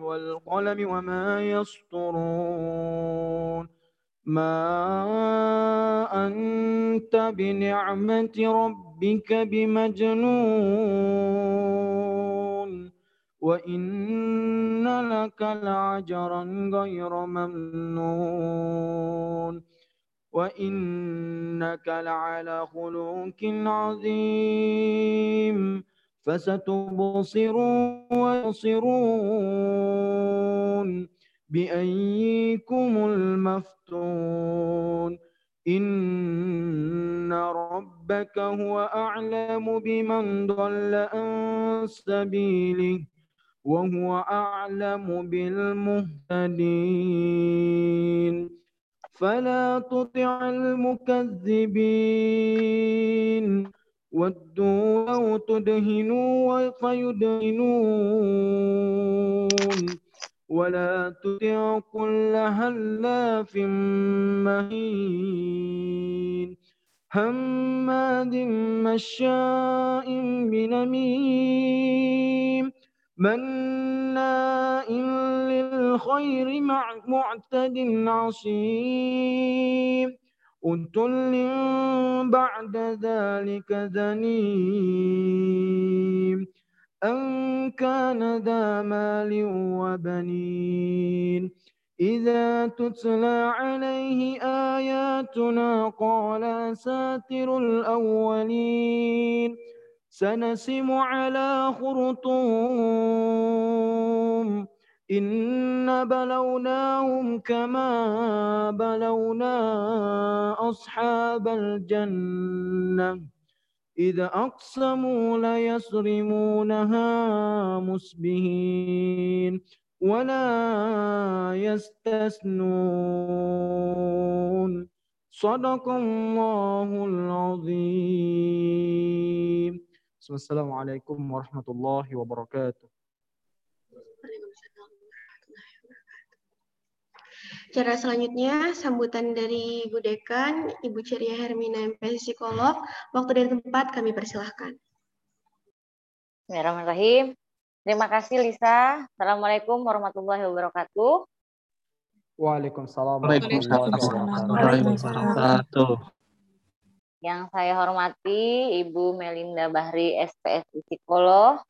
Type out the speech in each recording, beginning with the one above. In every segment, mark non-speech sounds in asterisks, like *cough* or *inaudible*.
والقلم وما يسطرون ما أنت بنعمة ربك بمجنون. وإن لك لعجرا غير ممنون. وإنك لعلى خلوق عظيم. فستبصر ويبصرون بأيكم المفتون. إن ربك هو أعلم بمن ضل عن سبيله وهو أعلم بالمهتدين. فلا تطع المكذبين. ودوا لو تدهنوا فيدهنون ولا تطع كل هلاف مهين هماد مشاء بنميم مناء للخير مع معتد عصيم أتل بعد ذلك زنيم أن كان ذا مال وبنين إذا تتلى عليه آياتنا قال ساتر الأولين سنسم على خرطوم إن بلوناهم كما بلونا أصحاب الجنة إذا أقسموا ليصرمونها مسبهين ولا يستثنون صدق الله العظيم. السلام عليكم ورحمة الله وبركاته. Cara selanjutnya, sambutan dari Ibu Dekan, Ibu Ceria Hermina MP Psikolog. Waktu dan tempat kami persilahkan. Bismillahirrahmanirrahim. Terima kasih Lisa. Assalamualaikum warahmatullahi wabarakatuh. Waalaikumsalam warahmatullahi wabarakatuh. Yang saya hormati Ibu Melinda Bahri SPSI Psikolog,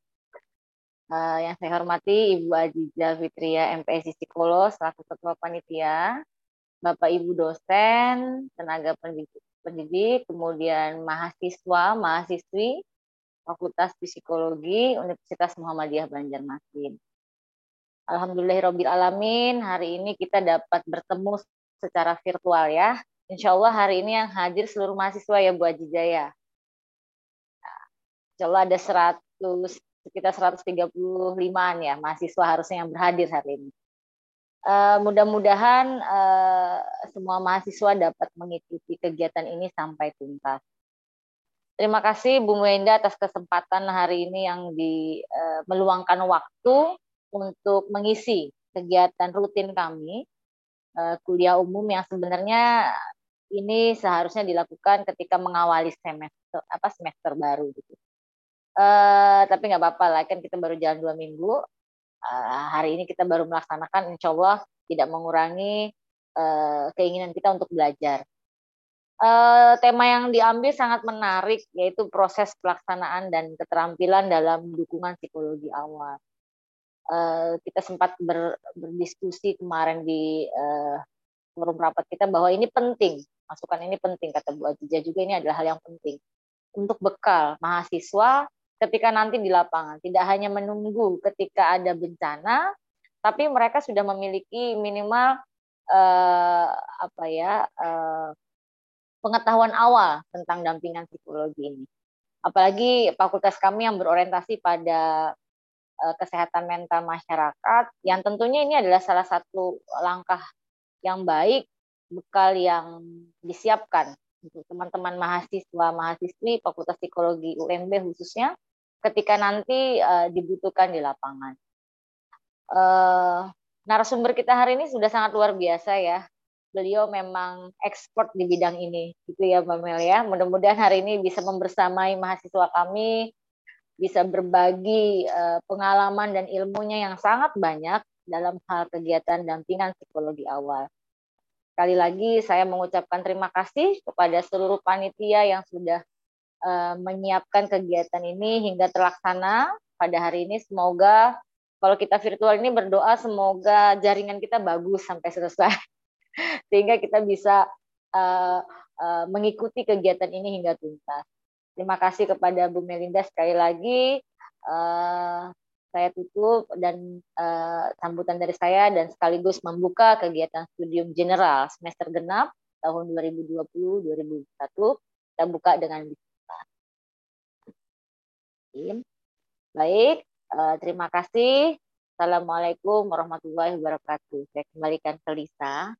Uh, yang saya hormati Ibu Aziza Fitria MPSI Psikolog selaku Ketua Panitia, Bapak Ibu dosen, tenaga pendidik, pendidik, kemudian mahasiswa, mahasiswi Fakultas Psikologi Universitas Muhammadiyah Banjarmasin. Alhamdulillahirabbil alamin, hari ini kita dapat bertemu secara virtual ya. Insya Allah hari ini yang hadir seluruh mahasiswa ya Bu Ajijaya. Nah, insya ada 100 sekitar 135-an ya mahasiswa harusnya yang berhadir hari ini. Uh, mudah-mudahan uh, semua mahasiswa dapat mengikuti kegiatan ini sampai tuntas. Terima kasih Bu Wenda atas kesempatan hari ini yang di uh, meluangkan waktu untuk mengisi kegiatan rutin kami uh, kuliah umum yang sebenarnya ini seharusnya dilakukan ketika mengawali semester apa semester baru gitu. Uh, tapi nggak apa-apa lah, kan kita baru jalan dua minggu. Uh, hari ini kita baru melaksanakan, insya Allah tidak mengurangi uh, keinginan kita untuk belajar. Uh, tema yang diambil sangat menarik, yaitu proses pelaksanaan dan keterampilan dalam dukungan psikologi awal. Uh, kita sempat ber, berdiskusi kemarin di uh, forum rapat kita bahwa ini penting, masukan ini penting, kata Bu Ajija juga ini adalah hal yang penting untuk bekal mahasiswa ketika nanti di lapangan. Tidak hanya menunggu ketika ada bencana, tapi mereka sudah memiliki minimal eh, apa ya eh, pengetahuan awal tentang dampingan psikologi ini. Apalagi fakultas kami yang berorientasi pada eh, kesehatan mental masyarakat, yang tentunya ini adalah salah satu langkah yang baik bekal yang disiapkan teman-teman mahasiswa mahasiswi Fakultas Psikologi UMB khususnya ketika nanti uh, dibutuhkan di lapangan. Uh, narasumber kita hari ini sudah sangat luar biasa ya. Beliau memang ekspor di bidang ini, gitu ya Mbak Mel ya. Mudah-mudahan hari ini bisa membersamai mahasiswa kami, bisa berbagi uh, pengalaman dan ilmunya yang sangat banyak dalam hal kegiatan dampingan psikologi awal. Sekali lagi saya mengucapkan terima kasih kepada seluruh panitia yang sudah uh, menyiapkan kegiatan ini hingga terlaksana pada hari ini. Semoga kalau kita virtual ini berdoa semoga jaringan kita bagus sampai selesai *laughs* sehingga kita bisa uh, uh, mengikuti kegiatan ini hingga tuntas. Terima kasih kepada Bu Melinda sekali lagi. Uh, saya tutup dan uh, sambutan dari saya dan sekaligus membuka kegiatan studium general semester genap tahun 2020-2021 kita buka dengan. Baik, uh, terima kasih. Assalamualaikum warahmatullahi wabarakatuh. Saya kembalikan ke Lisa.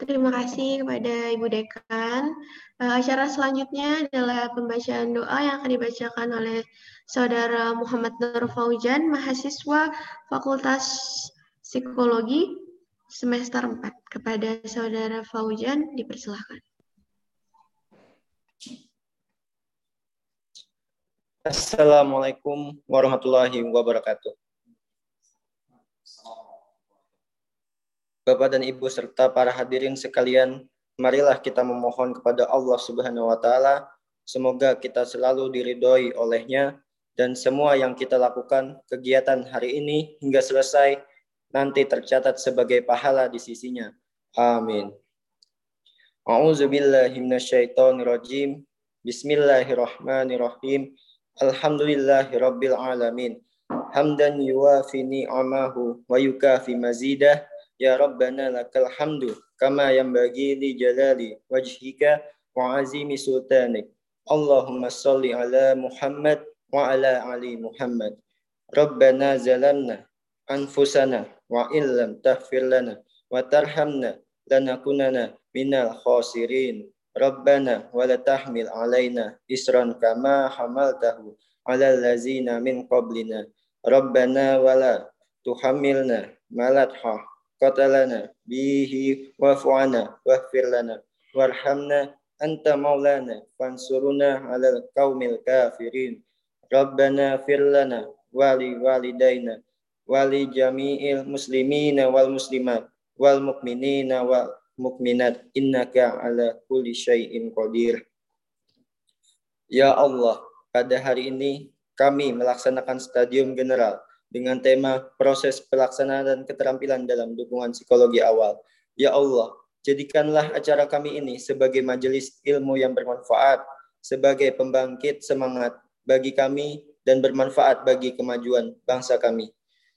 Terima kasih kepada Ibu Dekan. Uh, acara selanjutnya adalah pembacaan doa yang akan dibacakan oleh Saudara Muhammad Nur Faujan, mahasiswa Fakultas Psikologi semester 4. Kepada Saudara Faujan, dipersilahkan. Assalamualaikum warahmatullahi wabarakatuh. Bapak dan Ibu serta para hadirin sekalian, marilah kita memohon kepada Allah Subhanahu wa taala semoga kita selalu diridhoi olehnya dan semua yang kita lakukan kegiatan hari ini hingga selesai nanti tercatat sebagai pahala di sisinya. Amin. A'udzubillahi minasyaitonirrajim. Bismillahirrahmanirrahim. Alhamdulillahirabbil alamin. Hamdan yuwafi ni'amahu wa yukafi mazidah. Ya Rabbana lakal hamdu kama yang li jalali wajhika wa azimi sultanik. Allahumma salli ala Muhammad wa ala ali Muhammad. Rabbana zalamna anfusana wa illam taghfir lana wa tarhamna lanakunana minal khasirin. Rabbana wa la tahmil alaina isran kama hamaltahu ala allazina min qablina. Rabbana wa la tuhammilna malatha warhamna anta maulana fansuruna 'alal qaumil kafirin rabbana fir lana wali walidaina wali jami'il muslimina wal muslimat wal mu'minina wal mukminat innaka ala kulli syai'in qadir Ya Allah, pada hari ini kami melaksanakan stadium general dengan tema proses pelaksanaan dan keterampilan dalam dukungan psikologi awal. Ya Allah, jadikanlah acara kami ini sebagai majelis ilmu yang bermanfaat, sebagai pembangkit semangat bagi kami dan bermanfaat bagi kemajuan bangsa kami.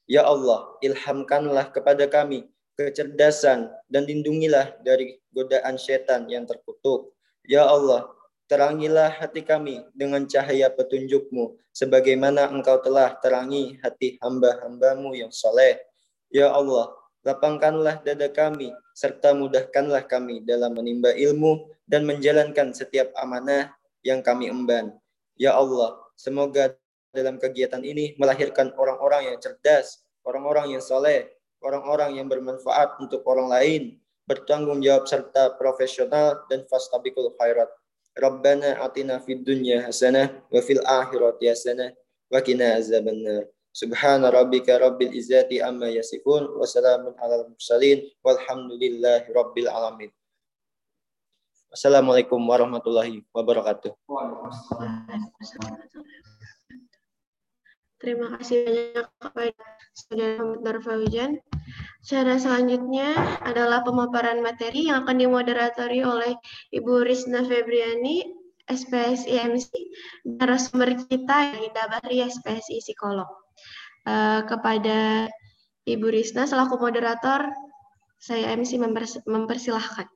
Ya Allah, ilhamkanlah kepada kami kecerdasan dan lindungilah dari godaan setan yang terkutuk. Ya Allah, Terangilah hati kami dengan cahaya petunjukmu, sebagaimana engkau telah terangi hati hamba-hambamu yang soleh. Ya Allah, lapangkanlah dada kami, serta mudahkanlah kami dalam menimba ilmu dan menjalankan setiap amanah yang kami emban. Ya Allah, semoga dalam kegiatan ini melahirkan orang-orang yang cerdas, orang-orang yang soleh, orang-orang yang bermanfaat untuk orang lain, bertanggung jawab serta profesional dan fastabikul khairat. Rabbana atina fid dunya hasanah wa fil akhirati hasanah wa qina azabannar. Subhana rabbika rabbil izzati amma yasifun wa salamun alal mursalin walhamdulillahi rabbil alamin. Assalamualaikum warahmatullahi wabarakatuh. Terima kasih banyak kepada Saudara Muhammad Darfawijan. Cara selanjutnya adalah pemaparan materi yang akan dimoderatori oleh Ibu Rizna Febriani, SPSI MC, narasumber kita Linda Bahri, SPSI Psikolog. Uh, kepada Ibu Rizna selaku moderator, saya MC mempersilahkan.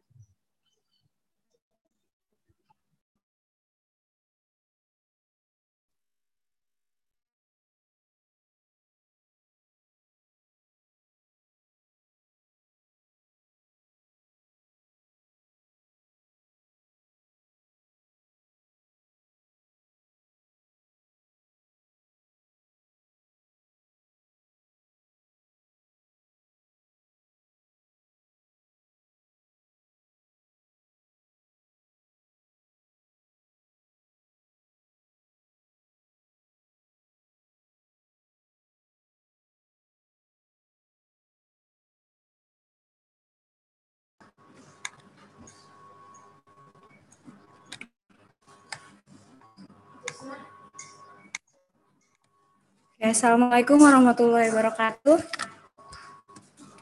Assalamualaikum warahmatullahi wabarakatuh.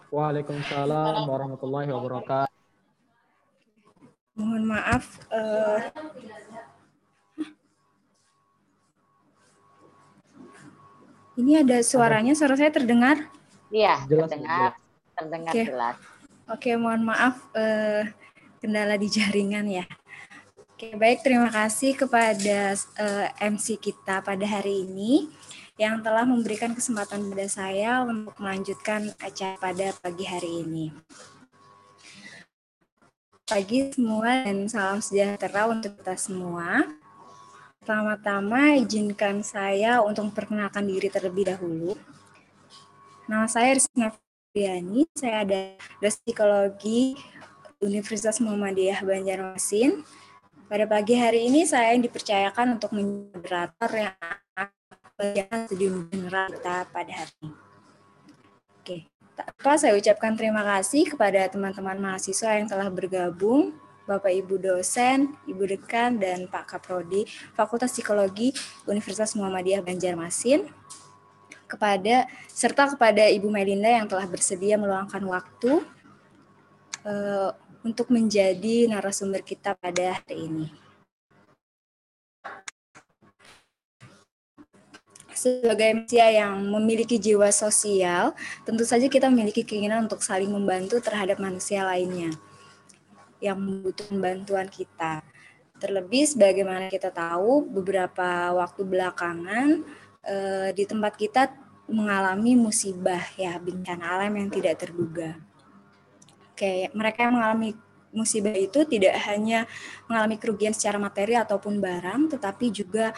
Waalaikumsalam warahmatullahi wabarakatuh. Mohon maaf. eh, ini ada suaranya, suara saya terdengar? Iya, Jelas, terdengar, terdengar Oke. jelas. Oke, mohon maaf eh, kendala di jaringan ya. Oke, baik terima kasih kepada eh, MC kita pada hari ini yang telah memberikan kesempatan pada saya untuk melanjutkan acara pada pagi hari ini. Pagi semua dan salam sejahtera untuk kita semua. Pertama-tama izinkan saya untuk memperkenalkan diri terlebih dahulu. Nama saya Rizna Fiani, saya ada dosen psikologi Universitas Muhammadiyah Banjarmasin. Pada pagi hari ini saya yang dipercayakan untuk moderator yang akan membagikan studium general kita pada hari ini. Oke, tak lupa saya ucapkan terima kasih kepada teman-teman mahasiswa yang telah bergabung, Bapak Ibu dosen, Ibu dekan, dan Pak Kaprodi Fakultas Psikologi Universitas Muhammadiyah Banjarmasin kepada serta kepada Ibu Melinda yang telah bersedia meluangkan waktu eh, untuk menjadi narasumber kita pada hari ini. Sebagai manusia yang memiliki jiwa sosial, tentu saja kita memiliki keinginan untuk saling membantu terhadap manusia lainnya yang membutuhkan bantuan kita. Terlebih sebagaimana kita tahu beberapa waktu belakangan eh, di tempat kita mengalami musibah ya bencana alam yang tidak terduga. Oke, mereka yang mengalami musibah itu tidak hanya mengalami kerugian secara materi ataupun barang, tetapi juga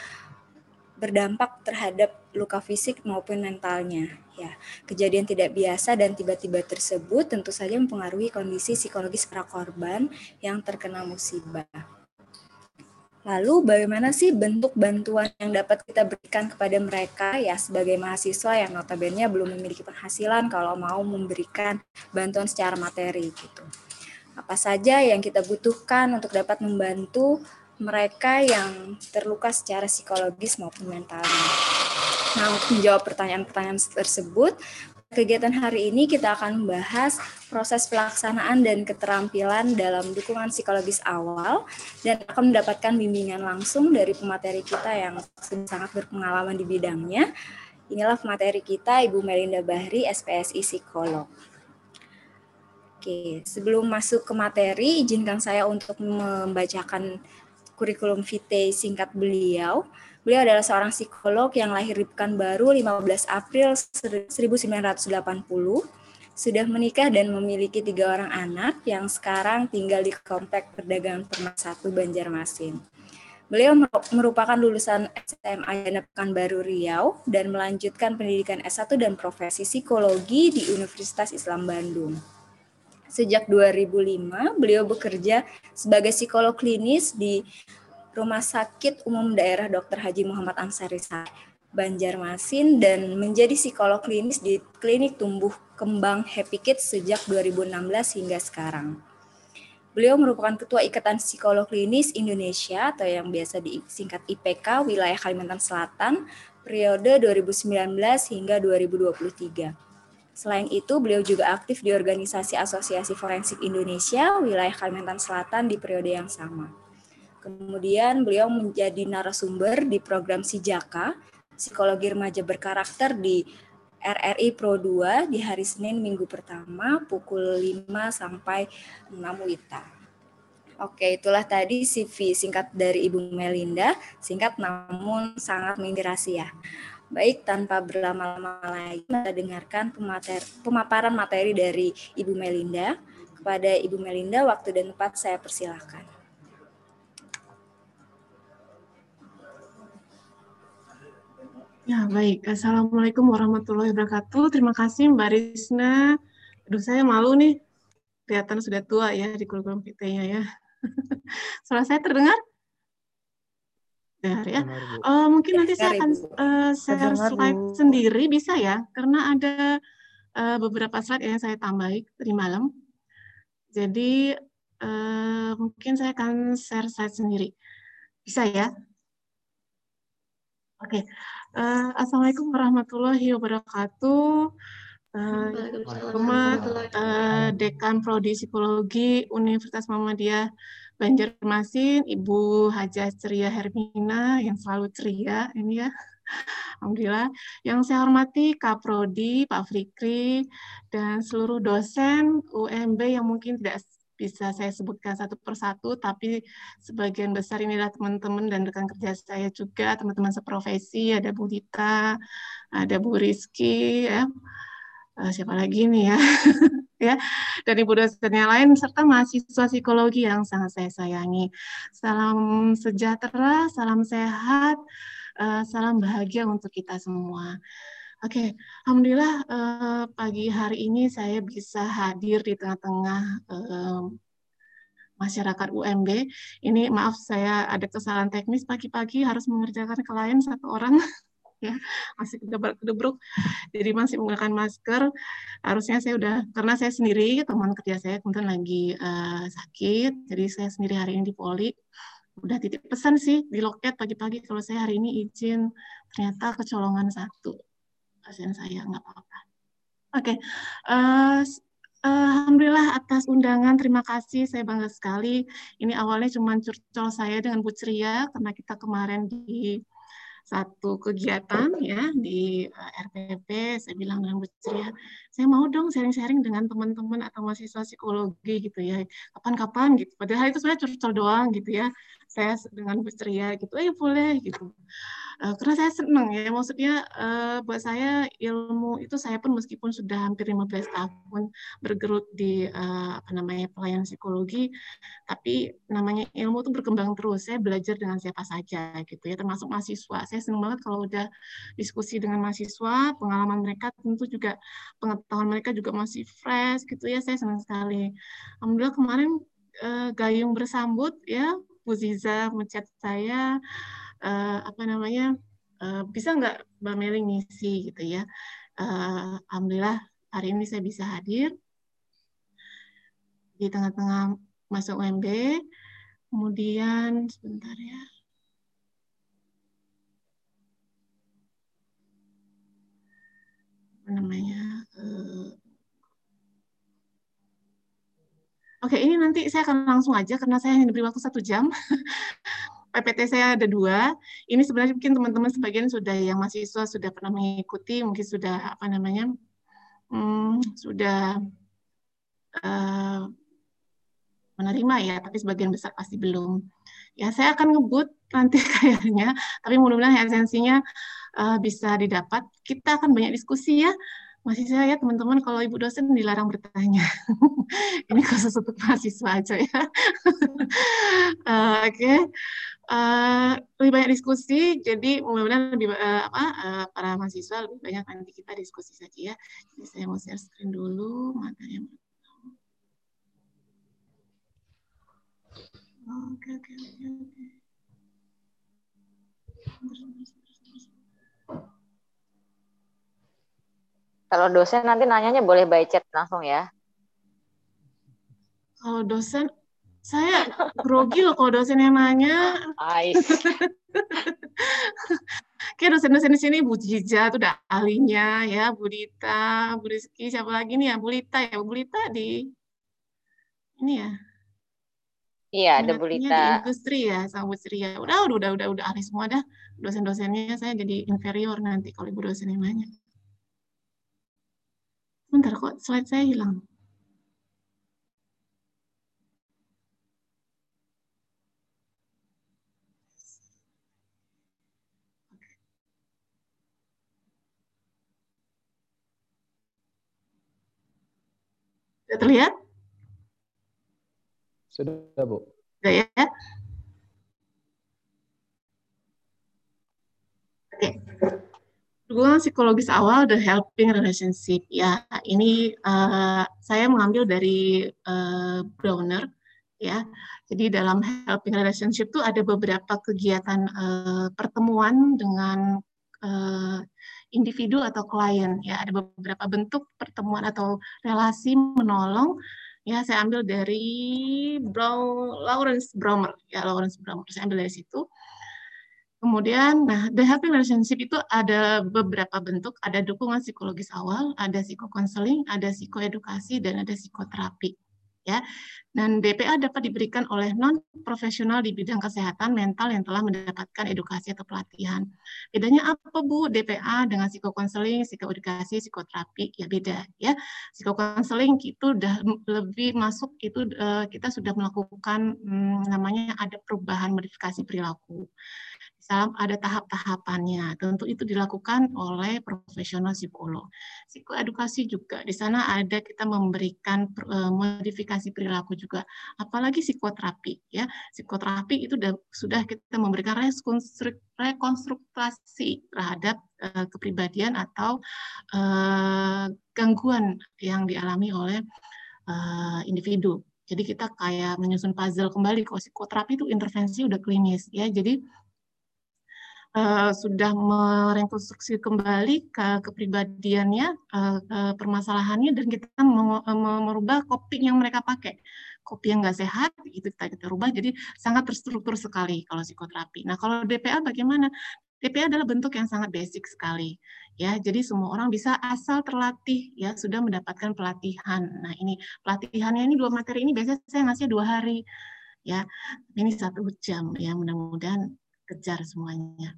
berdampak terhadap luka fisik maupun mentalnya. Ya, kejadian tidak biasa dan tiba-tiba tersebut tentu saja mempengaruhi kondisi psikologis para korban yang terkena musibah. Lalu bagaimana sih bentuk bantuan yang dapat kita berikan kepada mereka ya sebagai mahasiswa yang notabene belum memiliki penghasilan kalau mau memberikan bantuan secara materi gitu. Apa saja yang kita butuhkan untuk dapat membantu mereka yang terluka secara psikologis maupun mentalnya. Nah, untuk menjawab pertanyaan-pertanyaan tersebut, kegiatan hari ini kita akan membahas proses pelaksanaan dan keterampilan dalam dukungan psikologis awal dan akan mendapatkan bimbingan langsung dari pemateri kita yang sangat berpengalaman di bidangnya. Inilah pemateri kita, Ibu Melinda Bahri, SPSI Psikolog. Oke, sebelum masuk ke materi, izinkan saya untuk membacakan kurikulum vitae singkat beliau. Beliau adalah seorang psikolog yang lahir di Pekanbaru 15 April 1980, sudah menikah dan memiliki tiga orang anak yang sekarang tinggal di Komplek Perdagangan Permai 1 Banjarmasin. Beliau merupakan lulusan SMA Jana Pekanbaru Riau dan melanjutkan pendidikan S1 dan profesi psikologi di Universitas Islam Bandung. Sejak 2005, beliau bekerja sebagai psikolog klinis di Rumah Sakit Umum Daerah Dr. Haji Muhammad Ansari Banjarmasin dan menjadi psikolog klinis di Klinik Tumbuh Kembang Happy Kids sejak 2016 hingga sekarang. Beliau merupakan Ketua Ikatan Psikolog Klinis Indonesia atau yang biasa disingkat IPK wilayah Kalimantan Selatan periode 2019 hingga 2023. Selain itu, beliau juga aktif di organisasi Asosiasi Forensik Indonesia wilayah Kalimantan Selatan di periode yang sama. Kemudian beliau menjadi narasumber di program Sijaka, Psikologi Remaja Berkarakter di RRI Pro 2 di hari Senin minggu pertama pukul 5 sampai 6 WITA. Oke, itulah tadi CV singkat dari Ibu Melinda, singkat namun sangat menginspirasi ya. Baik, tanpa berlama-lama lagi, kita dengarkan pemateri, pemaparan materi dari Ibu Melinda. Kepada Ibu Melinda, waktu dan tempat saya persilahkan. Ya, baik. Assalamualaikum warahmatullahi wabarakatuh. Terima kasih Mbak Risna. Aduh, saya malu nih. Kelihatan sudah tua ya di kurikulum vitae-nya ya. *laughs* Suara saya terdengar? Dengar ya. Uh, mungkin nanti saya akan uh, share slide sendiri, bisa ya? Karena ada uh, beberapa slide yang saya tambahi tadi malam. Jadi, uh, mungkin saya akan share slide sendiri. Bisa ya? Oke. Okay. Uh, Assalamualaikum warahmatullahi wabarakatuh. Uh, uh, Dekan Prodi Psikologi Universitas Muhammadiyah Banjarmasin, Ibu Hajah Ceria Hermina yang selalu ceria ini ya. Alhamdulillah. Yang saya hormati Kak Prodi, Pak Fikri, dan seluruh dosen UMB yang mungkin tidak bisa saya sebutkan satu persatu, tapi sebagian besar ini adalah teman-teman dan rekan kerja saya juga, teman-teman seprofesi, ada Bu Dita, ada Bu Rizky, ya. Uh, siapa lagi nih ya, *laughs* ya, dan ibu dosen yang lain serta mahasiswa psikologi yang sangat saya sayangi. Salam sejahtera, salam sehat, uh, salam bahagia untuk kita semua. Oke, okay. alhamdulillah uh, pagi hari ini saya bisa hadir di tengah-tengah masyarakat UMB. Ini maaf saya ada kesalahan teknis pagi-pagi harus mengerjakan klien satu orang. *laughs* ya. Masih kedebrak-kedebruk jadi masih menggunakan masker. Harusnya saya udah karena saya sendiri teman kerja saya kemudian lagi uh, sakit. Jadi saya sendiri hari ini di poli. Udah titip pesan sih di loket pagi-pagi kalau saya hari ini izin. Ternyata kecolongan satu. Pasien saya nggak apa-apa. Oke, okay. uh, eh, Alhamdulillah atas undangan, terima kasih, saya bangga sekali. Ini awalnya cuma curcol saya dengan Bu Ceria, karena kita kemarin di satu kegiatan ya di eh, RPP, saya bilang dengan Bu Ceria, saya mau dong sharing-sharing dengan teman-teman atau mahasiswa psikologi gitu ya, kapan-kapan gitu. Padahal itu sebenarnya curcol doang gitu ya, saya dengan Bu Ceria gitu, eh boleh gitu. Uh, karena saya senang ya maksudnya uh, buat saya ilmu itu saya pun meskipun sudah hampir 15 tahun bergelut di uh, apa namanya pelayanan psikologi tapi namanya ilmu itu berkembang terus. Saya belajar dengan siapa saja gitu ya termasuk mahasiswa. Saya senang banget kalau udah diskusi dengan mahasiswa pengalaman mereka tentu juga pengetahuan mereka juga masih fresh gitu ya. Saya senang sekali. Alhamdulillah kemarin gayung bersambut ya Bu Ziza mencet saya uh, apa namanya uh, bisa nggak Mbak Meli ngisi gitu ya. Uh, Alhamdulillah hari ini saya bisa hadir di tengah-tengah masuk UMB. Kemudian sebentar ya. Apa namanya? Uh, Oke, ini nanti saya akan langsung aja karena saya hanya diberi waktu satu jam. *laughs* PPT saya ada dua. Ini sebenarnya mungkin teman-teman sebagian sudah yang mahasiswa sudah pernah mengikuti, mungkin sudah apa namanya, hmm, sudah uh, menerima ya, tapi sebagian besar pasti belum. Ya, saya akan ngebut nanti *laughs* kayaknya, tapi mudah-mudahan esensinya uh, bisa didapat. Kita akan banyak diskusi ya masih saya teman-teman kalau ibu dosen dilarang bertanya. *laughs* Ini khusus untuk mahasiswa aja ya. uh, *laughs* Oke, okay. uh, lebih banyak diskusi. Jadi mudah-mudahan lebih uh, apa uh, para mahasiswa lebih banyak nanti kita diskusi saja ya. Jadi saya mau share screen dulu materi yang Oke oke oke Kalau dosen nanti nanyanya boleh by chat langsung ya. Kalau dosen, saya grogi loh kalau dosen yang nanya. Ais. *laughs* Kayak dosen-dosen di sini Bu Jiza tuh udah ahlinya ya, Bu Dita, Bu Rizky, siapa lagi nih ya, Bu Lita ya, Bu Lita di ini ya. Iya, ada Bu Lita. Di industri ya, sama Bu Sri ya. Udah, udah, udah, udah, udah ahli semua dah. Dosen-dosennya saya jadi inferior nanti kalau ibu dosen yang nanya. Bentar kok slide saya hilang. Sudah terlihat? Sudah, Bu. Sudah ya? Oke. Dukungan psikologis awal the helping relationship. Ya ini uh, saya mengambil dari uh, Browner ya. Jadi dalam helping relationship itu ada beberapa kegiatan uh, pertemuan dengan uh, individu atau klien ya. Ada beberapa bentuk pertemuan atau relasi menolong ya saya ambil dari Brown Lawrence Bromer ya Lawrence Bromer. Saya ambil dari situ Kemudian, nah, the helping relationship itu ada beberapa bentuk, ada dukungan psikologis awal, ada psikokonseling, ada psikoedukasi, dan ada psikoterapi. Ya, dan DPA dapat diberikan oleh non profesional di bidang kesehatan mental yang telah mendapatkan edukasi atau pelatihan. Bedanya apa Bu DPA dengan psikokonseling, psikoedukasi, psikoterapi? Ya beda ya. Psikokonseling itu sudah lebih masuk itu eh, kita sudah melakukan hmm, namanya ada perubahan modifikasi perilaku ada tahap-tahapannya. Tentu itu dilakukan oleh profesional psikolog. Psikoedukasi juga di sana ada kita memberikan uh, modifikasi perilaku juga. Apalagi psikoterapi ya. Psikoterapi itu sudah kita memberikan rekonstruksi terhadap uh, kepribadian atau uh, gangguan yang dialami oleh individu. Jadi kita kayak menyusun puzzle kembali. Kalau psikoterapi itu intervensi udah klinis ya. Jadi uh, sudah merekonstruksi kembali ke kepribadiannya, uh, ke permasalahannya, dan kita merubah coping yang mereka pakai. Kopi yang nggak sehat, itu kita, kita rubah, jadi sangat terstruktur sekali kalau psikoterapi. Nah, kalau DPA bagaimana? DPA adalah bentuk yang sangat basic sekali ya jadi semua orang bisa asal terlatih ya sudah mendapatkan pelatihan nah ini pelatihannya ini dua materi ini biasanya saya ngasih dua hari ya ini satu jam ya mudah-mudahan kejar semuanya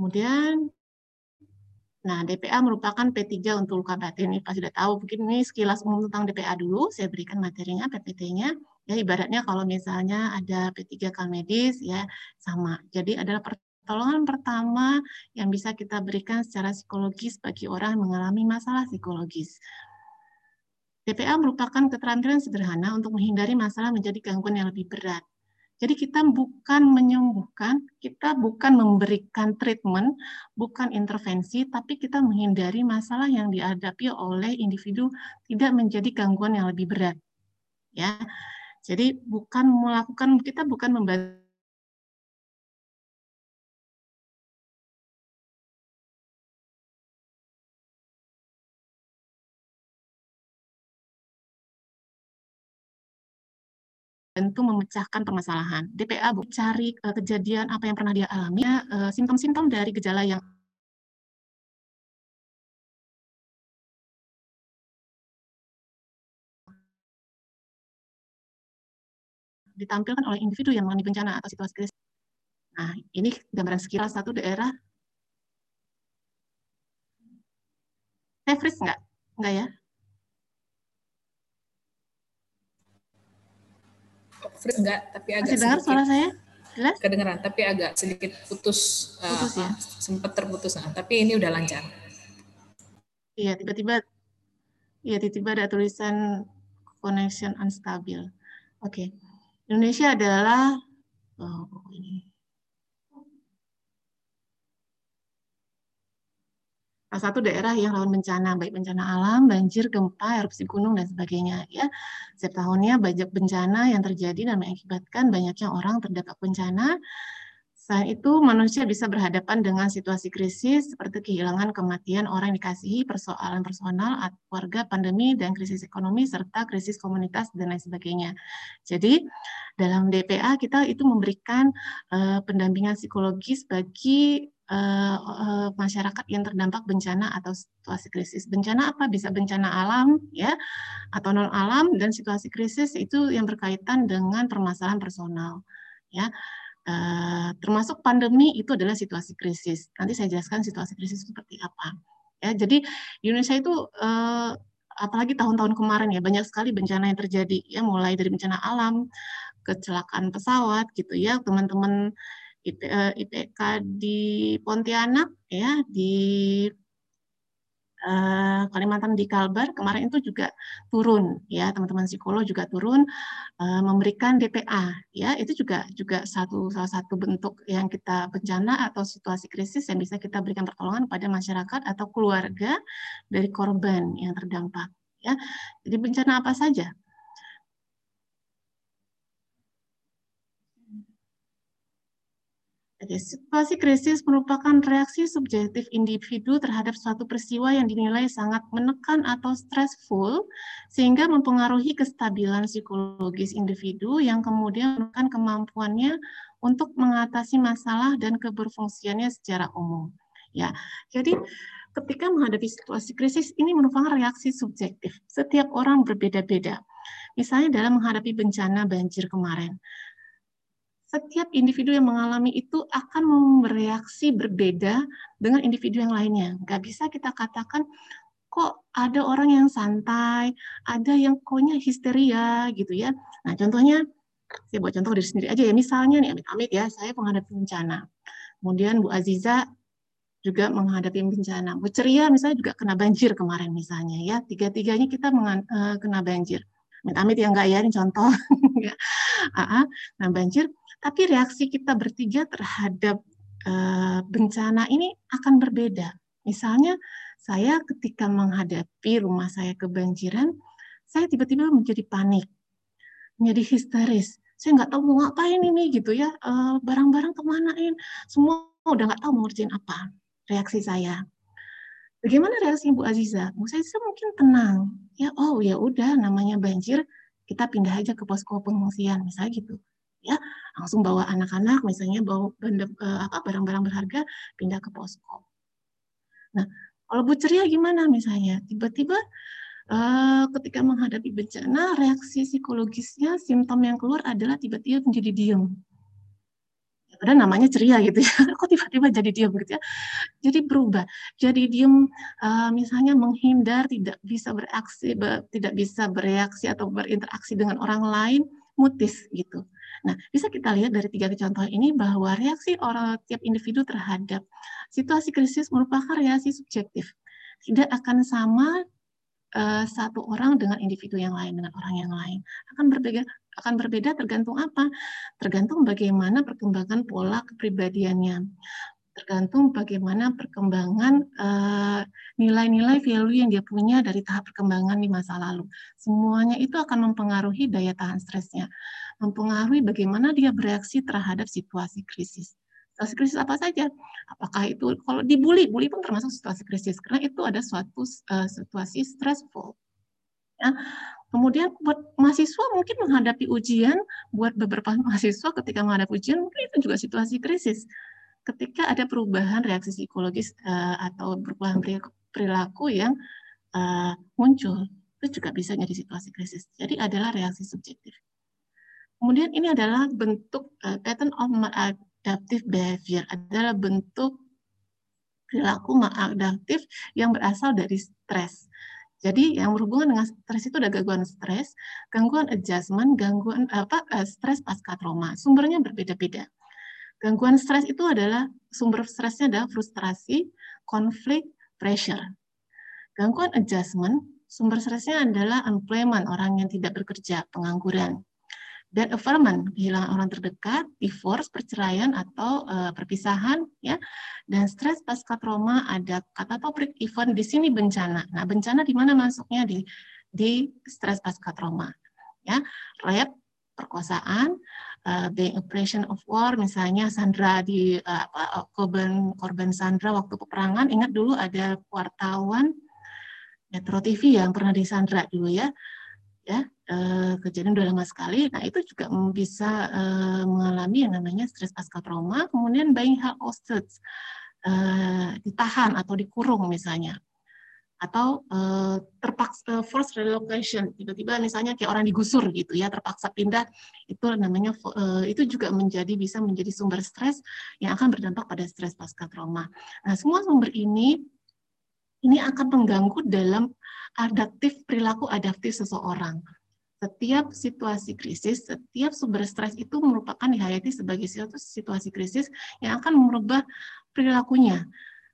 Kemudian, nah DPA merupakan P3 untuk luka batin. Ini pasti sudah tahu, mungkin ini sekilas umum tentang DPA dulu, saya berikan materinya, PPT-nya. Ya, ibaratnya kalau misalnya ada P3 medis, ya sama. Jadi adalah pertolongan pertama yang bisa kita berikan secara psikologis bagi orang yang mengalami masalah psikologis. DPA merupakan keterampilan sederhana untuk menghindari masalah menjadi gangguan yang lebih berat. Jadi kita bukan menyembuhkan, kita bukan memberikan treatment, bukan intervensi, tapi kita menghindari masalah yang dihadapi oleh individu tidak menjadi gangguan yang lebih berat. Ya. Jadi bukan melakukan kita bukan membantu tentu memecahkan permasalahan. DPA cari uh, kejadian apa yang pernah dia alami, uh, simptom-simptom dari gejala yang ditampilkan oleh individu yang mengalami bencana atau situasi krisis. Nah, ini gambaran sekilas satu daerah. Saya freeze nggak? Nggak ya? Free enggak, tapi agak Masih dengar sedikit. suara saya? Jelas? Kedengeran, tapi agak sedikit putus. Putus uh, ya? Sempat terputus. Nah, tapi ini udah lancar. Iya, tiba-tiba Iya, tiba-tiba ada tulisan connection unstable. Oke. Indonesia adalah oh, ini. Salah satu daerah yang rawan bencana, baik bencana alam, banjir, gempa, erupsi gunung, dan sebagainya. Ya, Setiap tahunnya banyak bencana yang terjadi dan mengakibatkan banyaknya orang terdampak bencana. Selain itu, manusia bisa berhadapan dengan situasi krisis seperti kehilangan kematian orang yang dikasihi, persoalan personal, keluarga, pandemi, dan krisis ekonomi, serta krisis komunitas, dan lain sebagainya. Jadi, dalam DPA kita itu memberikan uh, pendampingan psikologis bagi uh, masyarakat yang terdampak bencana atau situasi krisis. Bencana apa? Bisa bencana alam ya atau non alam dan situasi krisis itu yang berkaitan dengan permasalahan personal ya. Uh, termasuk pandemi itu adalah situasi krisis. Nanti saya jelaskan situasi krisis seperti apa. Ya, jadi Indonesia itu apalagi tahun-tahun kemarin ya banyak sekali bencana yang terjadi ya mulai dari bencana alam, kecelakaan pesawat gitu ya teman-teman IPK eh, di Pontianak ya di uh, Kalimantan di Kalbar. Kemarin itu juga turun ya teman-teman psikolog juga turun uh, memberikan DPA ya. Itu juga juga satu salah satu bentuk yang kita bencana atau situasi krisis yang bisa kita berikan pertolongan pada masyarakat atau keluarga dari korban yang terdampak ya. Jadi bencana apa saja Oke, situasi krisis merupakan reaksi subjektif individu terhadap suatu peristiwa yang dinilai sangat menekan atau stressful, sehingga mempengaruhi kestabilan psikologis individu yang kemudian menekan kemampuannya untuk mengatasi masalah dan keberfungsiannya secara umum. Ya, jadi ketika menghadapi situasi krisis ini merupakan reaksi subjektif. Setiap orang berbeda-beda. Misalnya dalam menghadapi bencana banjir kemarin, setiap individu yang mengalami itu akan bereaksi berbeda dengan individu yang lainnya. Nggak bisa kita katakan kok ada orang yang santai, ada yang koknya histeria gitu ya. Nah contohnya, saya buat contoh diri sendiri aja ya. Misalnya nih amit-amit ya, saya menghadapi bencana. Kemudian Bu Aziza juga menghadapi bencana. Bu Ceria misalnya juga kena banjir kemarin misalnya ya. Tiga-tiganya kita eh, kena banjir. Amit-amit ya enggak ya, ini contoh. *laughs* nah banjir, tapi reaksi kita bertiga terhadap uh, bencana ini akan berbeda. Misalnya saya ketika menghadapi rumah saya kebanjiran, saya tiba-tiba menjadi panik, menjadi histeris. Saya nggak tahu mau ngapain ini gitu ya, eh, barang-barang kemanain, semua udah nggak tahu mau ngerjain apa. Reaksi saya. Bagaimana reaksi Bu Aziza? Bu Aziza mungkin tenang. Ya, oh ya udah namanya banjir, kita pindah aja ke posko pengungsian misalnya gitu. Ya, langsung bawa anak-anak misalnya bawa eh, apa barang-barang berharga pindah ke posko. Nah, kalau Bu ceria gimana misalnya? Tiba-tiba uh, ketika menghadapi bencana, reaksi psikologisnya, simptom yang keluar adalah tiba-tiba menjadi diem. Ya, padahal namanya ceria gitu ya, *laughs* kok tiba-tiba jadi diem gitu ya. Jadi berubah, jadi diem uh, misalnya menghindar, tidak bisa bereaksi, ber, tidak bisa bereaksi atau berinteraksi dengan orang lain, mutis gitu. Nah, bisa kita lihat dari tiga contoh ini bahwa reaksi orang tiap individu terhadap situasi krisis merupakan reaksi subjektif. Tidak akan sama uh, satu orang dengan individu yang lain dengan orang yang lain. Akan berbeda akan berbeda tergantung apa? Tergantung bagaimana perkembangan pola kepribadiannya tergantung bagaimana perkembangan eh, nilai-nilai uh, value yang dia punya dari tahap perkembangan di masa lalu. Semuanya itu akan mempengaruhi daya tahan stresnya, mempengaruhi bagaimana dia bereaksi terhadap situasi krisis. Situasi krisis apa saja? Apakah itu kalau dibully, bully pun termasuk situasi krisis karena itu ada suatu uh, situasi stressful. Ya. Kemudian buat mahasiswa mungkin menghadapi ujian, buat beberapa *laughs* mahasiswa ketika menghadapi ujian mungkin itu juga situasi krisis ketika ada perubahan reaksi psikologis uh, atau perubahan perilaku yang uh, muncul, itu juga bisa jadi situasi krisis. Jadi adalah reaksi subjektif. Kemudian ini adalah bentuk uh, pattern of maladaptive behavior, adalah bentuk perilaku maladaptif yang berasal dari stres. Jadi yang berhubungan dengan stres itu ada gangguan stres, gangguan adjustment, gangguan apa stres pasca trauma. Sumbernya berbeda-beda. Gangguan stres itu adalah sumber stresnya adalah frustrasi, konflik, pressure. Gangguan adjustment, sumber stresnya adalah unemployment, orang yang tidak bekerja, pengangguran. Dan affirmment, kehilangan orang terdekat, divorce, perceraian atau uh, perpisahan, ya. Dan stres pasca trauma ada kata topik event di sini bencana. Nah, bencana di mana masuknya di di stres pasca trauma, ya. Rape, perkosaan, uh, being oppression of war, misalnya Sandra di uh, korban korban Sandra waktu peperangan, ingat dulu ada wartawan Metro TV yang pernah di Sandra dulu ya, ya uh, kejadian udah lama sekali. Nah itu juga bisa uh, mengalami yang namanya stres pasca trauma, kemudian buying held hostage, uh, ditahan atau dikurung misalnya atau uh, terpaksa force relocation tiba-tiba misalnya kayak orang digusur gitu ya terpaksa pindah itu namanya uh, itu juga menjadi bisa menjadi sumber stres yang akan berdampak pada stres pasca trauma. Nah semua sumber ini ini akan mengganggu dalam adaptif perilaku adaptif seseorang. Setiap situasi krisis, setiap sumber stres itu merupakan dihayati sebagai situasi krisis yang akan merubah perilakunya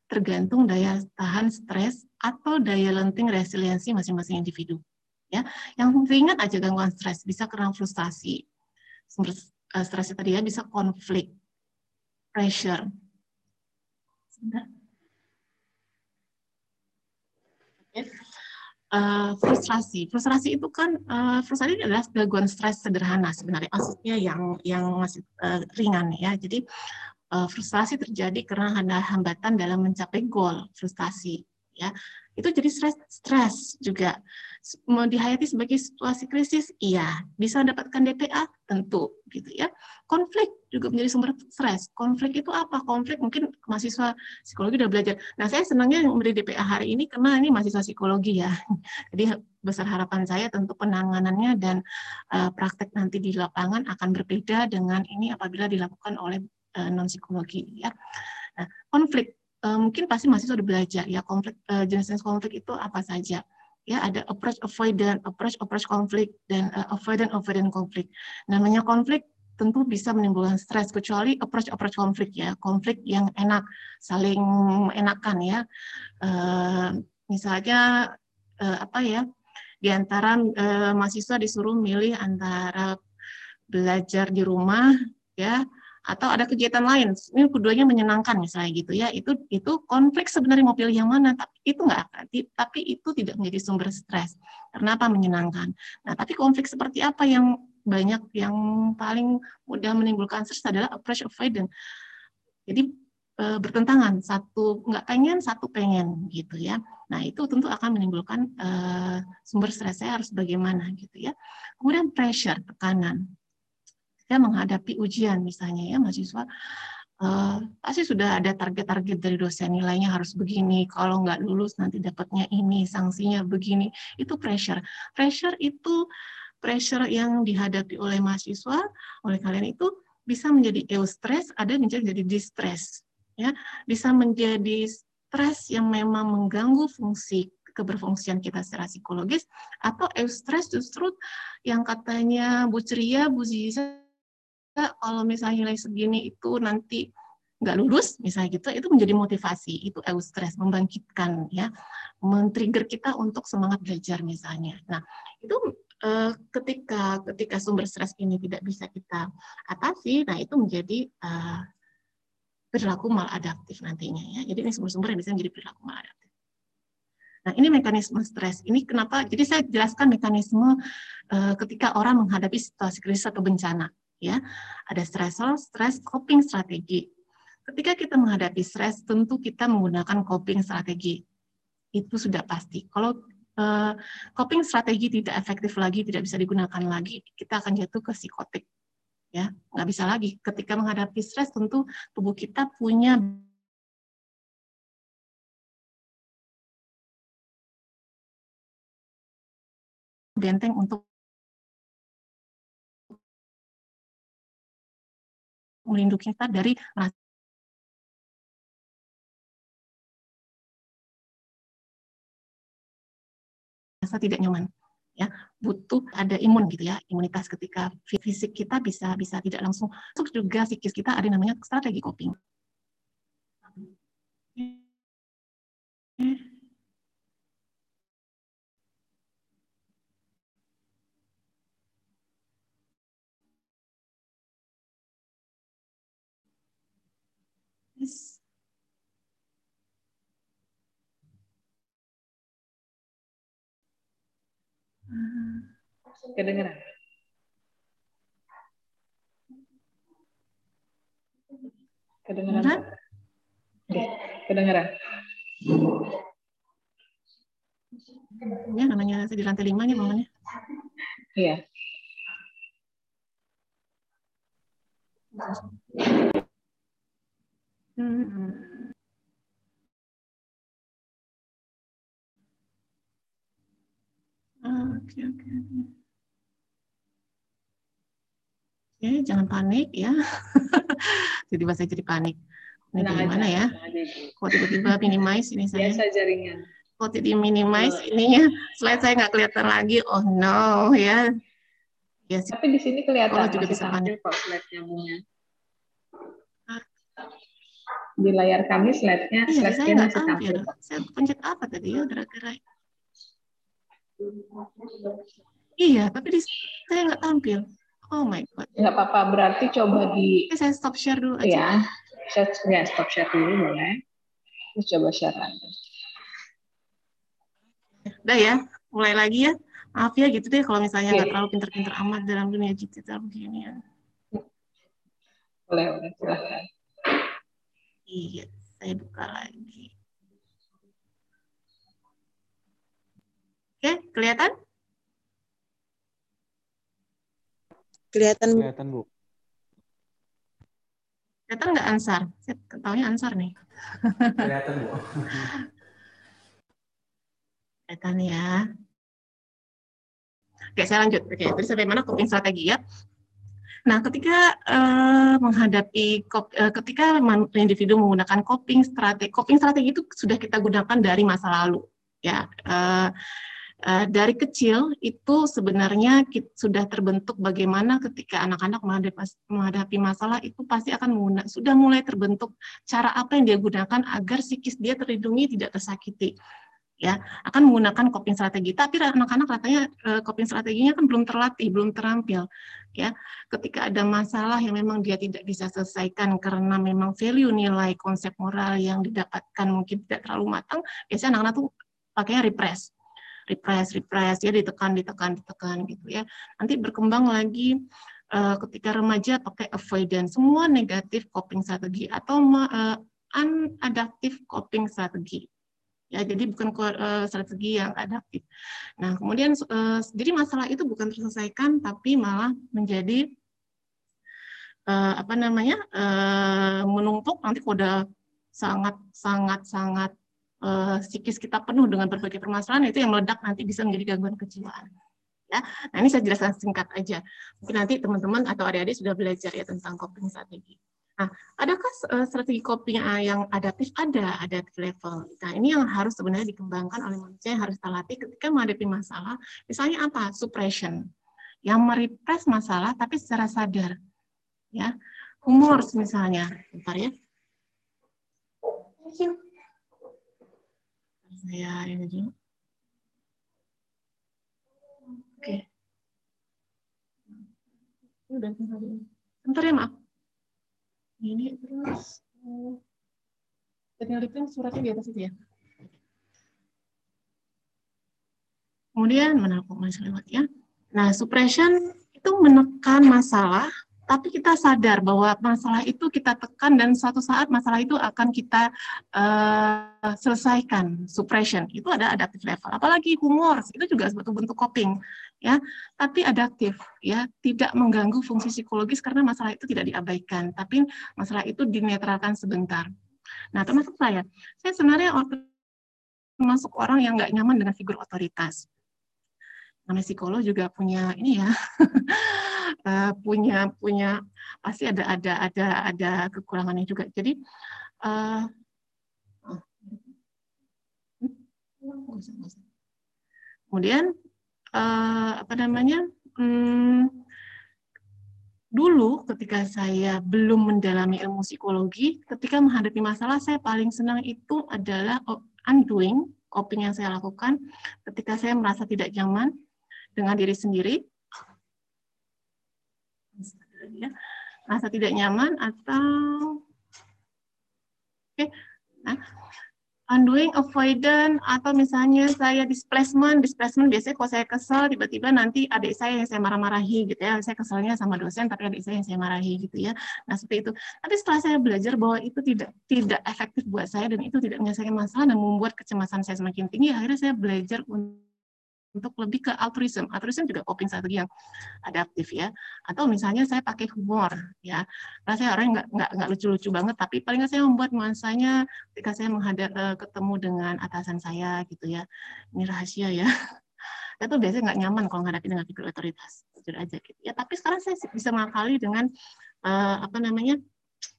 tergantung daya tahan stres atau daya lenting resiliensi masing-masing individu. Ya, yang ringan aja gangguan stres bisa karena frustasi, uh, stresnya tadi ya bisa konflik, pressure. Uh, frustrasi, frustrasi itu kan uh, frustrasi adalah gangguan stres sederhana sebenarnya, maksudnya yang yang masih uh, ringan ya. Jadi uh, frustrasi terjadi karena ada hambatan dalam mencapai goal frustasi ya. Itu jadi stres stres juga. Mau dihayati sebagai situasi krisis iya. Bisa mendapatkan DPA tentu gitu ya. Konflik juga menjadi sumber stres. Konflik itu apa? Konflik mungkin mahasiswa psikologi udah belajar. Nah saya senangnya memberi DPA hari ini karena ini mahasiswa psikologi ya. *laughs* Jadi besar harapan saya tentu penanganannya dan uh, praktek nanti di lapangan akan berbeda dengan ini apabila dilakukan oleh uh, non psikologi ya. Nah konflik uh, mungkin pasti mahasiswa sudah belajar ya konflik uh, jenis-jenis konflik itu apa saja. Ya ada approach avoidant approach approach konflik dan uh, avoidant avoidant konflik. Namanya konflik tentu bisa menimbulkan stres kecuali approach approach konflik ya konflik yang enak saling enakan ya. Uh, misalnya uh, apa ya di antara uh, mahasiswa disuruh milih antara belajar di rumah ya atau ada kegiatan lain. Ini keduanya menyenangkan misalnya gitu ya. Itu itu konflik sebenarnya mau pilih yang mana. Tapi itu nggak akan tapi itu tidak menjadi sumber stres. Kenapa menyenangkan? Nah tapi konflik seperti apa yang banyak yang paling mudah menimbulkan stres adalah approach avoidance. Jadi e, bertentangan. Satu nggak pengen satu pengen gitu ya. Nah itu tentu akan menimbulkan e, sumber stres. Saya harus bagaimana gitu ya. Kemudian pressure tekanan ya menghadapi ujian misalnya ya mahasiswa uh, pasti sudah ada target-target dari dosen nilainya harus begini kalau nggak lulus nanti dapatnya ini sanksinya begini. Itu pressure. Pressure itu pressure yang dihadapi oleh mahasiswa oleh kalian itu bisa menjadi eustress ada menjadi jadi distress ya. Bisa menjadi stres yang memang mengganggu fungsi keberfungsian kita secara psikologis atau eustress justru yang katanya Bu Ceria, Bu Ziza kalau misalnya nilai segini itu nanti nggak lulus misalnya gitu itu menjadi motivasi itu eustress membangkitkan ya. Men-trigger kita untuk semangat belajar misalnya. Nah itu eh, ketika ketika sumber stres ini tidak bisa kita atasi nah itu menjadi eh, perilaku maladaptif nantinya ya. Jadi ini sumber-sumber yang bisa menjadi perilaku maladaptif. Nah, ini mekanisme stres. Ini kenapa? Jadi saya jelaskan mekanisme uh, ketika orang menghadapi situasi krisis atau bencana ya ada stressor, stress coping strategi. Ketika kita menghadapi stres, tentu kita menggunakan coping strategi. Itu sudah pasti. Kalau uh, coping strategi tidak efektif lagi, tidak bisa digunakan lagi, kita akan jatuh ke psikotik. Ya, nggak bisa lagi. Ketika menghadapi stres, tentu tubuh kita punya benteng untuk melindungi kita dari rasa tidak nyaman ya. Butuh ada imun gitu ya imunitas ketika fisik kita bisa bisa tidak langsung. Terus juga psikis kita ada namanya strategi coping Yes. Kedengeran? Kedengeran? Kedengeran? Oke, kedengeran. Ya, namanya saya di lantai lima nih bangunnya. Iya. Hmm. Oke, oke. Oke, jangan panik ya. *laughs* jadi saya jadi panik. Ini Tenang gimana aja, ya? Kok tiba-tiba minimize ini saya? Biasa jaringan. Kok di minimize ininya? Slide saya nggak kelihatan lagi. Oh no, ya. Ya. Tapi di sini kelihatan Oh, juga bisa tampil kok slide-nya Bunga. Di layar kami slide-nya, Iya, saya slide-nya nggak masih tampil. Saya pencet apa tadi ya, kira-kira? Iya, tapi di saya nggak tampil. Oh my god. Nggak apa-apa, berarti coba di Oke, saya stop share dulu aja. ya, share, ya stop share dulu boleh. Terus coba share lagi. Udah ya, mulai lagi ya. Maaf ya gitu deh kalau misalnya nggak terlalu pinter-pinter amat dalam dunia digital begini ya. Boleh, boleh, silahkan. Iya, saya buka lagi. Kelihatan? Kelihatan Bu. Kelihatan Bu. Kelihatan nggak Ansar? Saya ketahunya Ansar nih. Kelihatan Bu. Kelihatan ya. Oke, saya lanjut. Oke, tadi sampai mana coping strategi ya? Nah, ketika eh, menghadapi eh, ketika individu menggunakan coping strategi, coping strategi itu sudah kita gunakan dari masa lalu, ya. Eh, eh, dari kecil itu sebenarnya kit- sudah terbentuk bagaimana ketika anak-anak menghadapi masalah itu pasti akan menggunakan sudah mulai terbentuk cara apa yang dia gunakan agar psikis dia terlindungi tidak tersakiti ya akan menggunakan coping strategi. Tapi anak-anak katanya eh, coping strateginya kan belum terlatih belum terampil ya. Ketika ada masalah yang memang dia tidak bisa selesaikan karena memang value nilai konsep moral yang didapatkan mungkin tidak terlalu matang biasanya anak-anak tuh pakainya repress. Repress repress ya ditekan ditekan ditekan gitu ya. Nanti berkembang lagi eh, ketika remaja pakai avoidance. Semua negatif coping strategi atau eh, unadaptive coping strategi ya jadi bukan eh, strategi yang adaptif. Nah kemudian eh, jadi masalah itu bukan terselesaikan tapi malah menjadi eh, apa namanya menumpuk nanti udah sangat sangat sangat eh, psikis kita penuh dengan berbagai permasalahan itu yang meledak nanti bisa menjadi gangguan kejiwaan. Ya, nah ini saya jelaskan singkat aja. Mungkin nanti teman-teman atau adik-adik sudah belajar ya tentang coping strategi. Nah, adakah eh, strategi coping eh, yang adaptif? Ada, adaptive level. Nah, ini yang harus sebenarnya dikembangkan oleh manusia yang harus kita latih ketika menghadapi masalah. Misalnya apa? Suppression. Yang merepress masalah tapi secara sadar. Ya. Humor misalnya. Bentar ya. Saya ini dulu. Oke. Ini udah. Bentar ya, maaf ini terus eh, di print suratnya di atas itu ya. Kemudian kok masih lewat ya. Nah, suppression itu menekan masalah, tapi kita sadar bahwa masalah itu kita tekan dan suatu saat masalah itu akan kita eh, selesaikan. Suppression itu ada adaptive level. Apalagi humor itu juga suatu bentuk coping ya. Tapi adaptif ya. Tidak mengganggu fungsi psikologis karena masalah itu tidak diabaikan tapi masalah itu dinetralkan sebentar. Nah termasuk saya. Saya sebenarnya termasuk orang yang nggak nyaman dengan figur otoritas. Namanya psikolog juga punya ini ya *laughs* eh, punya punya pasti ada ada ada ada kekurangannya juga. Jadi usah. kemudian eh, apa namanya hmm, dulu ketika saya belum mendalami ilmu psikologi ketika menghadapi masalah saya paling senang itu adalah undoing coping yang saya lakukan ketika saya merasa tidak nyaman dengan diri sendiri. Merasa tidak nyaman atau oke nah undoing, avoidant, atau misalnya saya displacement, displacement biasanya kalau saya kesel tiba-tiba nanti adik saya yang saya marah-marahi gitu ya, saya keselnya sama dosen tapi adik saya yang saya marahi gitu ya, nah seperti itu. Tapi setelah saya belajar bahwa itu tidak tidak efektif buat saya dan itu tidak menyelesaikan masalah dan membuat kecemasan saya semakin tinggi, akhirnya saya belajar untuk lebih ke altruism. Altruism juga coping strategi yang adaptif ya. Atau misalnya saya pakai humor ya. Karena saya orang nggak nggak nggak lucu-lucu banget, tapi paling nggak saya membuat nuansanya ketika saya menghadap eh, ketemu dengan atasan saya gitu ya. Ini rahasia ya. *laughs* Saya tuh biasanya nggak nyaman kalau menghadapi dengan figur otoritas, jujur aja gitu. Ya, tapi sekarang saya bisa mengakali dengan eh, apa namanya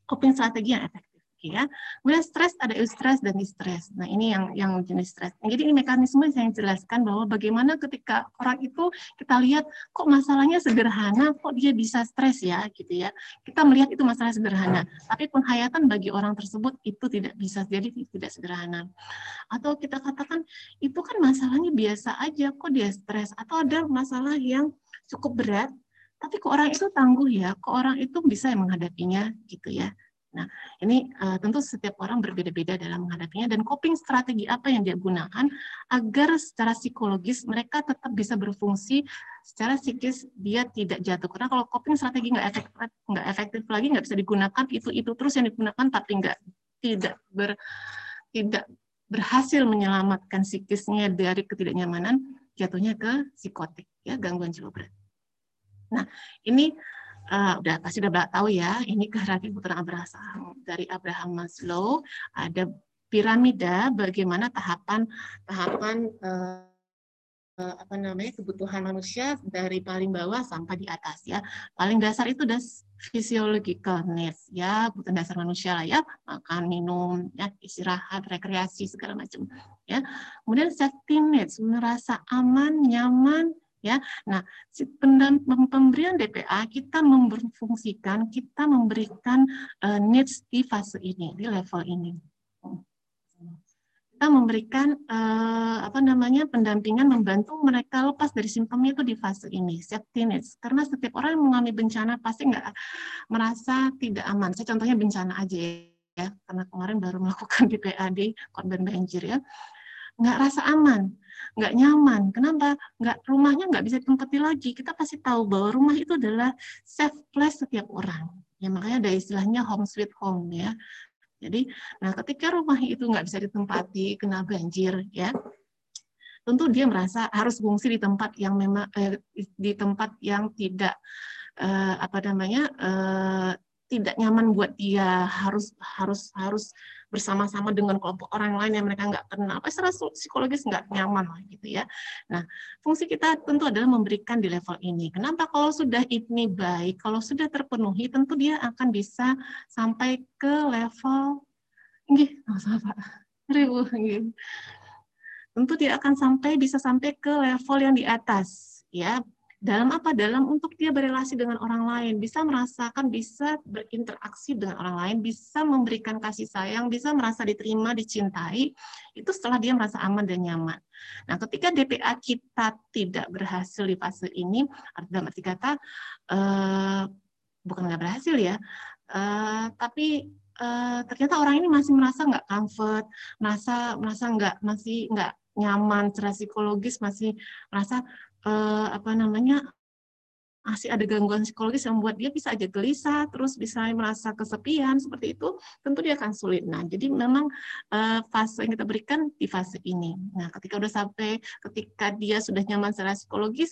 coping strategi yang efektif. Ya. Kemudian stres ada eustress dan distress. Nah ini yang yang jenis stres. Nah, jadi ini mekanisme yang saya jelaskan bahwa bagaimana ketika orang itu kita lihat kok masalahnya sederhana, kok dia bisa stres ya gitu ya. Kita melihat itu masalah sederhana, tapi penghayatan bagi orang tersebut itu tidak bisa jadi tidak sederhana. Atau kita katakan itu kan masalahnya biasa aja, kok dia stres atau ada masalah yang cukup berat, tapi kok orang itu tangguh ya, kok orang itu bisa menghadapinya gitu ya. Nah, ini uh, tentu setiap orang berbeda-beda dalam menghadapinya dan coping strategi apa yang dia gunakan agar secara psikologis mereka tetap bisa berfungsi secara psikis dia tidak jatuh. Karena kalau coping strategi nggak efektif, nggak efektif lagi nggak bisa digunakan itu itu terus yang digunakan tapi nggak tidak ber tidak berhasil menyelamatkan psikisnya dari ketidaknyamanan jatuhnya ke psikotik ya gangguan jiwa berat. Nah, ini uh, udah pasti udah tahu ya, ini hierarki kebutuhan Abraham dari Abraham Maslow ada piramida bagaimana tahapan tahapan uh, apa namanya kebutuhan manusia dari paling bawah sampai di atas ya. Paling dasar itu udah physiological needs ya, kebutuhan dasar manusia lah ya, makan, minum, ya, istirahat, rekreasi segala macam ya. Kemudian safety needs, merasa aman, nyaman ya. Nah, pemberian DPA kita memberfungsikan, kita memberikan uh, needs di fase ini, di level ini. Kita memberikan uh, apa namanya pendampingan membantu mereka lepas dari simptomnya itu di fase ini safety nets karena setiap orang yang mengalami bencana pasti nggak merasa tidak aman. Saya contohnya bencana aja ya karena kemarin baru melakukan *laughs* DPAD korban banjir ya nggak rasa aman nggak nyaman. Kenapa? Nggak rumahnya nggak bisa ditempati lagi. Kita pasti tahu bahwa rumah itu adalah safe place setiap orang. Ya makanya ada istilahnya home sweet home ya. Jadi, nah ketika rumah itu nggak bisa ditempati, kena banjir, ya, tentu dia merasa harus fungsi di tempat yang memang eh, di tempat yang tidak eh, apa namanya eh, tidak nyaman buat dia. Harus harus harus bersama-sama dengan kelompok orang lain yang mereka nggak kenal, apa secara psikologis nggak nyaman lah gitu ya. Nah, fungsi kita tentu adalah memberikan di level ini. Kenapa kalau sudah ini baik, kalau sudah terpenuhi, tentu dia akan bisa sampai ke level Nggih, sama Pak. Ribu, Tentu dia akan sampai bisa sampai ke level yang di atas, ya dalam apa? Dalam untuk dia berelasi dengan orang lain, bisa merasakan, bisa berinteraksi dengan orang lain, bisa memberikan kasih sayang, bisa merasa diterima, dicintai, itu setelah dia merasa aman dan nyaman. Nah, ketika DPA kita tidak berhasil di fase ini, dalam arti kata, eh, bukan nggak berhasil ya, eh, tapi eh, ternyata orang ini masih merasa nggak comfort, merasa merasa nggak masih nggak nyaman secara psikologis, masih merasa uh, apa namanya masih ada gangguan psikologis yang membuat dia bisa aja gelisah, terus bisa merasa kesepian seperti itu, tentu dia akan sulit. Nah, jadi memang uh, fase yang kita berikan di fase ini. Nah, ketika udah sampai, ketika dia sudah nyaman secara psikologis,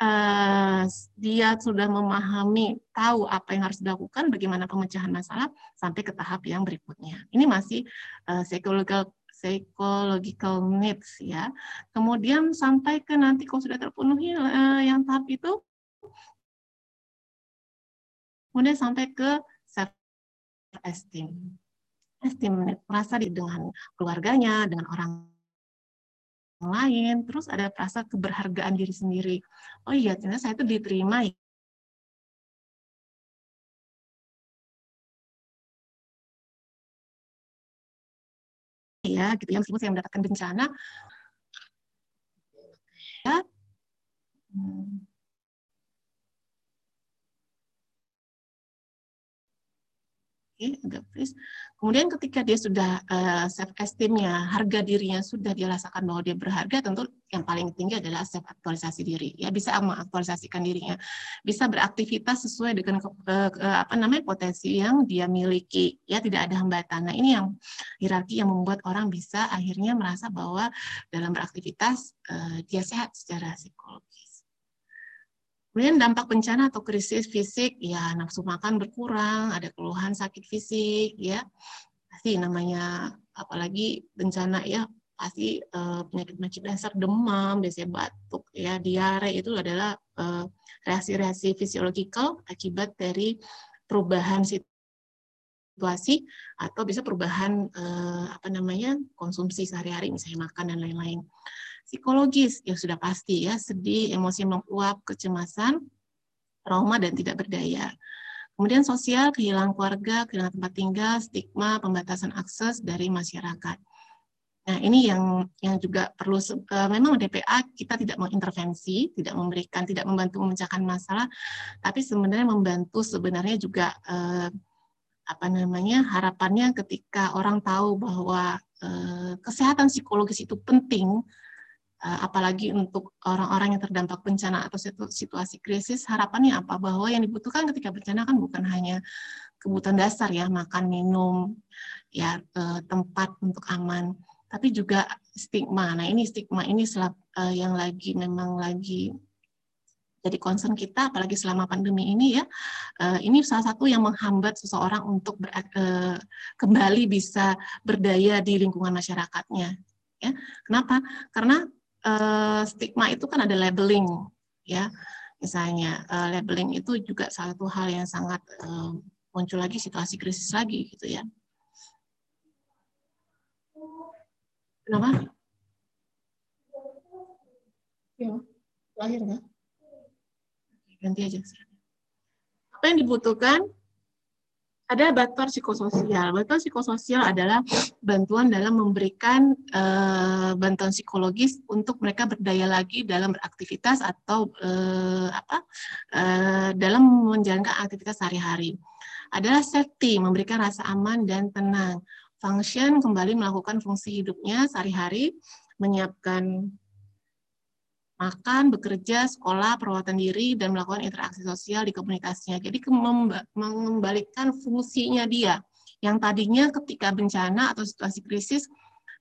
uh, dia sudah memahami, tahu apa yang harus dilakukan, bagaimana pemecahan masalah, sampai ke tahap yang berikutnya. Ini masih uh, psychological psychological needs ya. Kemudian sampai ke nanti kalau sudah terpenuhi uh, yang tahap itu, kemudian sampai ke self esteem. Esteem merasa dengan keluarganya, dengan orang lain, terus ada rasa keberhargaan diri sendiri. Oh iya, ternyata saya itu diterima ya gitu yang meskipun saya mendapatkan bencana ya okay, agak freeze. Kemudian ketika dia sudah uh, self esteemnya, harga dirinya sudah dia rasakan bahwa dia berharga, tentu yang paling tinggi adalah self aktualisasi diri. Ya bisa mengaktualisasikan dirinya, bisa beraktivitas sesuai dengan uh, uh, apa namanya potensi yang dia miliki. Ya tidak ada hambatan. Nah ini yang hierarki yang membuat orang bisa akhirnya merasa bahwa dalam beraktivitas uh, dia sehat secara psikologis. Kemudian dampak bencana atau krisis fisik, ya nafsu makan berkurang, ada keluhan sakit fisik, ya pasti namanya apalagi bencana ya pasti uh, penyakit-penyakit dasar demam, biasanya batuk, ya diare itu adalah uh, reaksi-reaksi fisiologikal akibat dari perubahan situasi atau bisa perubahan uh, apa namanya konsumsi sehari-hari misalnya makan dan lain-lain. Psikologis yang sudah pasti ya sedih emosi meluap kecemasan trauma dan tidak berdaya. Kemudian sosial kehilangan keluarga kehilangan tempat tinggal stigma pembatasan akses dari masyarakat nah ini yang yang juga perlu uh, memang DPA kita tidak mengintervensi tidak memberikan tidak membantu memecahkan masalah tapi sebenarnya membantu sebenarnya juga uh, apa namanya harapannya ketika orang tahu bahwa uh, kesehatan psikologis itu penting Eh, apalagi untuk orang-orang yang terdampak bencana atau situasi krisis, harapannya apa? Bahwa yang dibutuhkan ketika bencana kan bukan hanya kebutuhan dasar ya, makan, minum, ya tempat untuk aman, tapi juga stigma. Nah ini stigma ini selap, uh, yang lagi memang lagi jadi concern kita, apalagi selama pandemi ini ya, uh, ini salah satu yang menghambat seseorang untuk ber, uh, kembali bisa berdaya di lingkungan masyarakatnya. Ya, kenapa? Karena uh, stigma itu kan ada labeling, ya, misalnya uh, labeling itu juga salah satu hal yang sangat uh, muncul lagi situasi krisis lagi gitu ya. Kenapa? Ya, lahir? Ganti aja. Apa yang dibutuhkan? Ada bantuan psikososial. Bantuan psikososial adalah bantuan dalam memberikan uh, bantuan psikologis untuk mereka berdaya lagi dalam beraktivitas atau uh, apa uh, dalam menjalankan aktivitas sehari-hari. Adalah safety, memberikan rasa aman dan tenang function kembali melakukan fungsi hidupnya sehari-hari, menyiapkan makan, bekerja, sekolah, perawatan diri, dan melakukan interaksi sosial di komunitasnya. Jadi mengembalikan fungsinya dia, yang tadinya ketika bencana atau situasi krisis,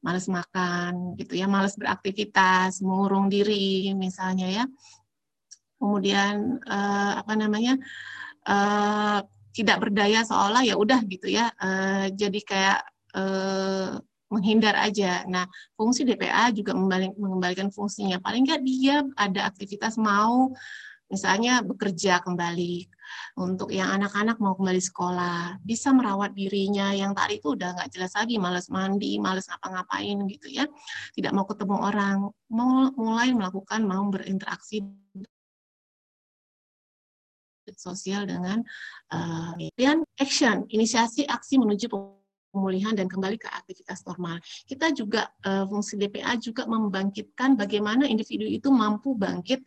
males makan, gitu ya, males beraktivitas, mengurung diri, misalnya ya. Kemudian eh, apa namanya eh, tidak berdaya seolah ya udah gitu ya, eh, jadi kayak eh, menghindar aja. Nah, fungsi DPA juga mengembalikan fungsinya. Paling nggak dia ada aktivitas mau misalnya bekerja kembali untuk yang anak-anak mau kembali sekolah bisa merawat dirinya yang tadi itu udah nggak jelas lagi males mandi males ngapa-ngapain gitu ya tidak mau ketemu orang mau mulai melakukan mau berinteraksi sosial dengan uh, action inisiasi aksi menuju pemulihan dan kembali ke aktivitas normal. Kita juga uh, fungsi DPA juga membangkitkan bagaimana individu itu mampu bangkit,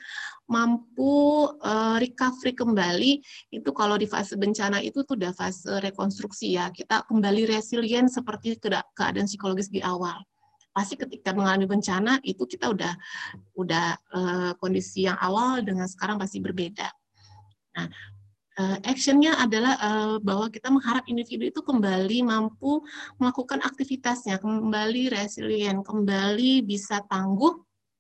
mampu uh, recovery kembali. Itu kalau di fase bencana itu tuh udah fase rekonstruksi ya. Kita kembali resilient seperti keadaan psikologis di awal. Pasti ketika mengalami bencana itu kita udah udah uh, kondisi yang awal dengan sekarang pasti berbeda. Nah, uh, actionnya adalah uh, bahwa kita mengharap individu itu kembali mampu melakukan aktivitasnya, kembali resilient, kembali bisa tangguh,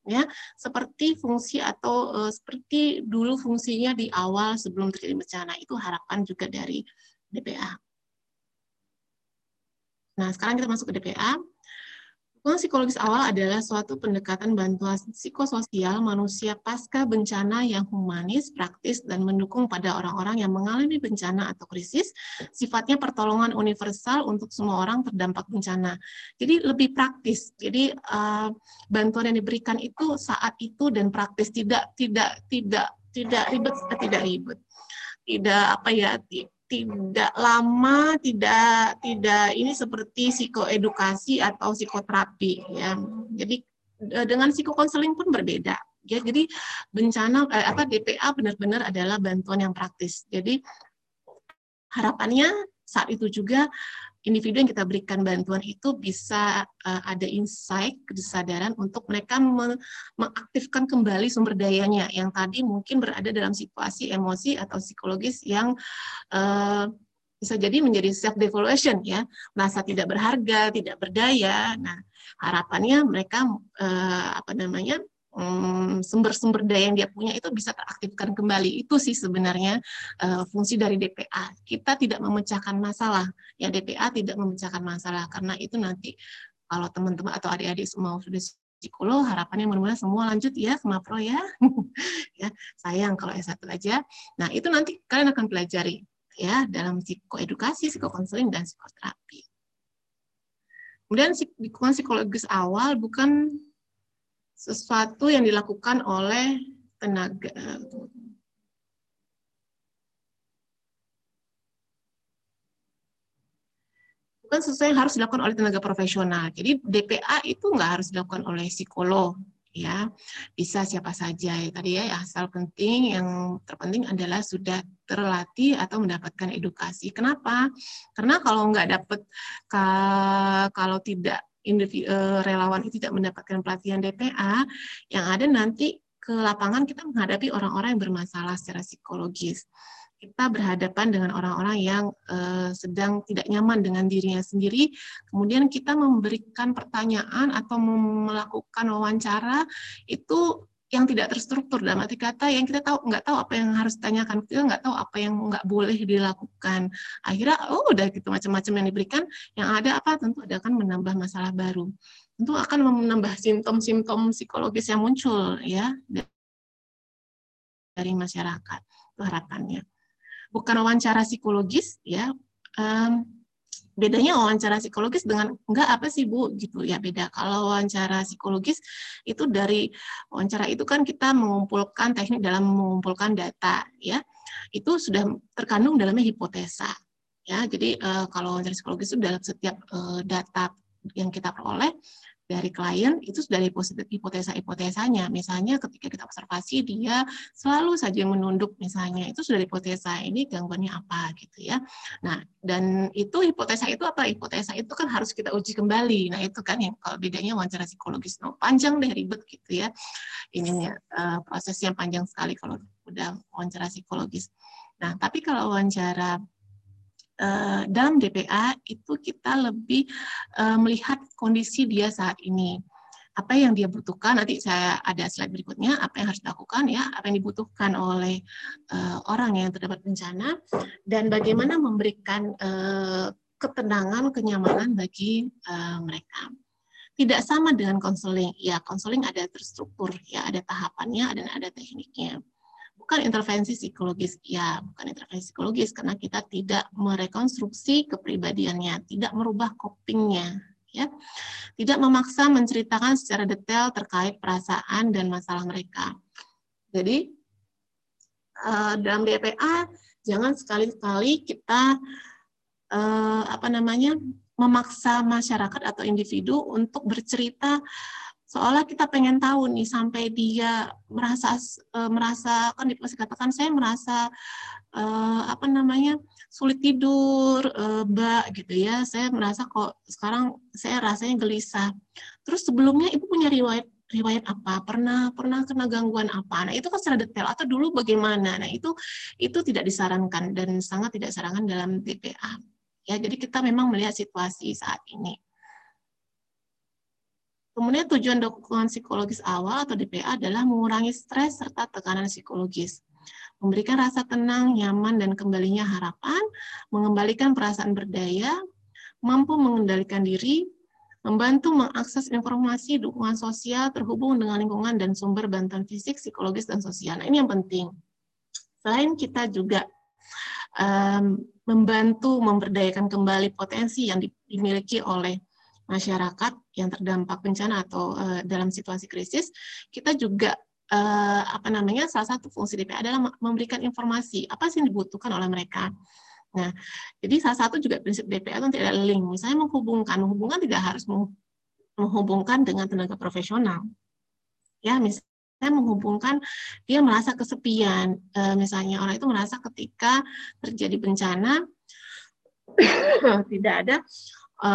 ya seperti fungsi atau uh, seperti dulu fungsinya di awal sebelum terjadi bencana itu harapan juga dari DPA. Nah sekarang kita masuk ke DPA. Dukungan psikologis awal adalah suatu pendekatan bantuan psikososial manusia pasca bencana yang humanis, praktis, dan mendukung pada orang-orang yang mengalami bencana atau krisis. Sifatnya pertolongan universal untuk semua orang terdampak bencana. Jadi lebih praktis. Jadi uh, bantuan yang diberikan itu saat itu dan praktis, tidak tidak tidak tidak ribet, tidak ribet, tidak apa ya tidak lama, tidak tidak ini seperti psikoedukasi atau psikoterapi ya. Jadi e, dengan psikokonseling pun berbeda. Ya, jadi bencana eh, apa DPA benar-benar adalah bantuan yang praktis. Jadi harapannya saat itu juga individu yang kita berikan bantuan itu bisa uh, ada insight, kesadaran untuk mereka mengaktifkan kembali sumber dayanya yang tadi mungkin berada dalam situasi emosi atau psikologis yang uh, bisa jadi menjadi self devaluation ya, merasa tidak berharga, tidak berdaya. Nah, harapannya mereka uh, apa namanya sumber-sumber daya yang dia punya itu bisa teraktifkan kembali. Itu sih sebenarnya uh, fungsi dari DPA. Kita tidak memecahkan masalah. Ya DPA tidak memecahkan masalah karena itu nanti kalau teman-teman atau adik-adik semua sudah psikolog, harapannya mudah-mudahan semua lanjut ya ke Mapro ya. *laughs* ya, sayang kalau S1 aja. Nah, itu nanti kalian akan pelajari ya dalam psikoedukasi, psikokonseling dan psikoterapi. Kemudian dukungan psikologis awal bukan sesuatu yang dilakukan oleh tenaga bukan sesuatu yang harus dilakukan oleh tenaga profesional. Jadi DPA itu nggak harus dilakukan oleh psikolog, ya bisa siapa saja. Ya, tadi ya asal penting yang terpenting adalah sudah terlatih atau mendapatkan edukasi. Kenapa? Karena kalau nggak dapat kalau tidak relawan itu tidak mendapatkan pelatihan DPA, yang ada nanti ke lapangan kita menghadapi orang-orang yang bermasalah secara psikologis. kita berhadapan dengan orang-orang yang uh, sedang tidak nyaman dengan dirinya sendiri, kemudian kita memberikan pertanyaan atau melakukan wawancara itu yang tidak terstruktur dalam arti kata yang kita tahu nggak tahu apa yang harus ditanyakan. Kita nggak tahu apa yang nggak boleh dilakukan. Akhirnya oh udah gitu macam-macam yang diberikan yang ada apa tentu ada akan menambah masalah baru. Tentu akan menambah simptom-simptom psikologis yang muncul ya dari masyarakat itu harapannya. Bukan wawancara psikologis ya um, bedanya wawancara psikologis dengan enggak apa sih Bu gitu ya beda. Kalau wawancara psikologis itu dari wawancara itu kan kita mengumpulkan teknik dalam mengumpulkan data ya. Itu sudah terkandung dalamnya hipotesa ya. Jadi uh, kalau wawancara psikologis itu dalam setiap uh, data yang kita peroleh dari klien itu sudah dari hipotesa-hipotesanya. Misalnya ketika kita observasi dia selalu saja menunduk misalnya itu sudah hipotesa ini gangguannya apa gitu ya. Nah, dan itu hipotesa itu apa? Hipotesa itu kan harus kita uji kembali. Nah, itu kan yang kalau bedanya wawancara psikologis. No, panjang deh ribet gitu ya. Ininya uh, prosesnya panjang sekali kalau udah wawancara psikologis. Nah, tapi kalau wawancara uh, dalam DPA itu kita lebih uh, melihat kondisi dia saat ini. Apa yang dia butuhkan nanti saya ada slide berikutnya apa yang harus dilakukan ya apa yang dibutuhkan oleh uh, orang yang terdapat bencana dan bagaimana memberikan uh, ketenangan kenyamanan bagi uh, mereka. Tidak sama dengan konseling. Ya konseling ada terstruktur ya ada tahapannya dan ada tekniknya bukan intervensi psikologis. Ya, bukan intervensi psikologis karena kita tidak merekonstruksi kepribadiannya, tidak merubah copingnya, ya. Tidak memaksa menceritakan secara detail terkait perasaan dan masalah mereka. Jadi uh, dalam DPA jangan sekali-kali kita uh, apa namanya memaksa masyarakat atau individu untuk bercerita seolah kita pengen tahu nih sampai dia merasa uh, merasa kan pasti katakan saya merasa uh, apa namanya sulit tidur uh, mbak gitu ya. Saya merasa kok sekarang saya rasanya gelisah. Terus sebelumnya ibu punya riwayat riwayat apa? Pernah pernah kena gangguan apa? Nah itu kan secara detail. Atau dulu bagaimana? Nah itu itu tidak disarankan dan sangat tidak disarankan dalam TPA ya jadi kita memang melihat situasi saat ini Kemudian tujuan dukungan psikologis awal atau DPA adalah mengurangi stres serta tekanan psikologis, memberikan rasa tenang, nyaman, dan kembalinya harapan, mengembalikan perasaan berdaya, mampu mengendalikan diri, membantu mengakses informasi, dukungan sosial, terhubung dengan lingkungan dan sumber bantuan fisik, psikologis, dan sosial. Nah, ini yang penting. Selain kita juga um, membantu memberdayakan kembali potensi yang dimiliki oleh masyarakat yang terdampak bencana atau uh, dalam situasi krisis, kita juga uh, apa namanya salah satu fungsi DPA adalah memberikan informasi apa sih yang dibutuhkan oleh mereka. Nah, jadi salah satu juga prinsip DPA itu tidak link. Misalnya menghubungkan, menghubungkan tidak harus menghubungkan dengan tenaga profesional. Ya, misalnya menghubungkan dia merasa kesepian. E, misalnya orang itu merasa ketika terjadi bencana *coughs* tidak ada e,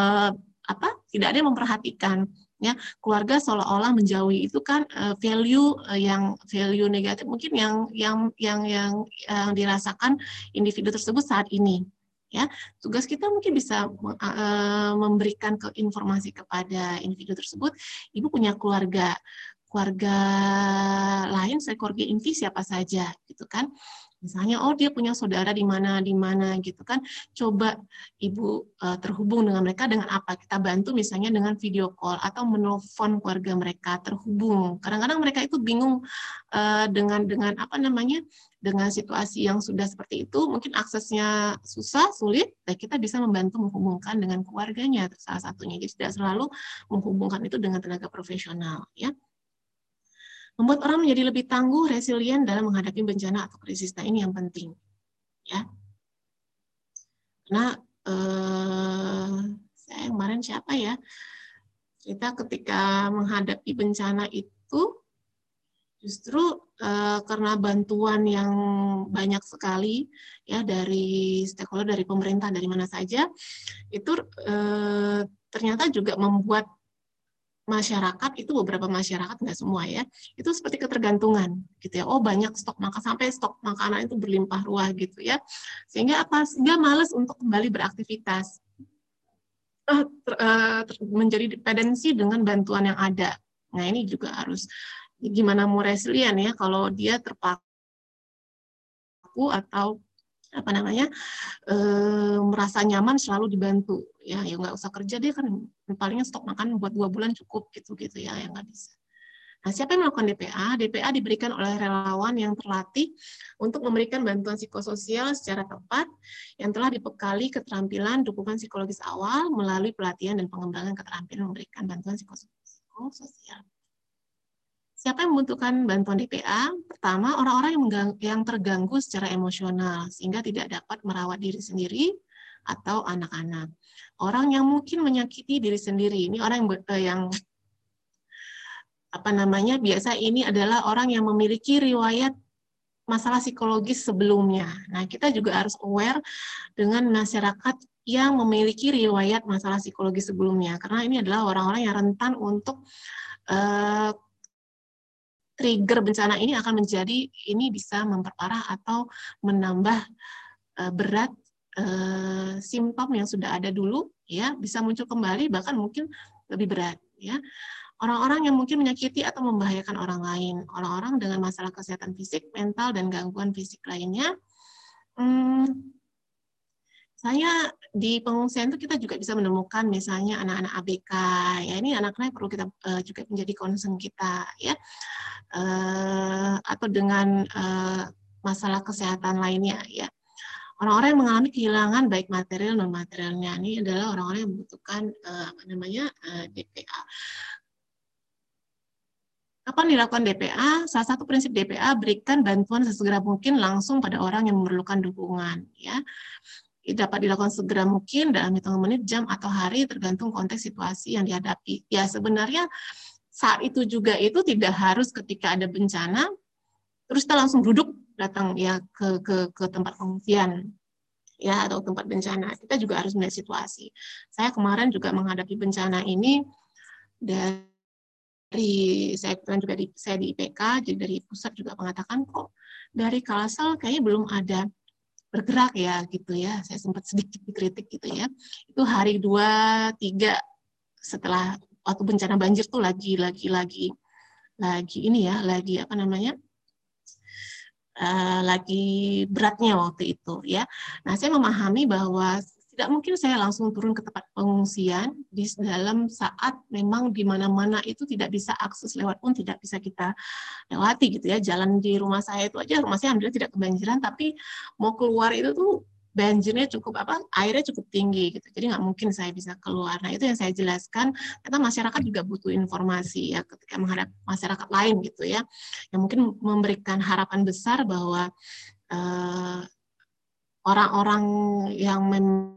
apa tidak ada yang memperhatikan ya. Keluarga seolah-olah menjauhi itu kan uh, value uh, yang value negatif mungkin yang yang yang yang, yang dirasakan individu tersebut saat ini ya. Tugas kita mungkin bisa uh, memberikan ke informasi kepada individu tersebut ibu punya keluarga keluarga lain saya keluarga inti siapa saja? Gitu kan Misalnya, oh dia punya saudara di mana, di mana gitu kan. Coba ibu uh, terhubung dengan mereka dengan apa? Kita bantu misalnya dengan video call atau menelpon keluarga mereka terhubung. Kadang-kadang mereka itu bingung uh, dengan dengan apa namanya dengan situasi yang sudah seperti itu, mungkin aksesnya susah, sulit, dan kita bisa membantu menghubungkan dengan keluarganya salah satunya. Jadi tidak selalu menghubungkan itu dengan tenaga profesional, ya membuat orang menjadi lebih tangguh, resilient dalam menghadapi bencana atau krisis. Nah, ini yang penting. Ya. Karena eh, saya kemarin siapa ya? Kita ketika menghadapi bencana itu justru eh, karena bantuan yang banyak sekali ya dari stakeholder dari pemerintah dari mana saja itu eh, ternyata juga membuat masyarakat itu beberapa masyarakat nggak semua ya itu seperti ketergantungan gitu ya. Oh banyak stok makan sampai stok makanan itu berlimpah ruah gitu ya. Sehingga apa? Sehingga males untuk kembali beraktivitas. Uh, ter, uh, ter, menjadi dependensi dengan bantuan yang ada. Nah ini juga harus gimana mau resilient ya kalau dia terpaku atau apa namanya e, merasa nyaman selalu dibantu ya ya nggak usah kerja dia kan palingnya stok makan buat dua bulan cukup gitu gitu ya yang nggak bisa Nah, siapa yang melakukan DPA? DPA diberikan oleh relawan yang terlatih untuk memberikan bantuan psikososial secara tepat yang telah dibekali keterampilan dukungan psikologis awal melalui pelatihan dan pengembangan keterampilan memberikan bantuan psikososial. Siapa yang membutuhkan bantuan DPA? Pertama, orang-orang yang, yang terganggu secara emosional sehingga tidak dapat merawat diri sendiri atau anak-anak. Orang yang mungkin menyakiti diri sendiri. Ini orang yang, eh, yang apa namanya? Biasa ini adalah orang yang memiliki riwayat masalah psikologis sebelumnya. Nah, kita juga harus aware dengan masyarakat yang memiliki riwayat masalah psikologis sebelumnya karena ini adalah orang-orang yang rentan untuk uh, trigger bencana ini akan menjadi ini bisa memperparah atau menambah uh, berat uh, simptom yang sudah ada dulu ya. Bisa muncul kembali bahkan mungkin lebih berat ya. Orang-orang yang mungkin menyakiti atau membahayakan orang lain orang-orang dengan masalah kesehatan fisik mental dan gangguan fisik lainnya hmm, saya di pengungsian itu kita juga bisa menemukan misalnya anak-anak ABK ya ini anak-anak perlu kita uh, juga menjadi concern kita ya uh, atau dengan uh, masalah kesehatan lainnya ya orang-orang yang mengalami kehilangan baik material non materialnya ini adalah orang-orang yang membutuhkan uh, apa namanya uh, DPA Kapan dilakukan DPA? Salah satu prinsip DPA berikan bantuan sesegera mungkin langsung pada orang yang memerlukan dukungan. Ya, dapat dilakukan segera mungkin dalam hitungan menit, jam, atau hari tergantung konteks situasi yang dihadapi. Ya sebenarnya saat itu juga itu tidak harus ketika ada bencana, terus kita langsung duduk datang ya ke ke, ke tempat pengungsian ya atau tempat bencana. Kita juga harus melihat situasi. Saya kemarin juga menghadapi bencana ini dari saya juga di saya di IPK, jadi dari pusat juga mengatakan kok dari Kalsel kayaknya belum ada bergerak ya gitu ya. Saya sempat sedikit dikritik gitu ya. Itu hari dua tiga setelah waktu bencana banjir tuh lagi lagi lagi lagi ini ya lagi apa namanya uh, lagi beratnya waktu itu ya. Nah saya memahami bahwa tidak mungkin saya langsung turun ke tempat pengungsian di dalam saat memang di mana-mana itu tidak bisa akses lewat pun tidak bisa kita lewati gitu ya. Jalan di rumah saya itu aja rumah saya alhamdulillah tidak kebanjiran tapi mau keluar itu tuh banjirnya cukup apa airnya cukup tinggi gitu. Jadi nggak mungkin saya bisa keluar. Nah itu yang saya jelaskan. Karena masyarakat juga butuh informasi ya ketika menghadap masyarakat lain gitu ya. Yang mungkin memberikan harapan besar bahwa eh, orang-orang uh, yang mem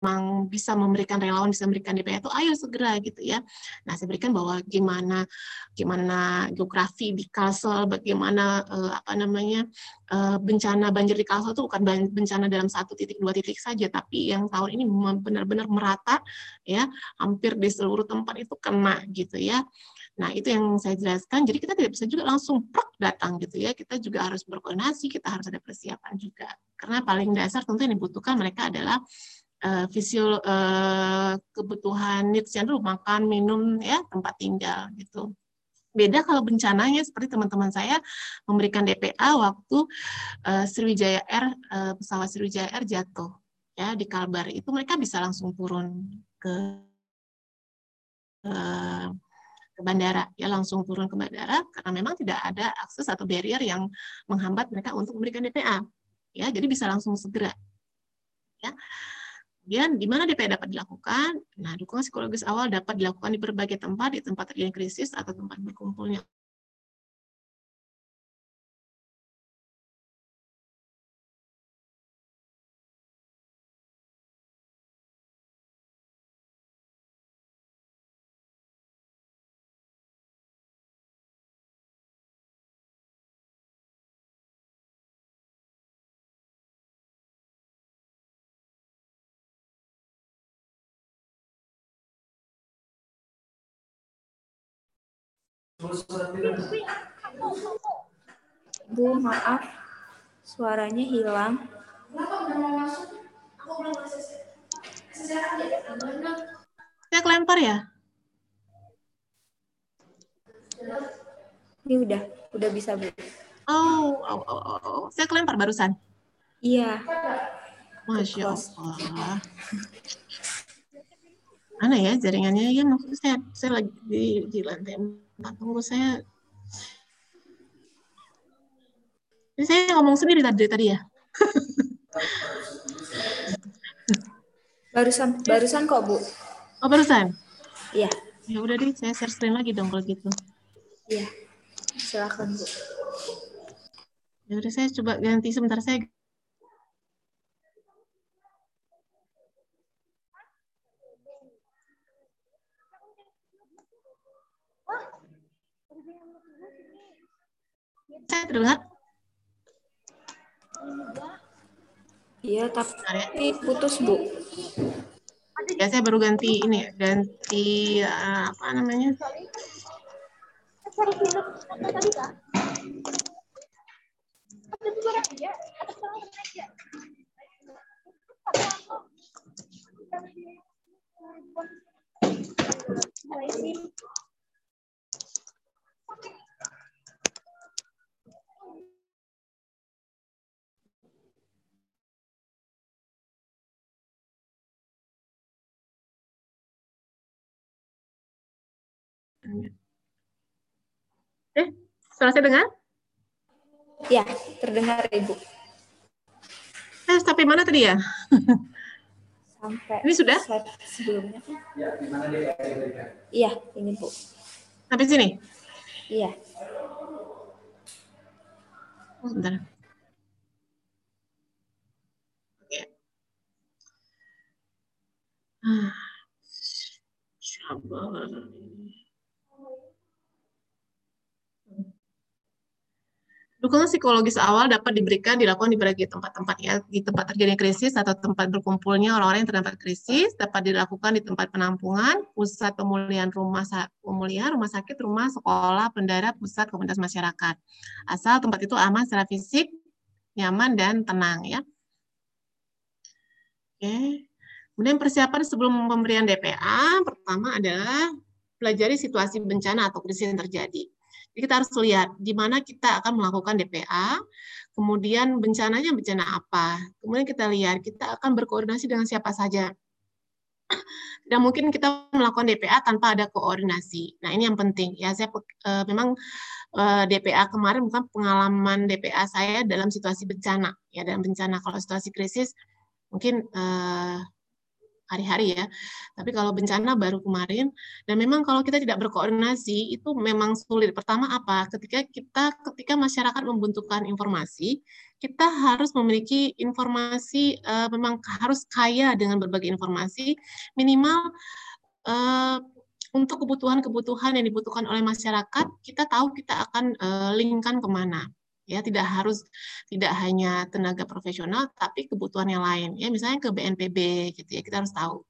memang bisa memberikan relawan bisa memberikan DPA itu ayo segera gitu ya. Nah, saya berikan bahwa gimana gimana geografi di Kalsel, bagaimana uh, apa namanya uh, bencana banjir di Kalsel itu bukan bencana dalam satu titik dua titik saja, tapi yang tahun ini benar-benar merata ya, hampir di seluruh tempat itu kena gitu ya. Nah, itu yang saya jelaskan. Jadi kita tidak bisa juga langsung prok datang gitu ya. Kita juga harus berkoordinasi, kita harus ada persiapan juga. Karena paling dasar tentu yang dibutuhkan mereka adalah uh, visual uh, kebutuhan needs-nya dulu makan, minum, ya tempat tinggal gitu. Beda kalau bencananya seperti teman-teman saya memberikan DPA waktu uh, Sriwijaya Air uh, pesawat Sriwijaya Air jatuh ya di Kalbar. Itu mereka bisa langsung turun ke uh, ke bandara. Ya langsung turun ke bandara karena memang tidak ada akses atau barrier yang menghambat mereka untuk memberikan DPA ya jadi bisa langsung segera. Ya Kemudian di mana DPA dapat dilakukan? Nah, dukungan psikologis awal dapat dilakukan di berbagai tempat, di tempat terjadi krisis atau tempat berkumpulnya Bu, maaf. Suaranya hilang. Saya kelempar ya? Ini udah, udah bisa, Bu. Oh, oh, oh, oh, oh. saya kelempar barusan. Iya. Masya Allah. Mana ya jaringannya? Ya maksud saya, saya lagi di, di lantai empat. Tunggu saya. Ini saya ngomong sendiri tadi tadi ya. *laughs* Barusan, barusan kok, Bu. Oh barusan? Iya. Ya udah deh, saya share screen lagi dong kalau gitu. Iya. Silakan, Bu. Ya udah saya coba ganti sebentar saya Saya terdengar? Iya, tapi putus, Bu. Ya, saya baru ganti ini, ya, ganti uh, apa namanya? Eh, suara saya dengar? Ya, terdengar Ibu. Eh, sampai mana tadi ya? *laughs* Sampai Ini sudah? sebelumnya. Iya, ini Bu. Sampai sini? Iya. Oh, sebentar. Oke. Ah, sabar. Dukungan psikologis awal dapat diberikan dilakukan di berbagai tempat-tempat ya, di tempat terjadi krisis atau tempat berkumpulnya orang-orang yang terdapat krisis, dapat dilakukan di tempat penampungan, pusat pemulihan rumah pemulihan, rumah sakit, rumah sekolah, pendara, pusat komunitas masyarakat. Asal tempat itu aman secara fisik, nyaman dan tenang ya. Oke. Kemudian persiapan sebelum pemberian DPA pertama adalah pelajari situasi bencana atau krisis yang terjadi. Jadi kita harus lihat di mana kita akan melakukan DPA, kemudian bencananya bencana apa. Kemudian kita lihat kita akan berkoordinasi dengan siapa saja. Dan mungkin kita melakukan DPA tanpa ada koordinasi. Nah ini yang penting ya. Saya uh, memang uh, DPA kemarin bukan pengalaman DPA saya dalam situasi bencana ya dalam bencana. Kalau situasi krisis mungkin uh, hari-hari ya. Tapi kalau bencana baru kemarin dan memang kalau kita tidak berkoordinasi itu memang sulit. Pertama apa? Ketika kita ketika masyarakat membutuhkan informasi, kita harus memiliki informasi uh, memang harus kaya dengan berbagai informasi minimal uh, untuk kebutuhan-kebutuhan yang dibutuhkan oleh masyarakat, kita tahu kita akan uh, linkkan ke mana ya tidak harus tidak hanya tenaga profesional tapi kebutuhan yang lain. Ya misalnya ke BNPB gitu ya kita harus tahu.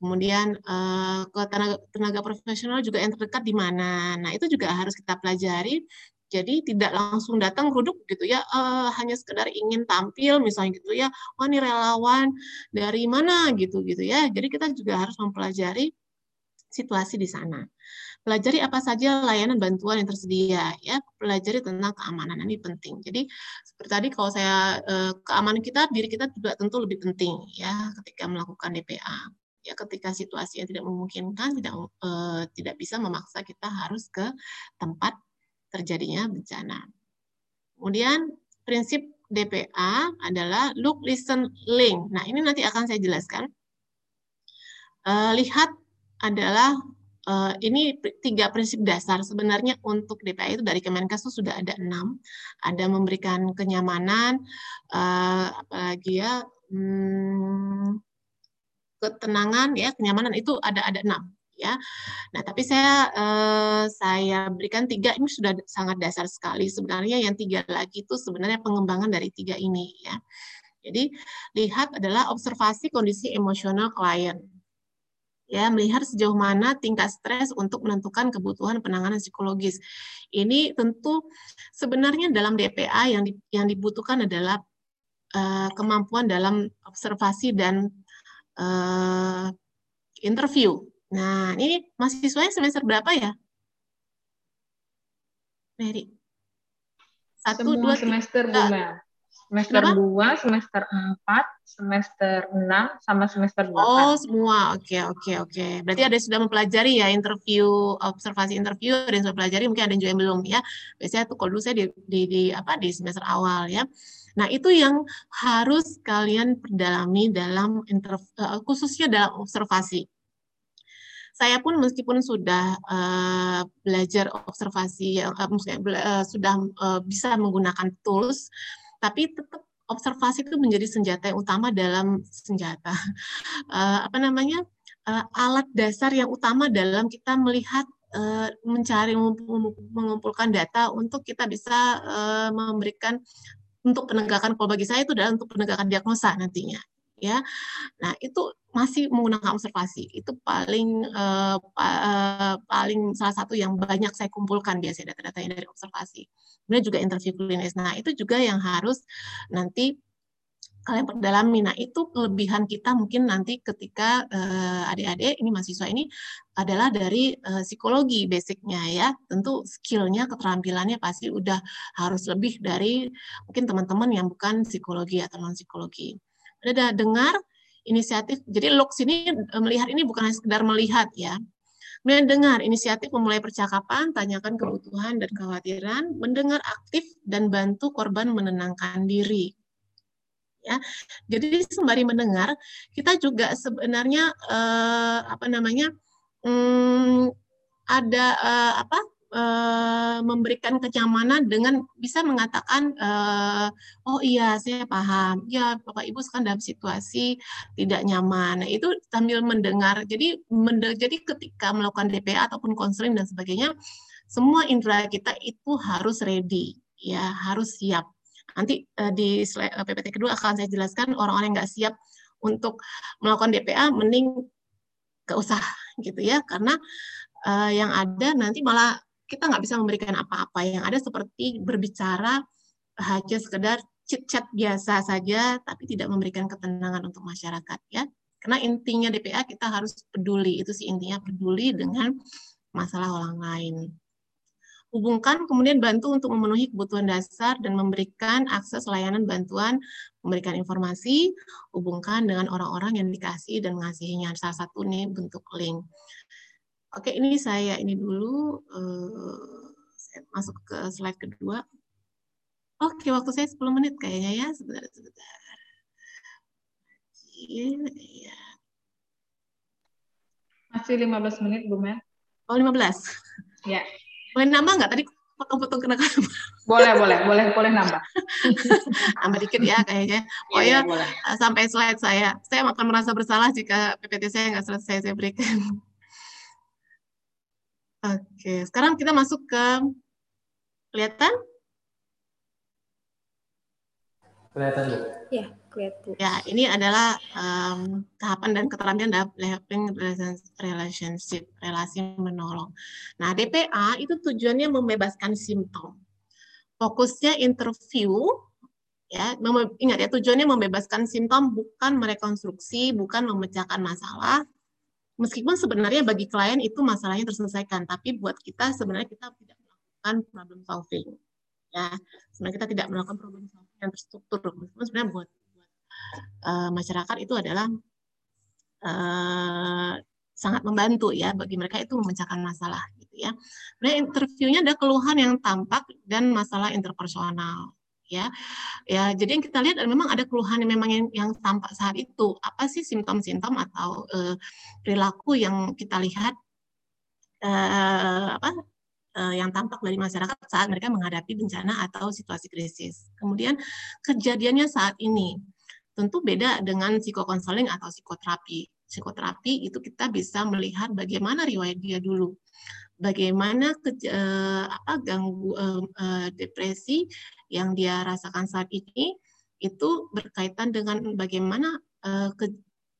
Kemudian uh, ke tenaga, tenaga profesional juga yang terdekat di mana. Nah itu juga harus kita pelajari. Jadi tidak langsung datang ruduk gitu ya uh, hanya sekedar ingin tampil misalnya gitu ya wah ini relawan dari mana? gitu gitu ya. Jadi kita juga harus mempelajari situasi di sana pelajari apa saja layanan bantuan yang tersedia ya. Pelajari tentang keamanan ini penting. Jadi seperti tadi kalau saya eh, keamanan kita diri kita juga tentu lebih penting ya ketika melakukan DPA ya ketika situasi yang tidak memungkinkan tidak eh, tidak bisa memaksa kita harus ke tempat terjadinya bencana. Kemudian prinsip DPA adalah look listen link. Nah ini nanti akan saya jelaskan. Eh, lihat adalah Uh, ini tiga prinsip dasar sebenarnya untuk DPA itu dari Kemenkes itu sudah ada enam, ada memberikan kenyamanan, uh, apalagi ya hmm, ketenangan ya kenyamanan itu ada ada enam ya. Nah tapi saya uh, saya berikan tiga ini sudah sangat dasar sekali sebenarnya yang tiga lagi itu sebenarnya pengembangan dari tiga ini ya. Jadi lihat adalah observasi kondisi emosional klien ya melihat sejauh mana tingkat stres untuk menentukan kebutuhan penanganan psikologis. Ini tentu sebenarnya dalam DPA yang di, yang dibutuhkan adalah uh, kemampuan dalam observasi dan uh, interview. Nah, ini mahasiswanya semester berapa ya? Mary. Satu, Semua dua, semester, tiga. Semester Kenapa? 2, semester 4, semester 6, sama semester 8. Oh, semua. Oke, okay, oke, okay, oke. Okay. Berarti ada yang sudah mempelajari ya interview, observasi interview, ada yang sudah pelajari, mungkin ada yang juga yang belum ya. Biasanya tuh kalau dulu saya di, di, di apa di semester awal ya. Nah, itu yang harus kalian perdalami dalam interview, uh, khususnya dalam observasi. Saya pun meskipun sudah uh, belajar observasi, uh, uh, sudah uh, bisa menggunakan tools, tapi tetap observasi itu menjadi senjata yang utama dalam senjata. Uh, *laughs* apa namanya? Uh, alat dasar yang utama dalam kita melihat uh, mencari mengumpulkan data untuk kita bisa memberikan untuk penegakan kalau bagi saya itu adalah untuk penegakan diagnosa nantinya ya nah itu masih menggunakan observasi itu paling uh, paling salah satu yang banyak saya kumpulkan biasanya data-data yang dari observasi kemudian juga interview klinis nah itu juga yang harus nanti kalian perdalami. Nah, itu kelebihan kita mungkin nanti ketika uh, adik-adik ini mahasiswa ini adalah dari uh, psikologi basicnya ya. Tentu skillnya, keterampilannya pasti udah harus lebih dari mungkin teman-teman yang bukan psikologi atau non psikologi. Ada dengar inisiatif. Jadi Lux ini eh, melihat ini bukan hanya sekedar melihat ya. Kemudian dengar inisiatif memulai percakapan, tanyakan kebutuhan dan kekhawatiran, mendengar aktif dan bantu korban menenangkan diri. Ya, jadi sembari mendengar, kita juga sebenarnya eh, apa namanya hmm, ada eh, apa uh, memberikan kenyamanan dengan bisa mengatakan uh, oh iya saya paham. Ya bapak ibu sekarang dalam situasi tidak nyaman. Nah, itu sambil mendengar jadi mende jadi ketika melakukan DPA ataupun konseling dan sebagainya semua indera kita itu harus ready ya harus siap. Nanti uh, di PPT kedua akan saya jelaskan orang-orang yang nggak siap untuk melakukan DPA mending gak usah gitu ya. Karena uh, yang ada nanti malah kita nggak bisa memberikan apa-apa. Yang ada seperti berbicara hanya sekedar chit-chat biasa saja, tapi tidak memberikan ketenangan untuk masyarakat. ya. Karena intinya DPA kita harus peduli, itu sih intinya peduli dengan masalah orang lain. Hubungkan, kemudian bantu untuk memenuhi kebutuhan dasar dan memberikan akses layanan bantuan, memberikan informasi, hubungkan dengan orang-orang yang dikasih dan mengasihinya. Salah satu nih bentuk link. Oke, ini saya ini dulu uh, saya masuk ke slide kedua. Oke, waktu saya 10 menit kayaknya ya. Sebentar, sebentar. Ya. Masih 15 menit, Bu Mel. Oh, 15? Ya. Boleh nambah nggak? Tadi potong-potong kena Boleh, boleh, boleh, boleh nambah. *laughs* nambah dikit ya kayaknya. Oh ya, boleh. sampai slide saya. Saya akan merasa bersalah jika PPT saya nggak selesai saya berikan. *laughs* Oke, sekarang kita masuk ke kelihatan? Kelihatan, Bu. Ya, kelihatan. Ya, ini adalah um, tahapan dan keterampilan dalam helping relationship, relasi menolong. Nah, DPA itu tujuannya membebaskan simptom. Fokusnya interview, ya, ingat ya, tujuannya membebaskan simptom bukan merekonstruksi, bukan memecahkan masalah, meskipun sebenarnya bagi klien itu masalahnya terselesaikan, tapi buat kita sebenarnya kita tidak melakukan problem solving. Ya, sebenarnya kita tidak melakukan problem solving yang terstruktur. Meskipun sebenarnya buat, uh, masyarakat itu adalah uh, sangat membantu ya bagi mereka itu memecahkan masalah gitu ya. Nah, interviewnya ada keluhan yang tampak dan masalah interpersonal ya. Ya jadi yang kita lihat memang ada keluhan yang memang yang, yang tampak saat itu. Apa sih simptom-simptom atau uh, perilaku yang kita lihat uh, apa uh, yang tampak dari masyarakat saat mereka menghadapi bencana atau situasi krisis? Kemudian kejadiannya saat ini. Tentu beda dengan psikokonseling atau psikoterapi. Psikoterapi itu kita bisa melihat bagaimana riwayat dia dulu. Bagaimana ke, uh, apa ganggu uh, depresi yang dia rasakan saat ini itu berkaitan dengan bagaimana uh, ke,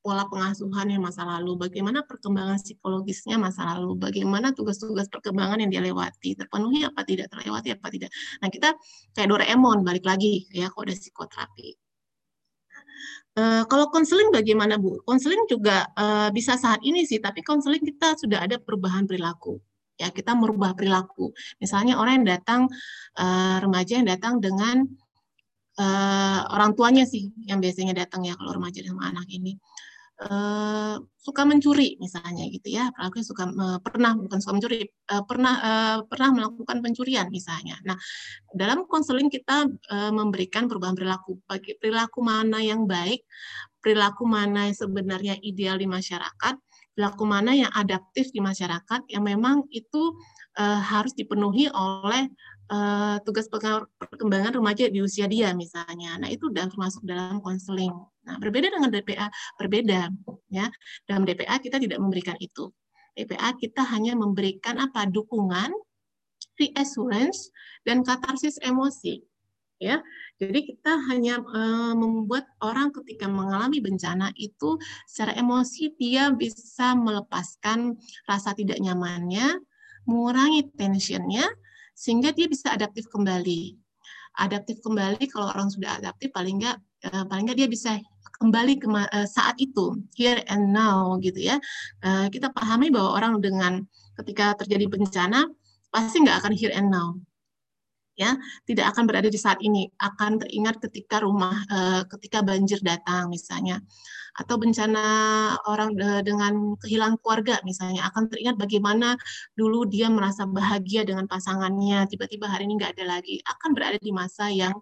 pola pengasuhan yang masa lalu, bagaimana perkembangan psikologisnya masa lalu, bagaimana tugas-tugas perkembangan yang dia lewati, terpenuhi apa tidak, terlewati apa tidak. Nah kita kayak Doraemon balik lagi ya kode psikoterapi. Uh, kalau konseling bagaimana Bu? Konseling juga uh, bisa saat ini sih, tapi konseling kita sudah ada perubahan perilaku. Ya, kita merubah perilaku. Misalnya orang yang datang uh, remaja yang datang dengan uh, orang tuanya sih yang biasanya datang ya kalau remaja sama anak ini. Uh, suka mencuri misalnya gitu ya perilaku suka uh, pernah bukan suka mencuri uh, pernah uh, pernah melakukan pencurian misalnya nah dalam konseling kita uh, memberikan perubahan perilaku perilaku mana yang baik perilaku mana yang sebenarnya ideal di masyarakat perilaku mana yang adaptif di masyarakat yang memang itu uh, harus dipenuhi oleh uh, tugas perkembangan remaja di usia dia misalnya. Nah, itu sudah termasuk dalam konseling. Nah, berbeda dengan DPA, berbeda ya. Dalam DPA kita tidak memberikan itu. DPA kita hanya memberikan apa? dukungan, reassurance dan katarsis emosi. Ya. Jadi kita hanya uh, membuat orang ketika mengalami bencana itu secara emosi dia bisa melepaskan rasa tidak nyamannya, mengurangi tensionnya, sehingga dia bisa adaptif kembali. Adaptif kembali kalau orang sudah adaptif paling nggak uh, paling nggak dia bisa kembali ke uh, saat itu here and now gitu ya. Kita pahami bahwa orang dengan ketika terjadi bencana pasti nggak akan here and now ya tidak akan berada di saat ini. Akan teringat ketika rumah ketika banjir datang misalnya. Atau bencana orang dengan kehilangan keluarga misalnya. Akan teringat bagaimana dulu dia merasa bahagia dengan pasangannya. Tiba-tiba hari ini nggak ada lagi. Akan berada di masa yang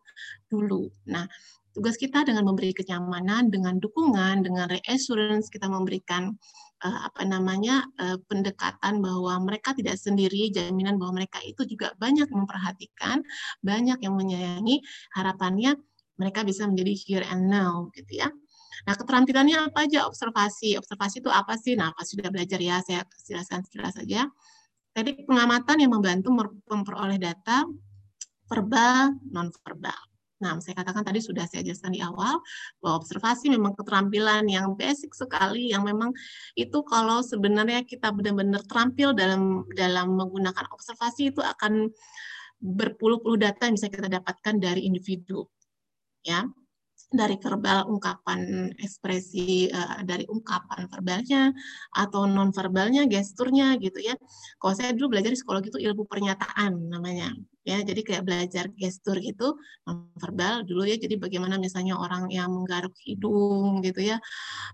dulu. Nah tugas kita dengan memberi kenyamanan, dengan dukungan, dengan reassurance kita memberikan apa namanya uh, pendekatan bahwa mereka tidak sendiri, jaminan bahwa mereka itu juga banyak memperhatikan, banyak yang menyayangi, harapannya mereka bisa menjadi here and now gitu ya. Nah, keterampilannya apa aja? Observasi. Observasi itu apa sih? Nah, apa sudah belajar ya? Saya jelaskan jelas saja. Tadi pengamatan yang membantu memperoleh data verbal, non verbal. Nah, saya katakan tadi sudah saya jelaskan di awal bahwa observasi memang keterampilan yang basic sekali yang memang itu kalau sebenarnya kita benar-benar terampil dalam dalam menggunakan observasi itu akan berpuluh-puluh data yang bisa kita dapatkan dari individu. Ya dari verbal ungkapan ekspresi uh, dari ungkapan verbalnya atau non verbalnya gesturnya gitu ya. Kalau saya dulu belajar di psikologi itu ilmu pernyataan namanya ya. Jadi kayak belajar gestur gitu verbal dulu ya. Jadi bagaimana misalnya orang yang menggaruk hidung gitu ya.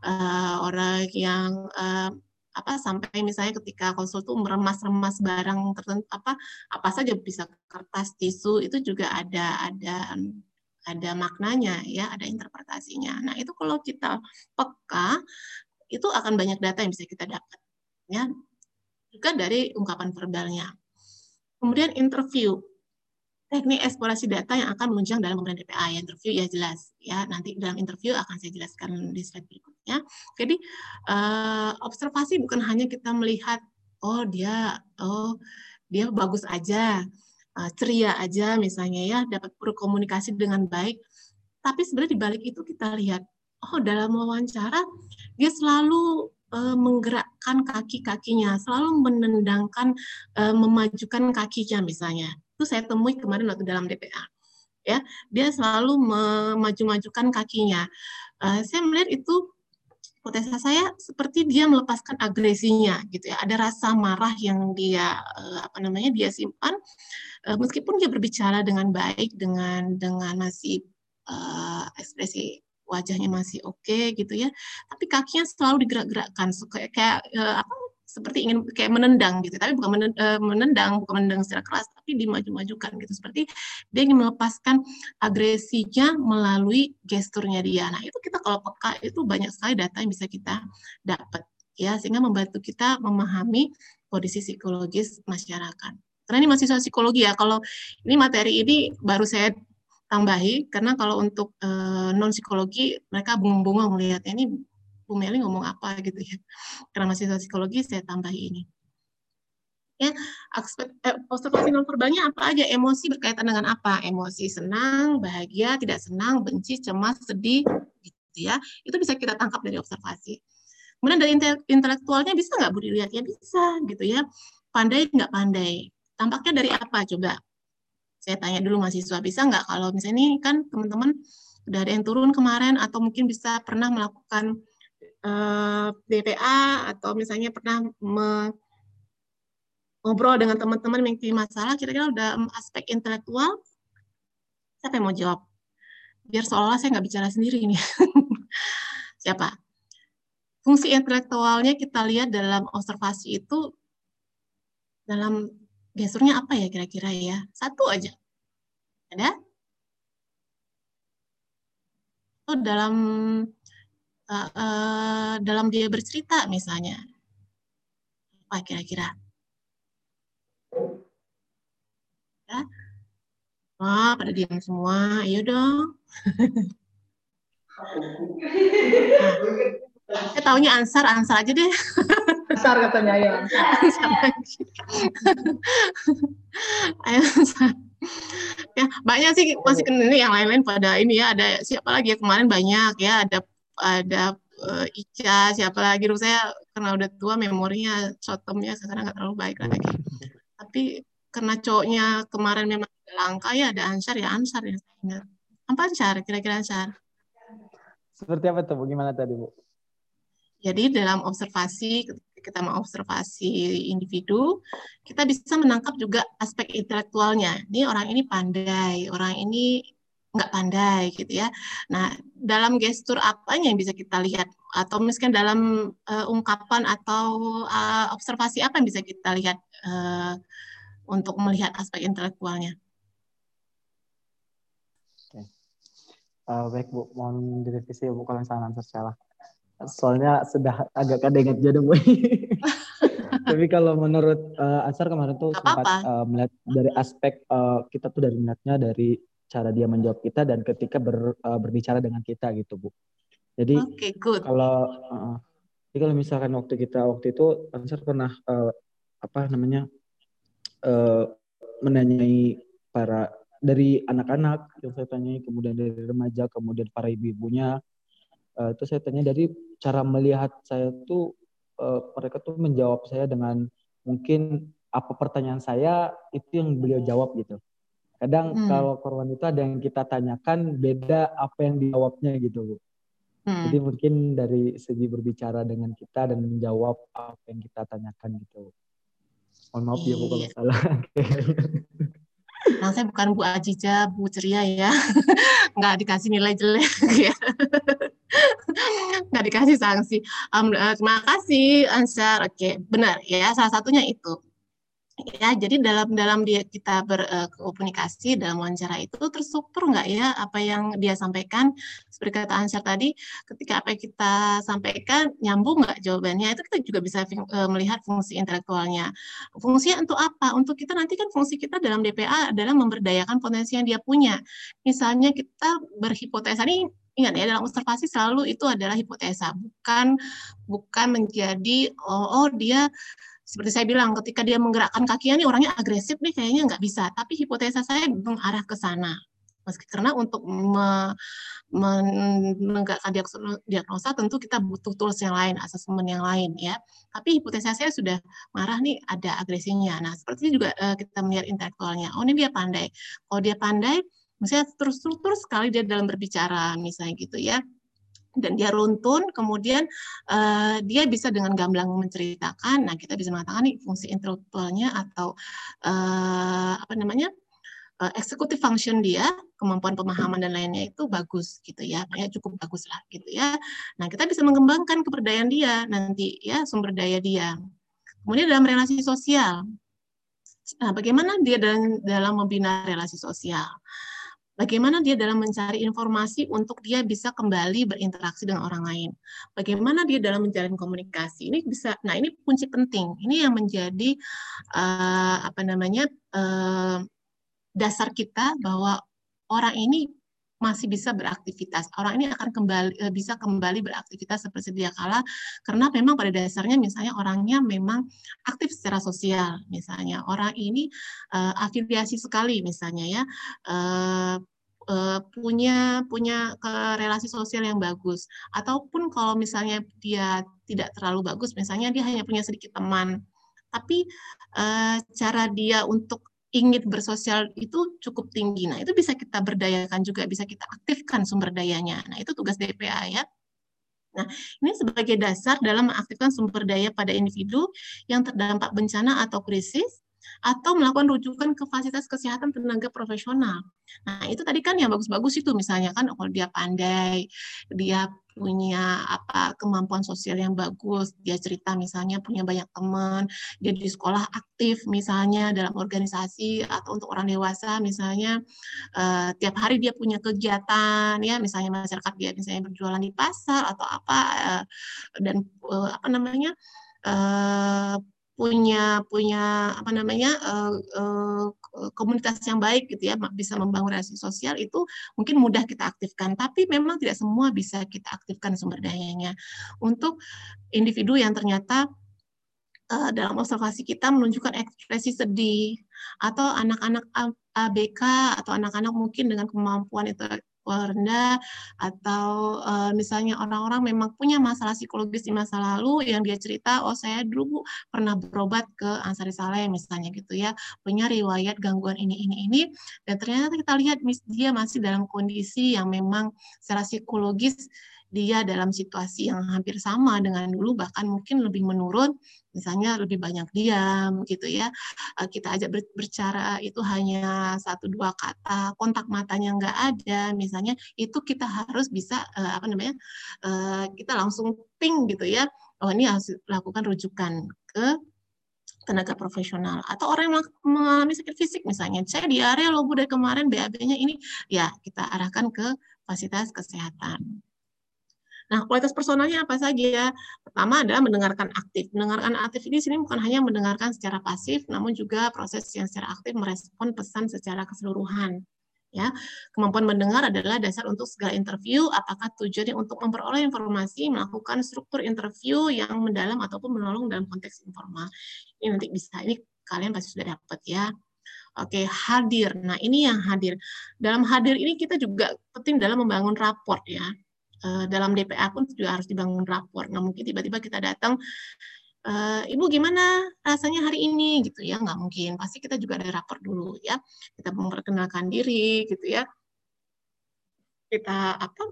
Uh, orang yang uh, apa sampai misalnya ketika konsul tuh meremas-remas barang tertentu apa apa saja bisa kertas tisu itu juga ada ada ada maknanya ya, ada interpretasinya. Nah, itu kalau kita peka itu akan banyak data yang bisa kita dapat ya. Juga dari ungkapan verbalnya. Kemudian interview. Teknik eksplorasi data yang akan menunjang dalam pemberian DPA. Ya, interview ya jelas ya. Nanti dalam interview akan saya jelaskan di slide berikutnya. Jadi uh, observasi bukan hanya kita melihat oh dia oh dia bagus aja uh, ceria aja misalnya ya dapat berkomunikasi dengan baik tapi sebenarnya di balik itu kita lihat oh dalam wawancara dia selalu uh, menggerakkan kaki-kakinya selalu menendangkan memajukan kakinya misalnya itu saya temui kemarin waktu dalam DPA ya. Dia selalu memaju-majukan kakinya. Uh, saya melihat itu hipotesa saya seperti dia melepaskan agresinya gitu ya. Ada rasa marah yang dia apa namanya dia simpan. Meskipun dia berbicara dengan baik dengan dengan masih uh, ekspresi wajahnya masih oke okay, gitu ya. Tapi kakinya selalu digerak-gerakkan kayak kayak uh, apa seperti ingin kayak menendang gitu. Tapi bukan menendang bukan menendang secara keras tapi dimaju-majukan gitu. Seperti dia ingin melepaskan agresinya melalui gesturnya dia. Nah itu kita kalau peka itu banyak sekali data yang bisa kita dapat ya. Sehingga membantu kita memahami kondisi psikologis masyarakat. Karena ini mahasiswa psikologi ya. Kalau ini materi ini baru saya tambahi karena kalau untuk uh, non psikologi mereka bengong-bengong melihatnya. Ini Bu Meli ngomong apa gitu ya. Karena masih psikologi saya tambah ini. Ya, aspek eh, observasi apa aja? Emosi berkaitan dengan apa? Emosi senang, bahagia, tidak senang, benci, cemas, sedih, gitu ya. Itu bisa kita tangkap dari observasi. Kemudian dari intelektualnya bisa nggak Bu dilihat? Ya bisa gitu ya. Pandai nggak pandai. Tampaknya dari apa coba? Saya tanya dulu mahasiswa, bisa nggak kalau misalnya ini kan teman-teman udah ada yang turun kemarin atau mungkin bisa pernah melakukan DPA atau misalnya pernah ngobrol dengan teman-teman memiliki masalah, kira-kira udah aspek intelektual, siapa yang mau jawab? Biar seolah-olah saya nggak bicara sendiri ini. *laughs* siapa? Fungsi intelektualnya kita lihat dalam observasi itu dalam gesturnya apa ya kira-kira ya? Satu aja. Ada? Itu dalam uh, uh, dalam dia bercerita misalnya. Apa kira-kira? Ya. Wah, pada diam semua. Ayo dong. nah, *laughs* saya taunya ansar, ansar aja deh. Ansar katanya ya. *laughs* ansar lagi. Ayo ansar. Ya, banyak sih masih ini yang lain-lain pada ini ya. Ada siapa lagi ya kemarin banyak ya. Ada ada uh, Ica, siapa lagi. Menurut saya karena udah tua memorinya, short-termnya sekarang nggak terlalu baik lagi tapi karena cowoknya kemarin memang langka ya ada Ansar ya Ansar ya saya ingat. Apa Ansar? Kira-kira Ansar? Seperti apa tuh? Bagaimana tadi Bu? Jadi dalam observasi kita mengobservasi individu, kita bisa menangkap juga aspek intelektualnya. Ini orang ini pandai, orang ini nggak pandai gitu ya. Nah, dalam gestur apa yang bisa kita lihat atau misalkan dalam uh, ungkapan atau uh, observasi apa yang bisa kita lihat uh, untuk melihat aspek intelektualnya? Oke. Uh, baik Bu, mohon direvisi Bu kalau misalnya salah. Soalnya sudah agak kada ingat jadi Bu. *laughs* Tapi kalau menurut uh, Asar kemarin tuh sempat uh, melihat dari aspek uh, kita tuh dari melihatnya dari cara dia menjawab kita dan ketika ber, uh, berbicara dengan kita gitu bu. Jadi okay, good. kalau uh, jadi kalau misalkan waktu kita waktu itu Ansar pernah uh, apa namanya uh, menanyai para dari anak-anak yang saya tanyai kemudian dari remaja kemudian para ibu-ibunya uh, itu saya tanya dari cara melihat saya tuh uh, mereka tuh menjawab saya dengan mungkin apa pertanyaan saya itu yang beliau jawab gitu Kadang hmm. kalau korban itu ada yang kita tanyakan beda apa yang dijawabnya gitu, Bu. Hmm. Jadi mungkin dari segi berbicara dengan kita dan menjawab apa yang kita tanyakan gitu. Mohon maaf ya Bu kalau iya. salah. *laughs* Nah, saya bukan Bu Ajija, Bu Ceria ya. *laughs* Nggak dikasih nilai jelek *laughs* ya. Nggak dikasih sanksi. Um, terima kasih, Ansar. Oke, benar ya. Salah satunya itu ya jadi dalam dalam dia kita berkomunikasi uh, dalam wawancara itu terstruktur nggak ya apa yang dia sampaikan? Seperti kata Ansar tadi ketika apa yang kita sampaikan nyambung nggak jawabannya? Itu kita juga bisa uh, melihat fungsi intelektualnya. Fungsinya untuk apa? Untuk kita nanti kan fungsi kita dalam DPA adalah memberdayakan potensi yang dia punya. Misalnya kita berhipotesa ini ingat ya dalam observasi selalu itu adalah hipotesa bukan bukan menjadi oh, oh dia seperti saya bilang ketika dia menggerakkan kakinya nih orangnya agresif nih kayaknya nggak bisa tapi hipotesa saya mengarah ke sana meski karena untuk me, menegakkan diagnosa tentu kita butuh tools yang lain, asesmen yang lain ya. Tapi hipotesa saya sudah marah nih ada agresinya. Nah seperti juga uh, kita melihat intelektualnya. Oh ini dia pandai. Kalau dia pandai, misalnya terstruktur sekali dia dalam berbicara misalnya gitu ya dan dia runtun, kemudian uh, dia bisa dengan gamblang menceritakan. Nah, kita bisa mengatakan nih fungsi intelektualnya atau uh, apa namanya uh, eksekutif function dia, kemampuan pemahaman dan lainnya itu bagus gitu ya, ya cukup bagus lah gitu ya. Nah, kita bisa mengembangkan keberdayaan dia nanti ya sumber daya dia. Kemudian dalam relasi sosial, nah bagaimana dia dalam, dalam membina relasi sosial? Bagaimana dia dalam mencari informasi untuk dia bisa kembali berinteraksi dengan orang lain. Bagaimana dia dalam menjalin komunikasi. Ini bisa, nah ini kunci penting. Ini yang menjadi uh, apa namanya uh, dasar kita bahwa orang ini masih bisa beraktivitas. Orang ini akan kembali eh, bisa kembali beraktivitas seperti dia kala karena memang pada dasarnya misalnya orangnya memang aktif secara sosial misalnya. Orang ini uh, afiliasi sekali misalnya ya. Uh, uh, punya punya ke relasi sosial yang bagus ataupun kalau misalnya dia tidak terlalu bagus misalnya dia hanya punya sedikit teman tapi uh, cara dia untuk ingin bersosial itu cukup tinggi. Nah, itu bisa kita berdayakan juga, bisa kita aktifkan sumber dayanya. Nah, itu tugas DPA ya. Nah, ini sebagai dasar dalam mengaktifkan sumber daya pada individu yang terdampak bencana atau krisis atau melakukan rujukan ke fasilitas kesehatan tenaga profesional. Nah, itu tadi kan yang bagus-bagus itu misalnya kan kalau dia pandai, dia punya apa kemampuan sosial yang bagus, dia cerita misalnya punya banyak teman, dia di sekolah aktif misalnya dalam organisasi atau untuk orang dewasa misalnya uh, tiap hari dia punya kegiatan ya misalnya masyarakat dia misalnya berjualan di pasar atau apa uh, dan uh, apa namanya punya punya apa namanya uh, uh, komunitas yang baik gitu ya bisa membangun relasi sosial itu mungkin mudah kita aktifkan. Tapi memang tidak semua bisa kita aktifkan sumber dayanya. Untuk individu yang ternyata uh, dalam observasi kita menunjukkan ekspresi sedih atau anak-anak ABK atau anak-anak mungkin dengan kemampuan itu rendah atau uh, misalnya orang-orang memang punya masalah psikologis di masa lalu yang dia cerita oh saya dulu pernah berobat ke Ansari Saleh misalnya gitu ya punya riwayat gangguan ini ini ini dan ternyata kita lihat dia masih dalam kondisi yang memang secara psikologis dia dalam situasi yang hampir sama dengan dulu bahkan mungkin lebih menurun misalnya lebih banyak diam gitu ya. Eh, kita ajak berbicara itu hanya satu dua kata kontak matanya nggak ada misalnya itu kita harus bisa eh, apa namanya eh, kita langsung ping gitu ya. Oh ini harus lakukan rujukan ke tenaga profesional. Atau orang yang mengalami sakit fisik misalnya saya diare loh bu dari kemarin BAB-nya ini. Ya kita arahkan ke fasilitas kesehatan Nah, kualitas personalnya apa saja? Pertama adalah mendengarkan aktif. Mendengarkan aktif ini sini bukan hanya mendengarkan secara pasif, namun juga proses yang secara aktif merespon pesan secara keseluruhan. Ya, kemampuan mendengar adalah dasar untuk segala interview. Apakah tujuannya untuk memperoleh informasi, melakukan struktur interview yang mendalam ataupun menolong dalam konteks informal. Ini nanti bisa ini kalian pasti sudah dapat ya. Oke, hadir. Nah, ini yang hadir. Dalam hadir ini kita juga penting dalam membangun raport ya. Eh, dalam DPA pun juga harus dibangun rapor. Nggak mungkin tiba-tiba kita datang, e, Ibu gimana rasanya hari ini gitu ya, nggak mungkin. Pasti kita juga ada rapor dulu ya. Kita memperkenalkan diri gitu ya. Kita apa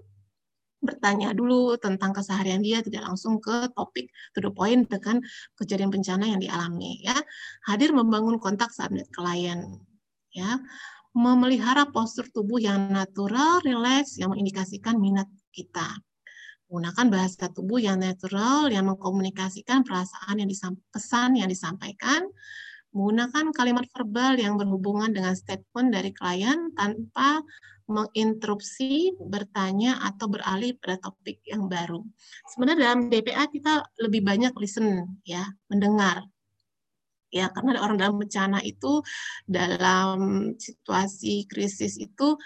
bertanya dulu tentang keseharian dia, tidak langsung ke topik to the point dengan kejadian bencana yang dialami ya. Hadir membangun kontak saat klien ya memelihara postur tubuh yang natural, rileks, yang mengindikasikan minat kita. Gunakan bahasa tubuh yang natural, yang mengkomunikasikan perasaan yang pesan yang disampaikan. Menggunakan kalimat verbal yang berhubungan dengan statement dari klien tanpa menginterupsi, bertanya, atau beralih pada topik yang baru. Sebenarnya dalam DPA kita lebih banyak listen, ya, mendengar ya karena orang dalam bencana itu dalam situasi krisis itu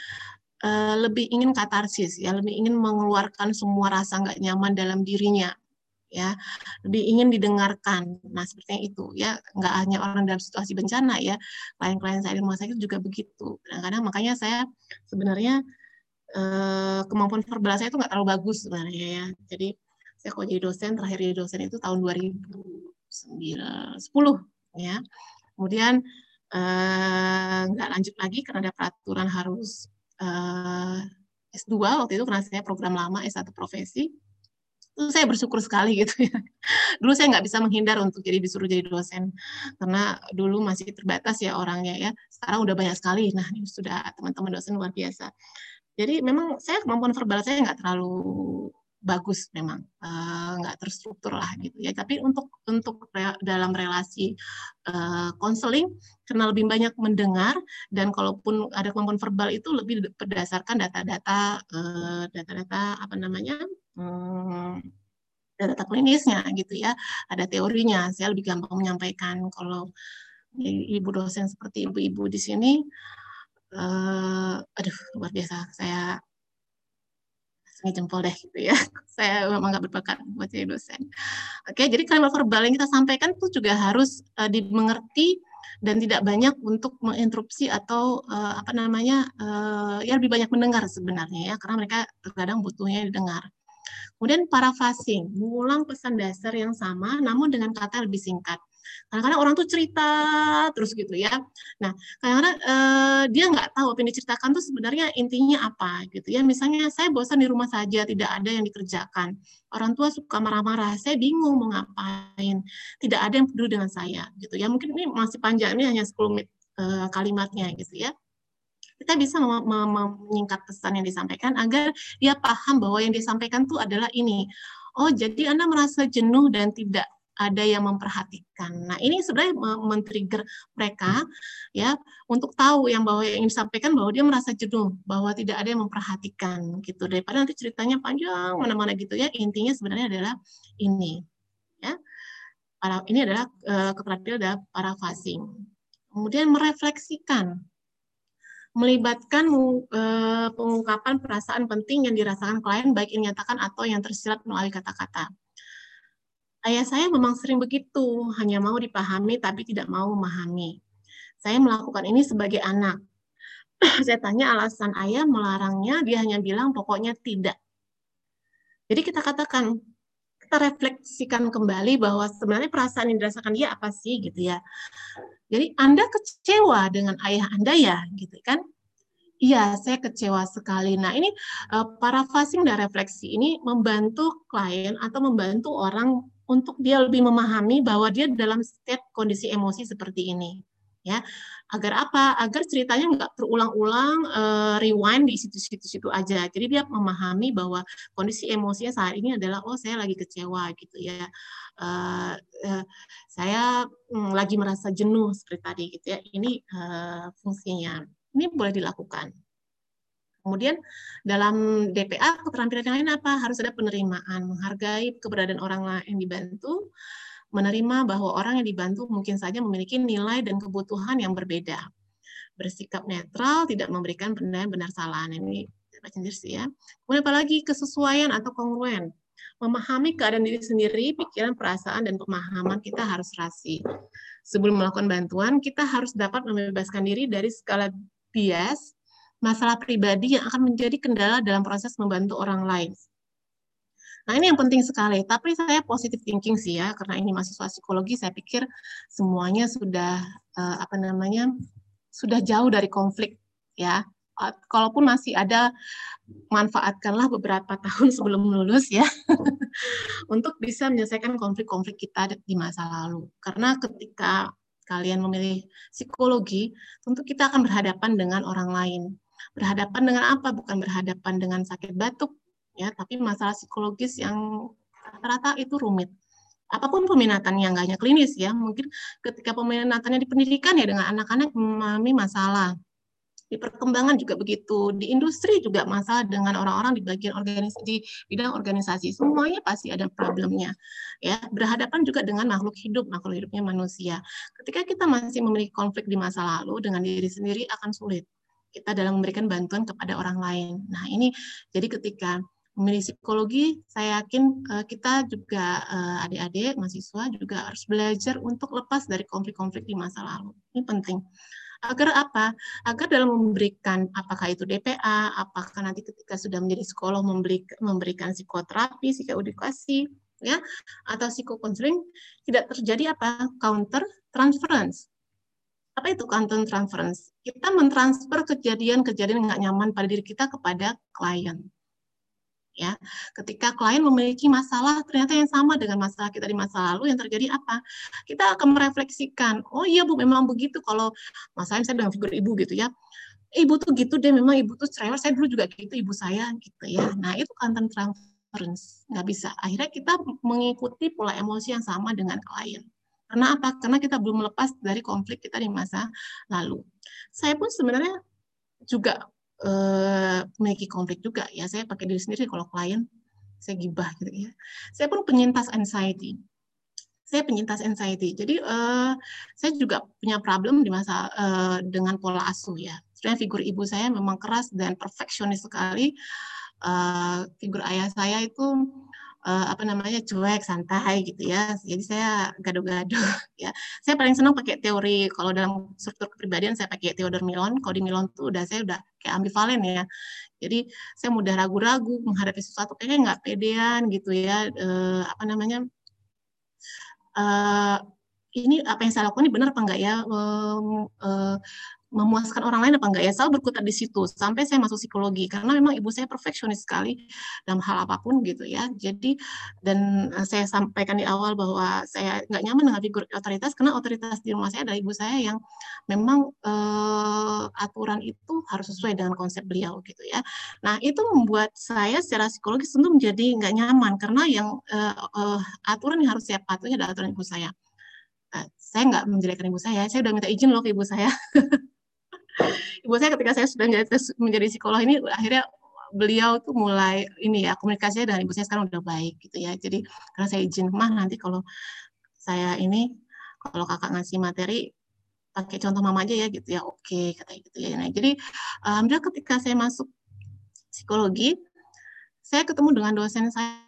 uh, lebih ingin katarsis ya lebih ingin mengeluarkan semua rasa nggak nyaman dalam dirinya ya. Lebih ingin didengarkan. Nah seperti itu ya. Nggak hanya orang dalam situasi bencana ya. Klien-klien saya di rumah sakit juga begitu. Kadang-kadang makanya saya sebenarnya eh, kemampuan verbal saya itu nggak terlalu bagus sebenarnya ya. Jadi saya kalau jadi dosen terakhir jadi dosen itu tahun 2010 ya. Kemudian eh, nggak lanjut lagi karena ada peraturan harus eh, S2 waktu itu karena saya program lama S1 profesi. Itu saya bersyukur sekali gitu ya. *laughs* Dulu saya nggak bisa menghindar untuk jadi disuruh jadi dosen karena dulu masih terbatas ya orangnya ya. Sekarang udah banyak sekali. Nah, ini sudah teman-teman dosen luar biasa. Jadi memang saya kemampuan verbal saya nggak terlalu bagus memang uh, nggak terstruktur lah gitu ya. Tapi untuk untuk re, dalam relasi konseling uh, karena lebih banyak mendengar dan kalaupun ada kemampuan verbal itu lebih berdasarkan data-data uh, data-data apa namanya hmm, data klinisnya gitu ya ada teorinya. Saya lebih gampang menyampaikan kalau ibu dosen seperti ibu-ibu di sini uh, aduh luar biasa. Saya saya jempol deh gitu ya. *laughs* Saya memang nggak berbakat buat jadi dosen. Oke, jadi kalimat verbal yang kita sampaikan itu juga harus uh, dimengerti dan tidak banyak untuk menginterupsi atau uh, apa namanya uh, ya lebih banyak mendengar sebenarnya ya karena mereka terkadang butuhnya didengar. Kemudian paraphrasing, mengulang pesan dasar yang sama namun dengan kata lebih singkat. Kadang-kadang orang tuh cerita terus gitu ya. Nah, kadang-kadang eh, dia nggak tahu apa yang diceritakan tuh sebenarnya intinya apa gitu ya. Misalnya saya bosan di rumah saja, tidak ada yang dikerjakan. Orang tua suka marah-marah, saya bingung mau ngapain. Tidak ada yang peduli dengan saya gitu ya. Mungkin ini masih panjang, ini hanya 10 menit eh, kalimatnya gitu ya kita bisa menyingkat pesan yang disampaikan agar dia paham bahwa yang disampaikan itu adalah ini. Oh, jadi Anda merasa jenuh dan tidak ada yang memperhatikan. Nah, ini sebenarnya men-trigger mereka ya untuk tahu yang bahwa yang disampaikan bahwa dia merasa jenuh, bahwa tidak ada yang memperhatikan gitu. Daripada nanti ceritanya panjang mana-mana gitu ya, intinya sebenarnya adalah ini. Ya. Para ini adalah uh, keterampilan adalah paraphrasing. Kemudian merefleksikan melibatkan uh, pengungkapan perasaan penting yang dirasakan klien baik yang nyatakan atau yang tersirat melalui kata-kata. Ayah saya memang sering begitu, hanya mau dipahami tapi tidak mau memahami. Saya melakukan ini sebagai anak. *clears throat* saya tanya alasan ayah melarangnya, dia hanya bilang pokoknya tidak. Jadi kita katakan, kita refleksikan kembali bahwa sebenarnya perasaan yang dirasakan dia apa sih gitu ya. Jadi Anda kecewa dengan ayah Anda ya gitu kan. Iya, saya kecewa sekali. Nah, ini uh, paraphrasing dan refleksi ini membantu klien atau membantu orang untuk dia lebih memahami bahwa dia dalam state kondisi emosi seperti ini ya. Agar apa? Agar ceritanya nggak terulang-ulang uh, rewind di situ-situ aja. Jadi dia memahami bahwa kondisi emosinya saat ini adalah oh saya lagi kecewa gitu ya. Uh, uh, saya um, lagi merasa jenuh seperti tadi gitu ya. Ini uh, fungsinya. Ini boleh dilakukan Kemudian dalam DPA keterampilan yang lain apa? Harus ada penerimaan, menghargai keberadaan orang lain yang dibantu, menerima bahwa orang yang dibantu mungkin saja memiliki nilai dan kebutuhan yang berbeda. Bersikap netral, tidak memberikan penilaian benar salah. Nah, ini sih ya. Kemudian apalagi kesesuaian atau kongruen. Memahami keadaan diri sendiri, pikiran, perasaan, dan pemahaman kita harus rasi. Sebelum melakukan bantuan, kita harus dapat membebaskan diri dari skala bias masalah pribadi yang akan menjadi kendala dalam proses membantu orang lain. Nah, ini yang penting sekali. Tapi saya positive thinking sih ya, karena ini mahasiswa psikologi, saya pikir semuanya sudah uh, apa namanya sudah jauh dari konflik ya. Kalaupun masih ada, manfaatkanlah beberapa *laughs* tahun sebelum lulus ya, *laughs* untuk bisa menyelesaikan konflik-konflik kita di masa lalu. Karena ketika kalian memilih psikologi, tentu kita akan berhadapan dengan orang lain berhadapan dengan apa? Bukan berhadapan dengan sakit batuk, ya, tapi masalah psikologis yang rata-rata itu rumit. Apa pun peminatannya, nggak hanya klinis ya, mungkin ketika peminatannya di pendidikan ya dengan anak-anak memahami masalah. Di perkembangan juga begitu, di industri juga masalah dengan orang-orang di bagian organisasi, di bidang organisasi, semuanya pasti ada problemnya. Ya, berhadapan juga dengan makhluk hidup, makhluk hidupnya manusia. Ketika kita masih memiliki konflik di masa lalu dengan diri sendiri akan sulit kita dalam memberikan bantuan kepada orang lain. Nah, ini jadi ketika memilih psikologi, saya yakin uh, kita juga uh, adik-adik mahasiswa juga harus belajar untuk lepas dari konflik-konflik di masa lalu. Ini penting. Agar apa? Agar dalam memberikan apakah itu DPA, apakah nanti ketika sudah menjadi psikolog memberi, memberikan psikoterapi, psikoedukasi, ya, atau psikokonseling tidak terjadi apa? Counter transference apa itu content transference? Kita mentransfer kejadian-kejadian nggak nyaman pada diri kita kepada klien. Ya, ketika klien memiliki masalah ternyata yang sama dengan masalah kita di masa lalu yang terjadi apa? Kita akan merefleksikan, oh iya Bu memang begitu kalau masalahnya saya dengan figur ibu gitu ya. Ibu tuh gitu deh, memang ibu tuh cerewet, saya dulu juga gitu, ibu saya gitu ya. Nah itu content transference, nggak bisa. Akhirnya kita mengikuti pola emosi yang sama dengan klien. Karena apa? Karena kita belum melepas dari konflik kita di masa lalu. Saya pun sebenarnya juga eh, memiliki konflik juga ya. Saya pakai diri sendiri kalau klien saya gibah gitu ya. Saya pun penyintas anxiety. Saya penyintas anxiety. Jadi eh, saya juga punya problem di masa eh, dengan pola asuh ya. Sebenarnya figur ibu saya memang keras dan perfeksionis sekali. Uh, figur ayah saya itu uh, apa namanya cuek santai gitu ya. Jadi saya gaduh-gaduh *laughs* ya. Saya paling senang pakai teori kalau dalam struktur kepribadian saya pakai Theodor Milon. Kalau di Milon tuh udah saya udah kayak ambivalen ya. Jadi saya mudah ragu-ragu menghadapi sesuatu kayaknya nggak pedean gitu ya. Uh, apa namanya uh, ini apa yang saya lakukan ini benar apa enggak ya? Uh, uh, memuaskan orang lain apa enggak ya? Selalu berkutat di situ sampai saya masuk psikologi karena memang ibu saya perfeksionis sekali dalam hal apa pun gitu ya. Jadi dan eh, saya sampaikan di awal bahwa saya nggak nyaman dengan figur otoritas karena otoritas di rumah saya adalah ibu saya yang memang uh, aturan itu harus sesuai dengan konsep beliau gitu ya. Nah itu membuat saya secara psikologis tentu menjadi nggak nyaman karena yang uh, uh, aturan yang harus saya patuhi adalah aturan ibu saya. Saya nggak menjelekkan ibu saya, saya udah minta izin loh ke ibu saya. *laughs* ibu saya ketika saya sudah menjadi psikolog ini akhirnya beliau tuh mulai ini ya komunikasinya dengan ibu saya sekarang udah baik gitu ya. Jadi karena saya izin mah nanti kalau saya ini kalau kakak ngasih materi pakai contoh mama aja ya gitu ya oke kata gitu ya. Nah jadi alhamdulillah ketika saya masuk psikologi saya ketemu dengan dosen saya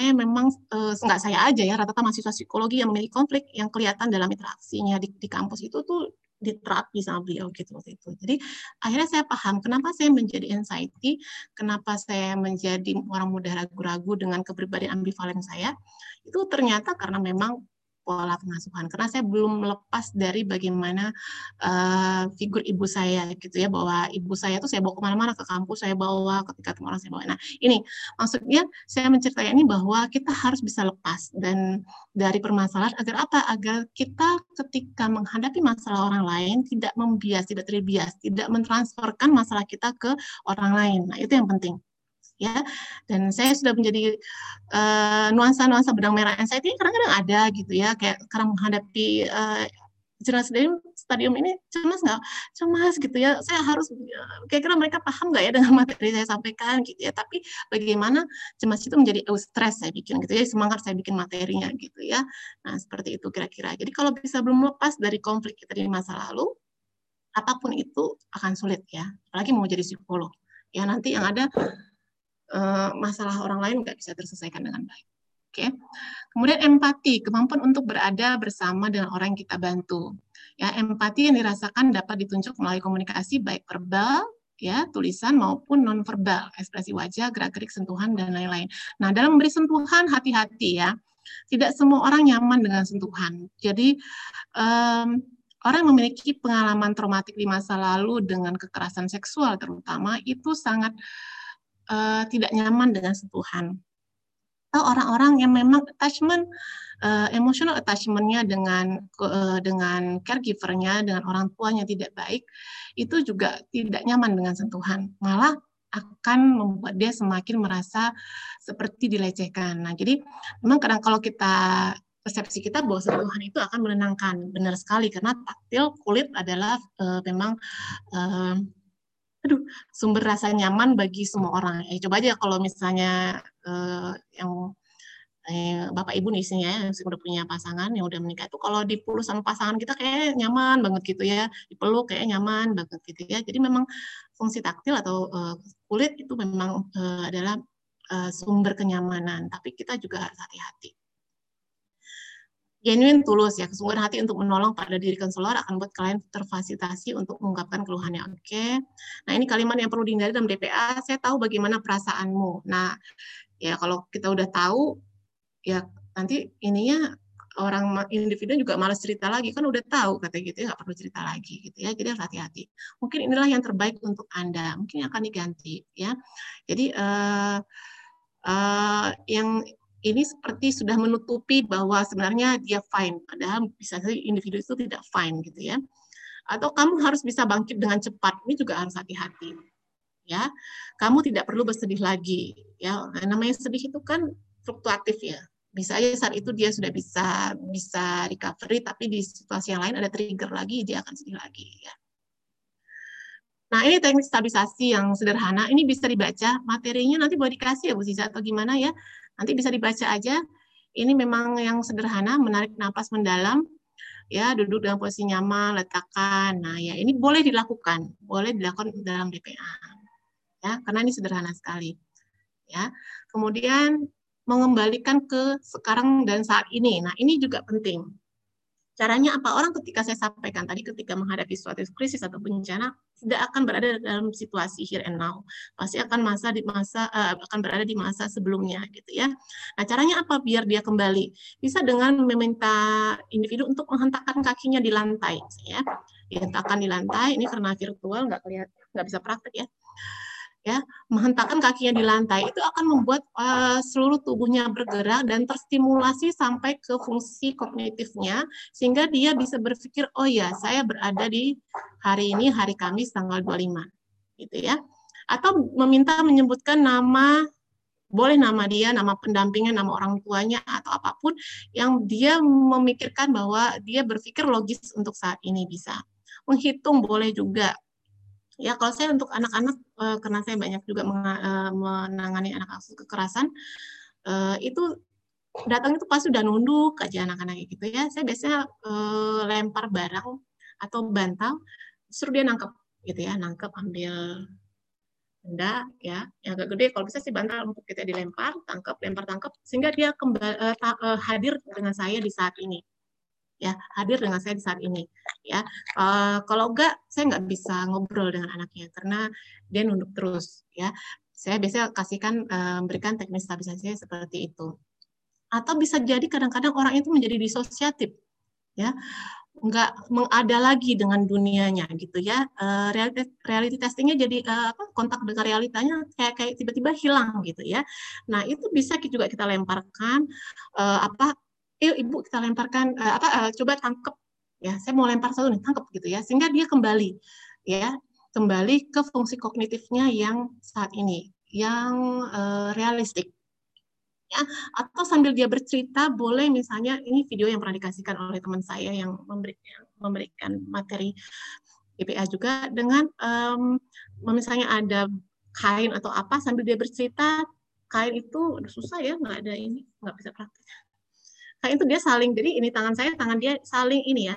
saya memang eh, nggak saya aja ya rata-rata mahasiswa psikologi yang memiliki konflik yang kelihatan dalam interaksinya di, di kampus itu tuh diterapi sama beliau gitu waktu itu. Jadi akhirnya saya paham kenapa saya menjadi anxiety, kenapa saya menjadi orang mudah ragu-ragu dengan kepribadian ambivalen saya. Itu ternyata karena memang pola pengasuhan. Karena saya belum lepas dari bagaimana uh, figur ibu saya gitu ya bahwa ibu saya tuh saya bawa ke mana-mana ke kampus saya bawa ketika ketemu orang saya bawa. Nah ini maksudnya saya menceritakan ini bahwa kita harus bisa lepas dan dari permasalahan agar apa? Agar kita ketika menghadapi masalah orang lain tidak membias tidak terbias tidak mentransferkan masalah kita ke orang lain. Nah itu yang penting ya. Dan saya sudah menjadi uh, nuansa-nuansa benang merah anxiety kadang-kadang ada gitu ya. Kayak sekarang menghadapi uh, jelas stadium stadium ini cemas nggak? Cemas gitu ya. Saya harus kira-kira mereka paham nggak ya dengan *laughs* materi saya sampaikan gitu ya. Tapi bagaimana cemas itu menjadi oh, stres saya bikin gitu ya. Semangat saya bikin materinya gitu ya. Nah seperti itu kira-kira. Jadi kalau bisa belum lepas dari konflik kita di masa lalu apa pun itu akan sulit ya. Apalagi mau jadi psikolog. Ya nanti yang ada Eh, masalah orang lain nggak bisa terselesaikan dengan baik. Oke. Okay. Kemudian empati, kemampuan untuk berada bersama dengan orang yang kita bantu. Ya, empati yang dirasakan dapat ditunjuk melalui komunikasi baik verbal, ya, tulisan maupun nonverbal, ekspresi wajah, gerak-gerik sentuhan dan lain-lain. Nah, dalam memberi sentuhan hati-hati ya. Tidak semua orang nyaman dengan sentuhan. Jadi um, orang yang memiliki pengalaman traumatik di masa lalu dengan kekerasan seksual terutama itu sangat uh, tidak nyaman dengan sentuhan. Atau orang-orang yang memang attachment uh, emotional attachmentnya dengan uh, dengan caregivernya, dengan orang tuanya tidak baik, itu juga tidak nyaman dengan sentuhan. Malah akan membuat dia semakin merasa seperti dilecehkan. Nah, jadi memang kadang kalau kita persepsi kita bahwa sentuhan itu akan menenangkan, benar sekali karena taktil kulit adalah uh, memang uh, aduh sumber rasa nyaman bagi semua orang. Eh, coba aja kalau misalnya eh, yang eh, bapak ibu nih isinya yang sudah punya pasangan yang udah menikah itu kalau dipeluk sama pasangan kita kayak nyaman banget gitu ya. Dipeluk kayak nyaman banget gitu ya. Jadi memang fungsi taktil atau uh, kulit itu memang uh, adalah uh, sumber kenyamanan. Tapi kita juga harus hati-hati genuine tulus ya kesungguhan hati untuk menolong pada diri konselor akan buat kalian terfasilitasi untuk mengungkapkan keluhannya. Oke. Okay. nah ini kalimat yang perlu dihindari dalam DPA saya tahu bagaimana perasaanmu. Nah ya kalau kita udah tahu ya nanti ininya orang individu juga malas cerita lagi kan udah tahu kata gitu ya nggak perlu cerita lagi gitu ya jadi hati-hati. Mungkin inilah yang terbaik untuk anda mungkin akan diganti ya. Jadi uh, uh, yang ini seperti sudah menutupi bahwa sebenarnya dia fine, padahal bisa saja individu itu tidak fine gitu ya. Atau kamu harus bisa bangkit dengan cepat, ini juga harus hati-hati. Ya, kamu tidak perlu bersedih lagi. Ya, namanya sedih itu kan fluktuatif ya. Bisa aja saat itu dia sudah bisa bisa recovery, tapi di situasi yang lain ada trigger lagi, dia akan sedih lagi. Ya. Nah, ini teknik stabilisasi yang sederhana. Ini bisa dibaca. Materinya nanti boleh dikasih ya Bu Sisa atau gimana ya. Nanti bisa dibaca aja. Ini memang yang sederhana, menarik napas mendalam, ya duduk dalam posisi nyaman, letakkan. Nah, ya ini boleh dilakukan, boleh dilakukan dalam DPA. Ya, karena ini sederhana sekali. Ya. Kemudian mengembalikan ke sekarang dan saat ini. Nah, ini juga penting. Caranya apa? Orang ketika saya sampaikan tadi ketika menghadapi suatu krisis atau bencana tidak akan berada dalam situasi here and now. Pasti akan masa di masa uh, akan berada di masa sebelumnya gitu ya. Nah, caranya apa biar dia kembali? Bisa dengan meminta individu untuk menghentakkan kakinya di lantai ya. Dihentakkan di lantai ini karena virtual nggak kelihatan nggak bisa praktek ya ya menghentakkan kakinya di lantai itu akan membuat uh, seluruh tubuhnya bergerak dan terstimulasi sampai ke fungsi kognitifnya sehingga dia bisa berpikir oh ya saya berada di hari ini hari Kamis tanggal 25 gitu ya atau meminta menyebutkan nama boleh nama dia, nama pendampingnya, nama orang tuanya atau apa pun yang dia memikirkan bahwa dia berpikir logis untuk saat ini bisa. Menghitung boleh juga Ya, kalau saya untuk anak-anak, uh, karena saya banyak juga uh, menangani anak kasus kekerasan, uh, itu datang itu pasti udah nunduk aja anak-anak gitu ya. Saya biasanya uh, lempar barang atau bantal, suruh dia nangkep gitu ya, nangkep ambil benda ya yang agak gede. Kalau bisa sih bantal untuk kita dilempar tangkap lempar tangkap sehingga dia kembali uh, uh, hadir dengan saya di saat ini. Ya hadir dengan saya di saat ini ya. Uh, kalau enggak saya nggak bisa ngobrol dengan anaknya karena dia nunduk terus ya. Saya biasanya kasihkan uh, teknik stabilisasi seperti itu. Atau bisa jadi kadang-kadang orang itu menjadi disosiatif ya. Nggak mengada lagi dengan dunianya gitu ya. Uh, reality, reality testingnya jadi uh, apa kontak dengan realitanya kayak kayak tiba-tiba hilang gitu ya. Nah itu bisa juga kita lemparkan uh, apa yuk ibu kita lemparkan apa coba tangkep ya saya mau lempar satu nih tangkep gitu ya sehingga dia kembali ya kembali ke fungsi kognitifnya yang saat ini yang uh, realistik ya. Atau sambil dia bercerita boleh misalnya ini video yang pernah dikasihkan oleh teman saya yang memberikan memberikan materi IPA juga dengan um, misalnya ada kain atau apa sambil dia bercerita kain itu susah ya nggak ada ini nggak bisa praktis kayak itu dia saling jadi ini tangan saya tangan dia saling ini ya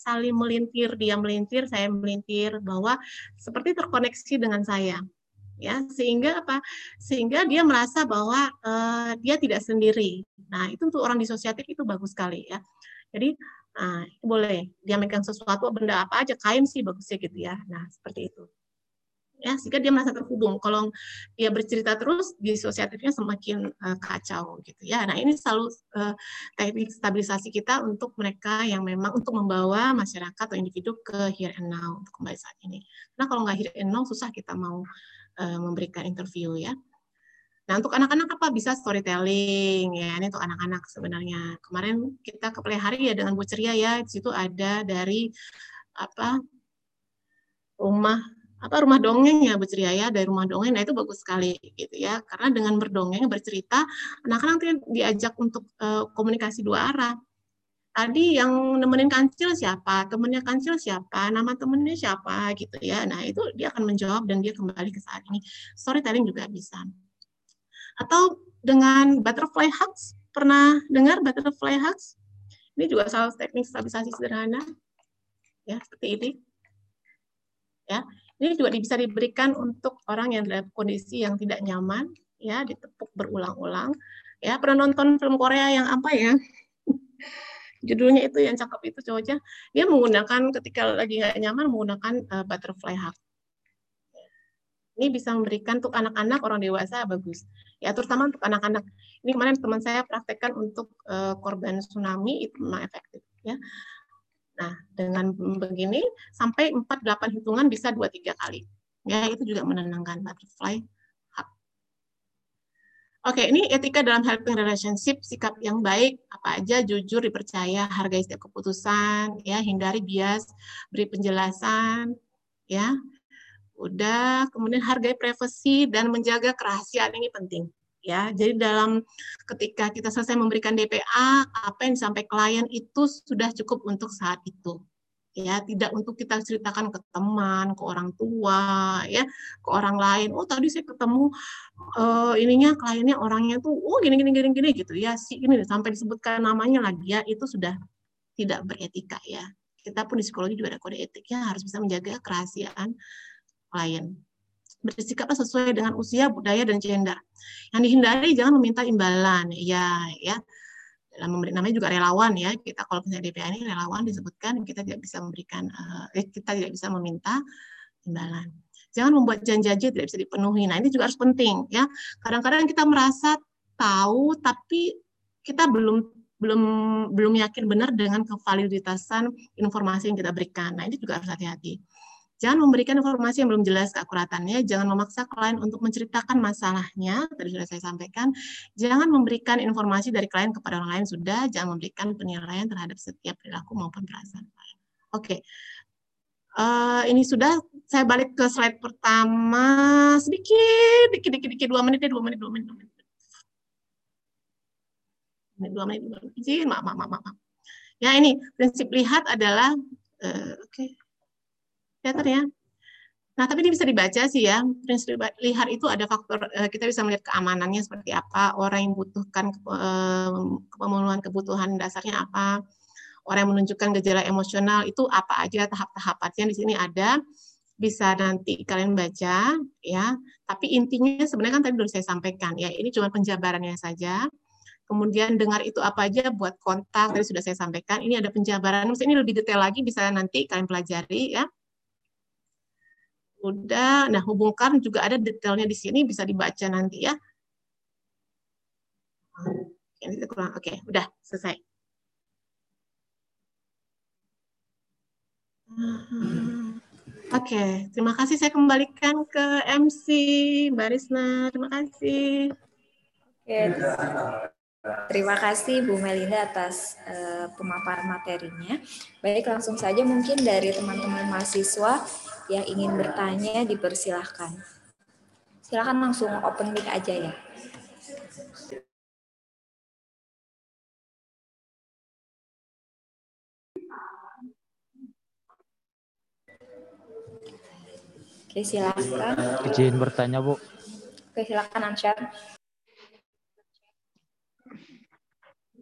saling melintir dia melintir saya melintir bahwa seperti terkoneksi dengan saya ya. Sehingga apa? Sehingga dia merasa bahwa uh, dia tidak sendiri. Nah itu untuk orang disosiatif itu bagus sekali ya. Jadi nah, boleh dia megang sesuatu benda apa aja kain sih bagusnya gitu ya. Nah seperti itu ya sehingga dia merasa terhubung. Kalau dia bercerita terus, disosiatifnya semakin uh, kacau gitu ya. Nah ini selalu uh, teknik stabilisasi kita untuk mereka yang memang untuk membawa masyarakat atau individu ke here and now untuk kembali saat ini. Karena kalau nggak here and now susah kita mau uh, memberikan interview ya. Nah, untuk anak-anak apa bisa storytelling ya. Ini untuk anak-anak sebenarnya. Kemarin kita ke hari ya dengan Bu Ceria ya. Di situ ada dari apa rumah apa rumah dongeng ya Bu Ceria dari rumah dongeng. Nah itu bagus sekali gitu ya. Karena dengan berdongeng bercerita anak-anak diajak untuk uh, komunikasi dua arah. Tadi yang nemenin kancil siapa? Temennya kancil siapa? Nama temennya siapa? Gitu ya. Nah itu dia akan menjawab dan dia kembali ke saat ini. Storytelling juga bisa. Atau dengan butterfly hugs? Pernah dengar butterfly hugs? Ini juga salah teknik stabilisasi sederhana. Ya seperti ini. Ya ini juga bisa diberikan untuk orang yang dalam kondisi yang tidak nyaman, ya ditepuk berulang-ulang. Ya pernah nonton film Korea yang apa ya? *laughs* Judulnya itu yang cakep itu cowoknya. Dia menggunakan ketika lagi nggak nyaman menggunakan uh, butterfly hug. Ini bisa memberikan untuk anak-anak, orang dewasa bagus. Ya, terutama untuk anak-anak. Ini kemarin teman saya praktekkan untuk uh, korban tsunami itu memang efektif. Ya, Nah, dengan begini sampai 4-8 hitungan bisa 2-3 kali. Ya, itu juga menenangkan butterfly hub. Oke, ini etika dalam helping relationship, sikap yang baik, apa aja, jujur, dipercaya, hargai setiap keputusan, ya, hindari bias, beri penjelasan, ya. Udah, kemudian hargai privasi dan menjaga kerahasiaan ini penting ya. Jadi dalam ketika kita selesai memberikan DPA, apa yang disampaikan klien itu sudah cukup untuk saat itu. Ya, tidak untuk kita ceritakan ke teman, ke orang tua, ya, ke orang lain. Oh, tadi saya ketemu uh, ininya kliennya orangnya tuh oh gini gini gini gini gitu ya. Si ini sampai disebutkan namanya lagi ya, itu sudah tidak beretika ya. Kita pun di psikologi juga ada kode etiknya harus bisa menjaga kerahasiaan klien. Bersikaplah sesuai dengan usia, budaya, dan gender. Yang dihindari jangan meminta imbalan, ya, ya. Dalam memberi namanya juga relawan ya. Kita kalau misalnya DPA ini relawan disebutkan kita tidak bisa memberikan, eh, kita tidak bisa meminta imbalan. Jangan membuat janji-janji tidak bisa dipenuhi. Nah ini juga harus penting ya. Kadang-kadang kita merasa tahu tapi kita belum belum belum yakin benar dengan kevaliditasan informasi yang kita berikan. Nah, ini juga harus hati-hati. Jangan memberikan informasi yang belum jelas keakuratannya, jangan memaksa klien untuk menceritakan masalahnya, tadi sudah saya sampaikan. Jangan memberikan informasi dari klien kepada orang lain sudah, jangan memberikan penilaian terhadap setiap perilaku maupun perasaan klien. Oke. Uh, ini sudah saya balik ke slide pertama sedikit, dikit, dikit, dikit, dua menit, dua menit, dua menit, dua menit dua menit, dua menit. Maaf, maaf, maaf, maaf. Ya ini prinsip lihat adalah, uh, oke, okay. Kelihatan ya. Nah, tapi ini bisa dibaca sih ya. Prinsip lihat itu ada faktor, uh, kita bisa melihat keamanannya seperti apa, orang yang membutuhkan uh, pemenuhan kebutuhan dasarnya apa, orang yang menunjukkan gejala emosional itu apa aja tahap-tahapannya di sini ada. Bisa nanti kalian baca ya. Tapi intinya sebenarnya kan tadi sudah saya sampaikan ya ini cuma penjabarannya saja. Kemudian dengar itu apa aja buat kontak tadi sudah saya sampaikan. Ini ada penjabaran ini lebih detail lagi bisa nanti kalian pelajari ya udah nah hubungkan juga ada detailnya di sini bisa dibaca nanti ya ini kurang oke udah selesai Oke, terima kasih. Saya kembalikan ke MC Mbak Risna. Terima kasih. Oke, Terima kasih Bu Melinda atas uh, pemaparan materinya. Baik, langsung saja mungkin dari teman-teman mahasiswa yang ingin bertanya dipersilahkan. Silakan langsung open mic aja ya. Oke, silakan. Izin bertanya, Bu. Oke, silakan Ansyar.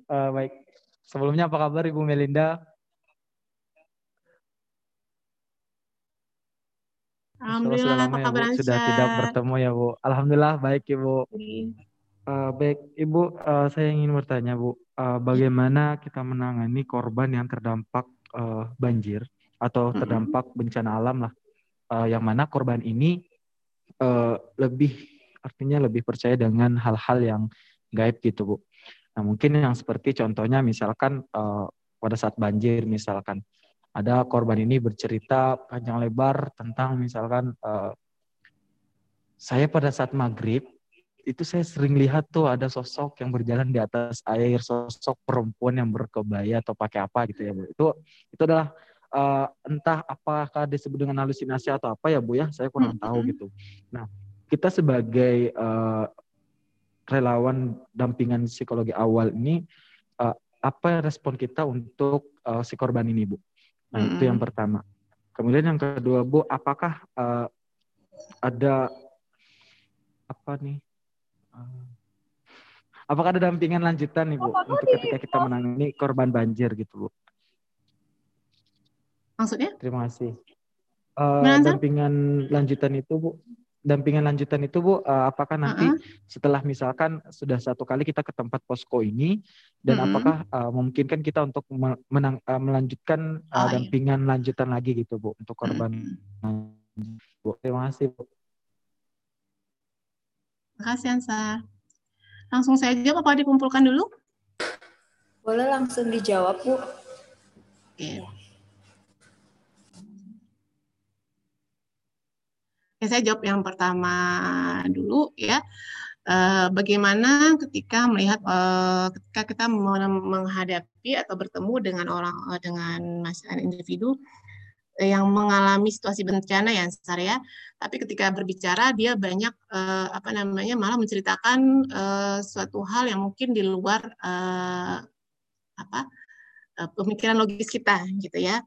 Uh, baik. Sebelumnya apa kabar Ibu Melinda? Alhamdulillah, apa ya, kabar ya, Sudah tidak bertemu ya Bu. Alhamdulillah baik Ibu. Uh, baik Ibu, uh, saya ingin bertanya Bu, uh, bagaimana kita menangani korban yang terdampak uh, banjir atau terdampak bencana alam lah, uh, yang mana korban ini uh, lebih artinya lebih percaya dengan hal-hal yang gaib gitu Bu. Nah, mungkin yang seperti contohnya misalkan uh, pada saat banjir misalkan ada korban ini bercerita panjang lebar tentang misalkan uh, saya pada saat maghrib itu saya sering lihat tuh ada sosok yang berjalan di atas air, sosok perempuan yang berkebaya atau pakai apa gitu ya Bu. Itu itu adalah uh, entah apakah disebut dengan halusinasi atau apa ya Bu ya, saya kurang tahu gitu. Nah, kita sebagai uh, relawan dampingan psikologi awal ini uh, apa respon kita untuk uh, si korban ini bu? Nah mm -hmm. itu yang pertama. Kemudian yang kedua bu, apakah uh, ada apa nih? Uh, apakah ada dampingan lanjutan nih bu oh, untuk ketika kita menangani korban banjir gitu bu? Maksudnya? Terima kasih. Uh, dampingan lanjutan itu bu dampingan lanjutan itu Bu, uh, apakah nanti uh -uh. setelah misalkan sudah satu kali kita ke tempat posko ini dan uh -uh. apakah uh, memungkinkan kita untuk menang, uh, melanjutkan uh, oh, iya. dampingan iya. lanjutan lagi gitu Bu untuk korban. Uh -uh. Bu, terima kasih Bu. Terima kasih Ansa. Langsung saya jawab apa dikumpulkan dulu? Boleh langsung dijawab Bu. Oke. Oke, saya jawab yang pertama dulu ya. Uh, bagaimana ketika melihat uh, ketika kita menghadapi atau bertemu dengan orang uh, dengan masyarakat individu yang mengalami situasi bencana ya Sar ya. Tapi ketika berbicara dia banyak apa namanya malah menceritakan suatu hal yang mungkin di luar apa pemikiran logis kita gitu ya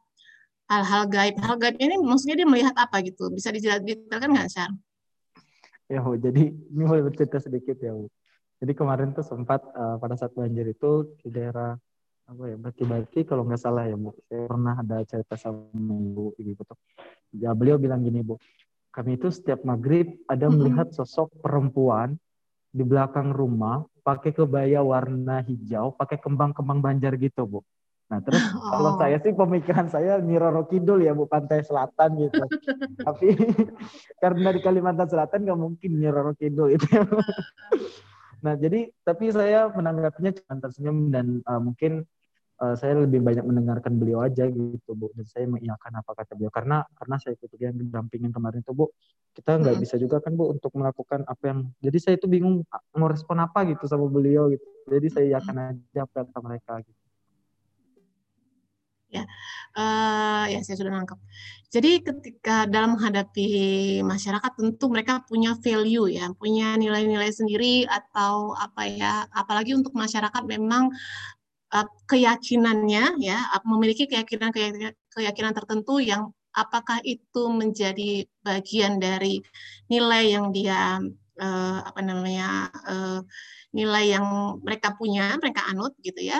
hal-hal gaib. Hal gaib ini maksudnya dia melihat apa gitu? Bisa didetailkan nggak, Syar? Ya, Bu. Jadi ini boleh bercerita sedikit ya, Bu. Jadi kemarin tuh sempat uh, pada saat banjir itu di daerah apa ya bati-bati kalau nggak salah ya bu saya pernah ada cerita sama ibu ibu tuh ya beliau bilang gini bu kami itu setiap maghrib ada melihat sosok perempuan di belakang rumah pakai kebaya warna hijau, pakai kembang-kembang banjar gitu, Bu. Nah, terus oh. kalau saya sih pemikiran saya Nyiroro Kidul ya, Bu, pantai selatan gitu. *laughs* Tapi karena di Kalimantan Selatan nggak mungkin Nyiroro Kidul itu. *laughs* nah, jadi tapi saya menanggapinya cuma tersenyum dan uh, mungkin uh, saya lebih banyak mendengarkan beliau aja gitu bu dan saya mengiyakan apa kata beliau karena karena saya ikut yang dampingin kemarin itu bu kita nggak hmm. bisa juga kan bu untuk melakukan apa yang jadi saya itu bingung mau respon apa gitu sama beliau gitu jadi saya iakan aja apa kata mereka gitu ya. Uh, ya saya sudah nangkep jadi ketika dalam menghadapi masyarakat tentu mereka punya value ya punya nilai-nilai sendiri atau apa ya apalagi untuk masyarakat memang uh, keyakinannya ya memiliki keyakinan keyakinan tertentu yang apakah itu menjadi bagian dari nilai yang dia uh, apa namanya uh, nilai yang mereka punya mereka anut gitu ya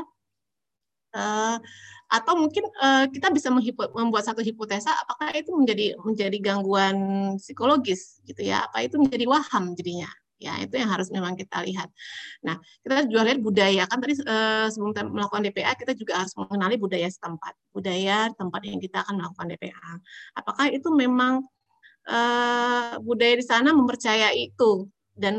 uh, atau mungkin uh, kita bisa membuat satu hipotesa apakah itu menjadi menjadi gangguan psikologis gitu ya apa itu menjadi waham jadinya Ya, itu yang harus memang kita lihat. Nah, kita juga lihat budaya. Kan tadi eh, sebelum kita melakukan DPA, kita juga harus mengenali budaya setempat. Budaya tempat yang kita akan melakukan DPA. Apakah itu memang eh, budaya di sana mempercayai itu dan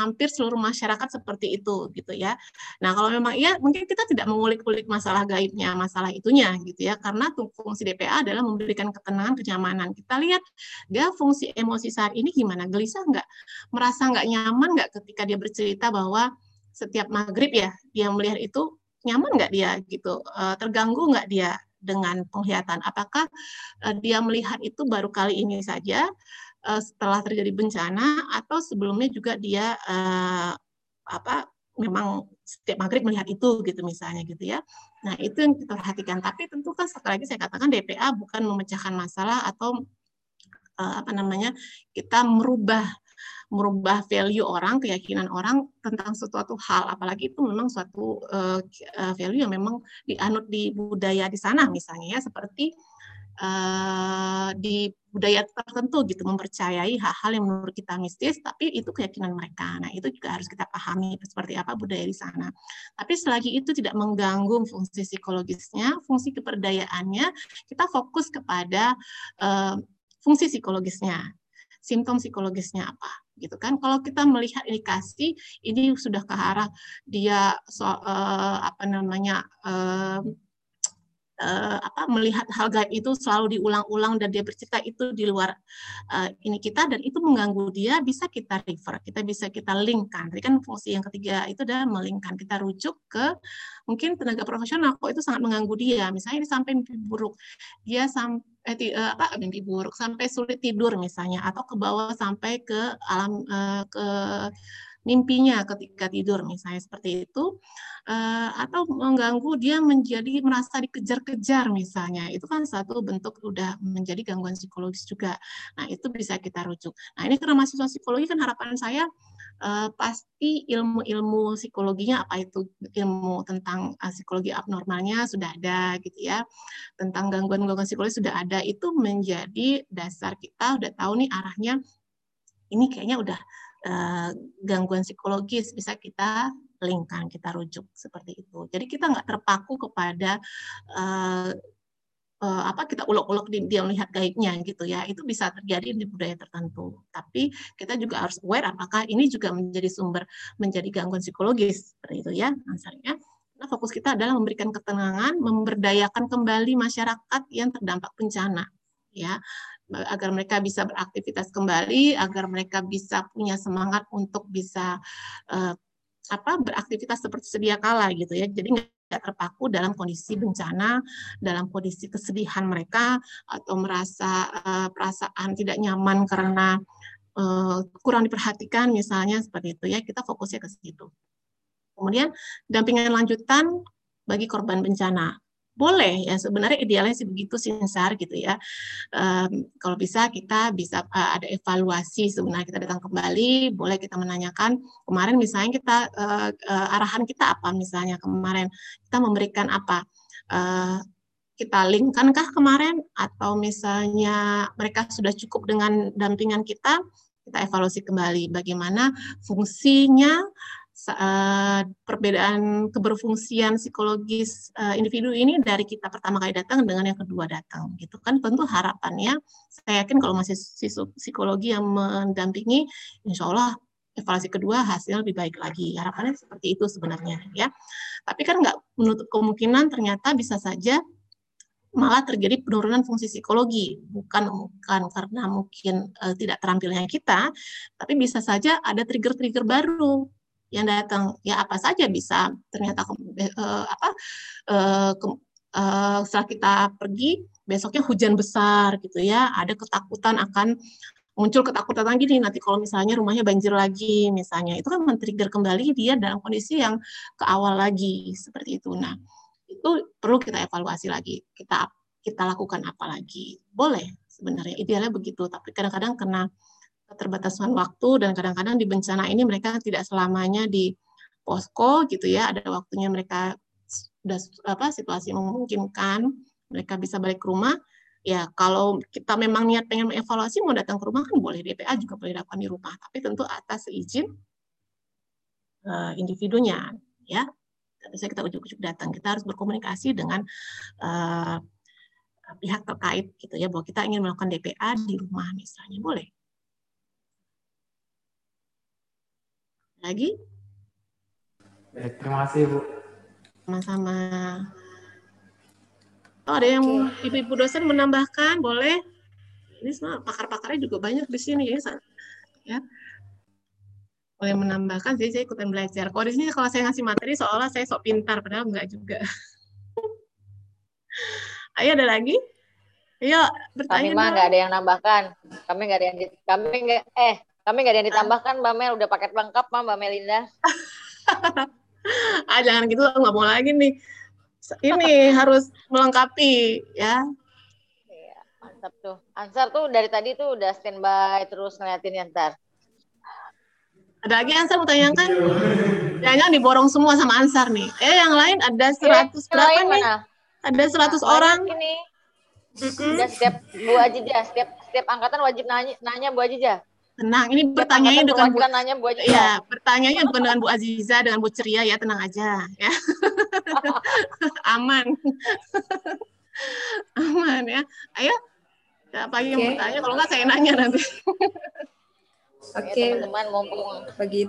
hampir seluruh masyarakat seperti itu gitu ya. Nah kalau memang iya mungkin kita tidak mengulik-ulik masalah gaibnya masalah itunya gitu ya. Karena fungsi DPA adalah memberikan ketenangan kenyamanan. Kita lihat dia fungsi emosi saat ini gimana? Gelisah nggak? Merasa nggak nyaman nggak ketika dia bercerita bahwa setiap maghrib ya dia melihat itu nyaman nggak dia gitu? Eh, terganggu nggak dia dengan penglihatan? Apakah eh, dia melihat itu baru kali ini saja uh, setelah terjadi bencana atau sebelumnya juga dia uh, apa memang setiap maghrib melihat itu gitu misalnya gitu ya. Nah itu yang kita perhatikan. Tapi tentu kan sekali lagi saya katakan DPA bukan memecahkan masalah atau uh, apa namanya kita merubah merubah value orang, keyakinan orang tentang sesuatu hal, apalagi itu memang suatu uh, value yang memang dianut di budaya di sana misalnya ya seperti uh, di budaya tertentu gitu mempercayai hal-hal yang menurut kita mistis tapi itu keyakinan mereka. Nah, itu juga harus kita pahami seperti apa budaya di sana. Tapi selagi itu tidak mengganggu fungsi psikologisnya, fungsi keperdayaannya, kita fokus kepada uh, fungsi psikologisnya. Simptom psikologisnya apa? gitu kan kalau kita melihat indikasi ini sudah ke arah dia so, uh, apa namanya uh, uh, apa melihat hal gaib itu selalu diulang-ulang dan dia bercerita itu di luar uh, ini kita dan itu mengganggu dia bisa kita refer kita bisa kita linkkan. Tadi kan fungsi yang ketiga itu adalah melingkan kita rujuk ke mungkin tenaga profesional kok itu sangat mengganggu dia. Misalnya dia sampai mimpi buruk dia sampai eh, apa mimpi buruk sampai sulit tidur misalnya atau ke bawah sampai ke alam uh, ke mimpinya ketika tidur misalnya seperti itu uh, atau mengganggu dia menjadi merasa dikejar-kejar misalnya. Itu kan satu bentuk udah menjadi gangguan psikologis juga. Nah itu bisa kita rujuk. Nah ini karena mahasiswa psikologi kan harapan saya uh, pasti ilmu-ilmu psikologinya apa itu? Ilmu tentang uh, psikologi abnormalnya sudah ada gitu ya. Tentang gangguan-gangguan psikologis sudah ada. Itu menjadi dasar kita udah tahu nih arahnya ini kayaknya udah uh, gangguan psikologis bisa kita linkkan, kita rujuk seperti itu. Jadi kita nggak terpaku kepada uh, uh, apa kita ulok-ulok di, dia melihat gaibnya gitu ya. Itu bisa terjadi di budaya tertentu. Tapi kita juga harus aware apakah ini juga menjadi sumber menjadi gangguan psikologis seperti itu ya ansarnya. Nah, fokus kita adalah memberikan ketenangan, memberdayakan kembali masyarakat yang terdampak bencana ya agar mereka bisa beraktivitas kembali, agar mereka bisa punya semangat untuk bisa uh, apa beraktivitas seperti sedia kala gitu ya. Jadi nggak terpaku dalam kondisi bencana, dalam kondisi kesedihan mereka atau merasa uh, perasaan tidak nyaman karena uh, kurang diperhatikan misalnya seperti itu ya. Kita fokusnya ke situ. Kemudian dampingan lanjutan bagi korban bencana boleh ya. Sebenarnya idealnya sih begitu sih gitu ya. Um, kalau bisa kita bisa uh, ada evaluasi sebenarnya. Kita datang kembali boleh kita menanyakan kemarin misalnya kita uh, uh, arahan kita apa misalnya kemarin? Kita memberikan apa? Uh, kita linkkankah kemarin? Atau misalnya mereka sudah cukup dengan dampingan kita, kita evaluasi kembali. Bagaimana fungsinya uh, perbedaan keberfungsian psikologis uh, individu ini dari kita pertama kali datang dengan yang kedua datang gitu kan. Tentu harapannya saya yakin kalau masih psikologi yang mendampingi insya Allah evaluasi kedua hasil lebih baik lagi. Harapannya seperti itu sebenarnya ya. Tapi kan nggak menutup kemungkinan ternyata bisa saja malah terjadi penurunan fungsi psikologi. Bukan bukan karena mungkin uh, tidak terampilnya kita tapi bisa saja ada trigger-trigger baru yang datang ya apa saja bisa ternyata uh, apa uh, ke, uh, setelah kita pergi besoknya hujan besar gitu ya ada ketakutan akan muncul ketakutan lagi nih nanti kalau misalnya rumahnya banjir lagi misalnya itu kan men-trigger kembali dia dalam kondisi yang ke awal lagi seperti itu nah itu perlu kita evaluasi lagi. Kita kita lakukan apa lagi. Boleh sebenarnya idealnya begitu, tapi kadang-kadang karena keterbatasan waktu dan kadang-kadang di bencana ini mereka tidak selamanya di posko gitu ya, ada waktunya mereka sudah apa situasi memungkinkan mereka bisa balik ke rumah. Ya, kalau kita memang niat pengen mengevaluasi mau datang ke rumah kan boleh DPA juga boleh dilakukan di rumah, tapi tentu atas izin uh, individunya ya saya kita ujuk-ujuk datang. Kita harus berkomunikasi dengan uh, pihak terkait gitu ya bahwa kita ingin melakukan DPA di rumah misalnya boleh. Lagi? Baik, terima kasih Bu. Sama-sama. Oh, ada yang ibu-ibu dosen menambahkan, boleh? Ini semua pakar-pakarnya juga banyak di sini ya. ya boleh menambahkan jadi saya ikutan belajar kalau di sini kalau saya ngasih materi seolah saya sok pintar padahal enggak juga *laughs* ayo ada lagi ayo bertanya kami mah nggak ada yang nambahkan kami nggak ada yang kami nggak eh kami nggak ada yang ditambahkan mbak Mel udah paket lengkap mbak Melinda *laughs* ah jangan gitu nggak mau lagi nih ini *laughs* harus melengkapi ya iya, mantap tuh Ansar tuh dari tadi tuh udah standby terus ngeliatin ya ntar ada lagi Ansar mau tanyakan? Jangan diborong semua sama Ansar nih. Eh yang lain ada iya, seratus berapa nih? Mana? Ada seratus nah, orang. Ini. Mm-hmm. setiap Bu Ajija, setiap setiap angkatan wajib nanya, nanya Bu Ajija. Tenang, ini pertanyaannya dengan Bu nanya Bu Aziza. Ya, pertanyaannya bukan dengan Bu Aziza dengan Bu Ceria ya, tenang aja ya. *laughs* Aman. *laughs* Aman ya. Ayo. Siapa yang okay. bertanya? Kalau nggak saya nanya nanti. *laughs* Oke, okay. ya, teman-teman mumpung bagi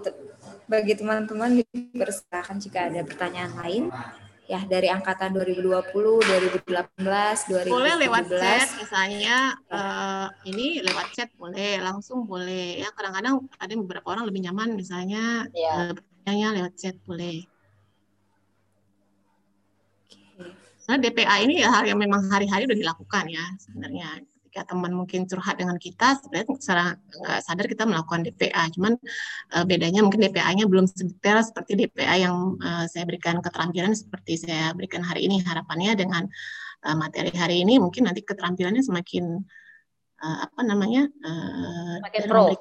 bagi teman-teman dipersilakan jika ada pertanyaan lain ya dari angkatan 2020, 2018, 2019. Boleh lewat chat misalnya uh, ini lewat chat boleh, langsung boleh ya. Kadang-kadang ada beberapa orang lebih nyaman misalnya ya. uh, lewat chat boleh. Nah, DPA ini ya hal yang memang hari-hari udah dilakukan ya sebenarnya ketika teman mungkin curhat dengan kita sebenarnya secara nggak sadar kita melakukan DPA cuman uh, bedanya mungkin DPA-nya belum sedetail seperti DPA yang uh, saya berikan keterampilan seperti saya berikan hari ini. Harapannya dengan uh, materi hari ini mungkin nanti keterampilannya semakin uh, apa namanya uh, semakin pro.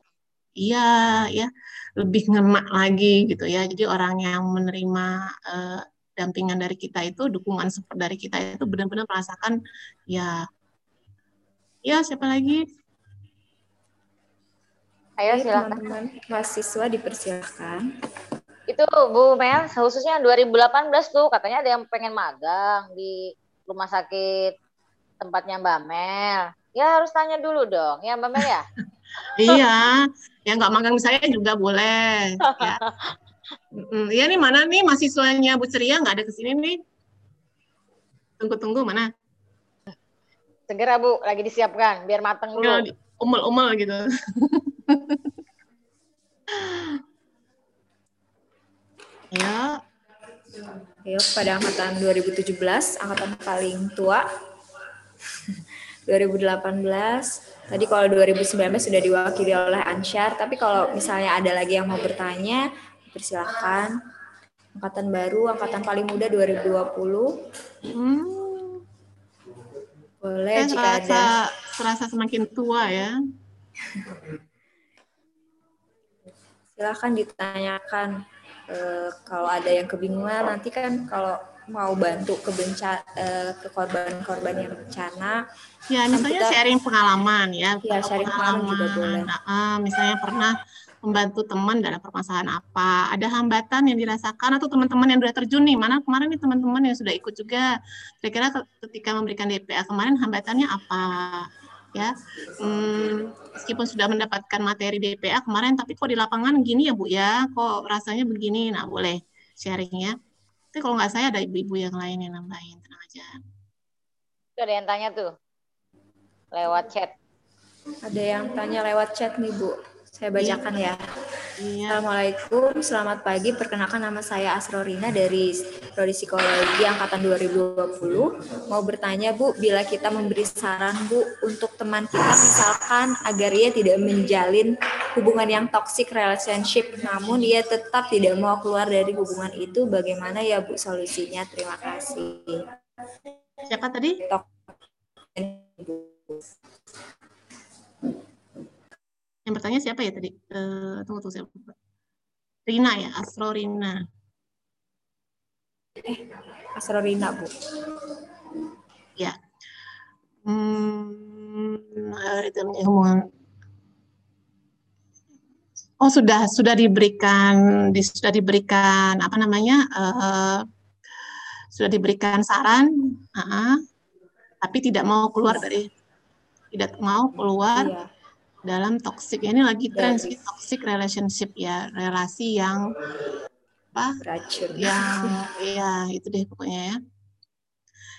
iya ya lebih ngemak lagi gitu ya. Jadi orang yang menerima uh, dampingan dari kita itu dukungan support dari kita itu benar-benar merasakan ya Ya, siapa lagi? Ayo silakan. Teman-teman mahasiswa dipersilakan. Itu Bu Mel, khususnya 2018 tuh katanya ada yang pengen magang di rumah sakit tempatnya Mbak Mel. Ya harus tanya dulu dong, ya Mbak Mel ya? *laughs* iya, yang nggak magang saya juga boleh. Ya. *laughs* Iya nih mana nih mahasiswanya Bu Ceria nggak ada ke sini nih? Tunggu-tunggu mana? Segera Bu, lagi disiapkan biar mateng dulu. Umel-umel gitu. *laughs* ya. Ayo pada angkatan 2017, angkatan paling tua. *laughs* 2018, tadi kalau 2019 sudah diwakili oleh Ansyar, tapi kalau misalnya ada lagi yang mau bertanya, persilahkan. Angkatan baru, angkatan paling muda 2020. Hmm. Boleh Saya jika serasa, ada. Serasa semakin tua ya. Silahkan ditanyakan e, kalau ada yang kebingungan nanti kan kalau mau bantu ke bencana uh, ke korban-korban yang bencana. Ya, misalnya kita, sharing pengalaman ya. Ya, sharing pengalaman, pengalaman juga boleh. Nah, misalnya pernah membantu teman dalam permasalahan apa, ada hambatan yang dirasakan atau teman-teman yang sudah terjun nih, mana kemarin nih teman-teman yang sudah ikut juga, kira-kira ketika memberikan DPA kemarin hambatannya apa, ya, hmm, meskipun sudah mendapatkan materi DPA kemarin, tapi kok di lapangan gini ya Bu ya, kok rasanya begini, nah boleh sharing ya. Tapi kalau nggak saya ada ibu-ibu yang lain yang nambahin, tenang aja. Itu ada yang tanya tuh, lewat chat. Ada yang tanya lewat chat nih Bu. Saya bacakan ya. Iya. Assalamualaikum, selamat pagi. Perkenalkan nama saya Asrorina dari Prodi Psikologi Angkatan 2020. Mau bertanya Bu, bila kita memberi saran Bu untuk teman kita misalkan agar ia tidak menjalin hubungan yang toxic relationship, namun ia tetap tidak mau keluar dari hubungan itu, bagaimana ya Bu solusinya? Terima kasih. Siapa tadi? Yang bertanya siapa ya tadi? Uh, tunggu tunggu siapa? Rina ya, Astro Rina. Eh, Astro Rina bu. Ya. Hmm, hubungan. Oh sudah sudah diberikan di, sudah diberikan apa namanya uh, sudah diberikan saran, uh, tapi tidak mau keluar dari tidak mau keluar iya dalam toxic. Ini lagi tren sih toxic relationship ya relasi yang apa Racun. yang *laughs* ya itu deh pokoknya ya.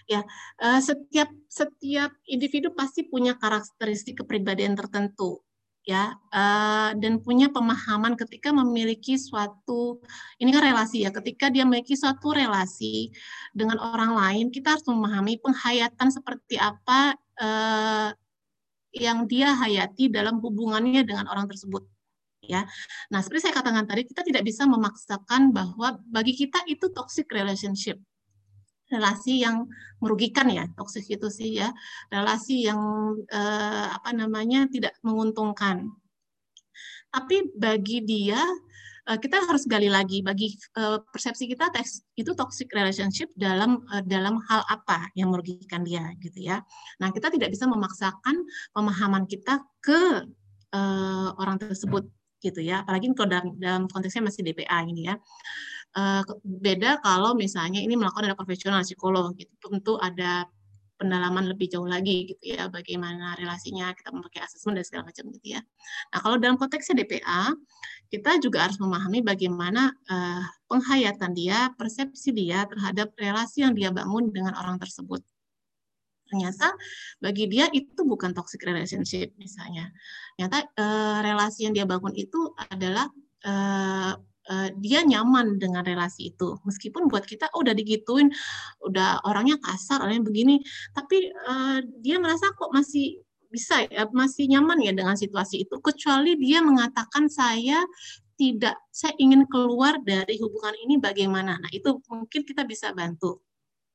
Ya uh, setiap setiap individu pasti punya karakteristik kepribadian tertentu ya uh, dan punya pemahaman ketika memiliki suatu ini kan relasi ya ketika dia memiliki suatu relasi dengan orang lain kita harus memahami penghayatan seperti apa uh, yang dia hayati dalam hubungannya dengan orang tersebut ya. Nah, seperti saya katakan tadi, kita tidak bisa memaksakan bahwa bagi kita itu toxic relationship. Relasi yang merugikan ya, toxic itu sih ya, relasi yang eh, apa namanya tidak menguntungkan. Tapi bagi dia Eh, kita harus gali lagi bagi uh, persepsi kita teks, itu toxic relationship dalam uh, dalam hal apa yang merugikan dia gitu ya. Nah, kita tidak bisa memaksakan pemahaman kita ke uh, orang tersebut gitu ya. Apalagi kalau dalam, dalam konteksnya masih DPA ini ya. Uh, beda kalau misalnya ini melakukan ada profesional psikolog gitu. Tentu ada pendalaman lebih jauh lagi gitu ya bagaimana relasinya kita memakai asesmen dan segala macam gitu ya. Nah kalau dalam konteksnya DPA kita juga harus memahami bagaimana uh, penghayatan dia, persepsi dia terhadap relasi yang dia bangun dengan orang tersebut. Ternyata bagi dia itu bukan toxic relationship misalnya. Ternyata uh, relasi yang dia bangun itu adalah uh, uh, dia nyaman dengan relasi itu. Meskipun buat kita oh udah digituin, udah orangnya kasar, orangnya begini, tapi uh, dia merasa kok masih bisa ya masih nyaman ya dengan situasi itu kecuali dia mengatakan saya tidak saya ingin keluar dari hubungan ini bagaimana. Nah, itu mungkin kita bisa bantu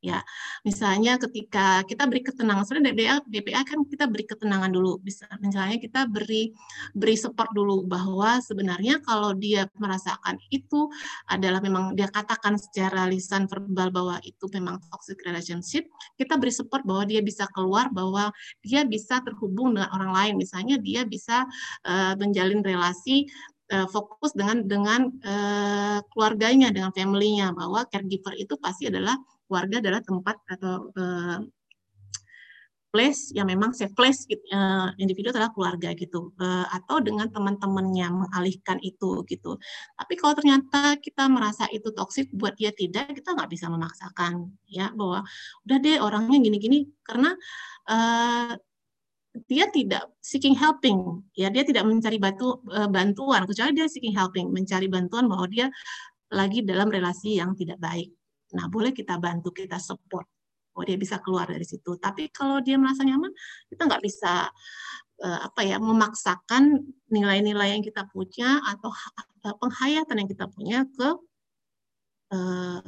ya misalnya ketika kita beri ketenangan sebenarnya DPA DPA kan kita beri ketenangan dulu. Bisa misalnya kita beri beri support dulu bahwa sebenarnya kalau dia merasakan itu adalah memang dia katakan secara lisan verbal bahwa itu memang toxic relationship kita beri support bahwa dia bisa keluar bahwa dia bisa terhubung dengan orang lain. Misalnya dia bisa uh, menjalin relasi uh, fokus dengan dengan uh, keluarganya dengan familynya bahwa caregiver itu pasti adalah keluarga adalah tempat atau uh, place yang memang safe place uh, individu adalah keluarga gitu uh, atau dengan teman-temannya mengalihkan itu gitu. Tapi kalau ternyata kita merasa itu toksik buat dia tidak kita nggak bisa memaksakan ya bahwa udah deh orangnya gini-gini. Karena uh, dia tidak seeking helping ya dia tidak mencari batu bantuan. Kecuali dia seeking helping mencari bantuan bahwa dia lagi dalam relasi yang tidak baik Nah, boleh kita bantu, kita support. Oh, dia bisa keluar dari situ. Tapi kalau dia merasa nyaman, kita nggak bisa uh, apa ya memaksakan nilai-nilai yang kita punya atau penghayatan yang kita punya ke uh,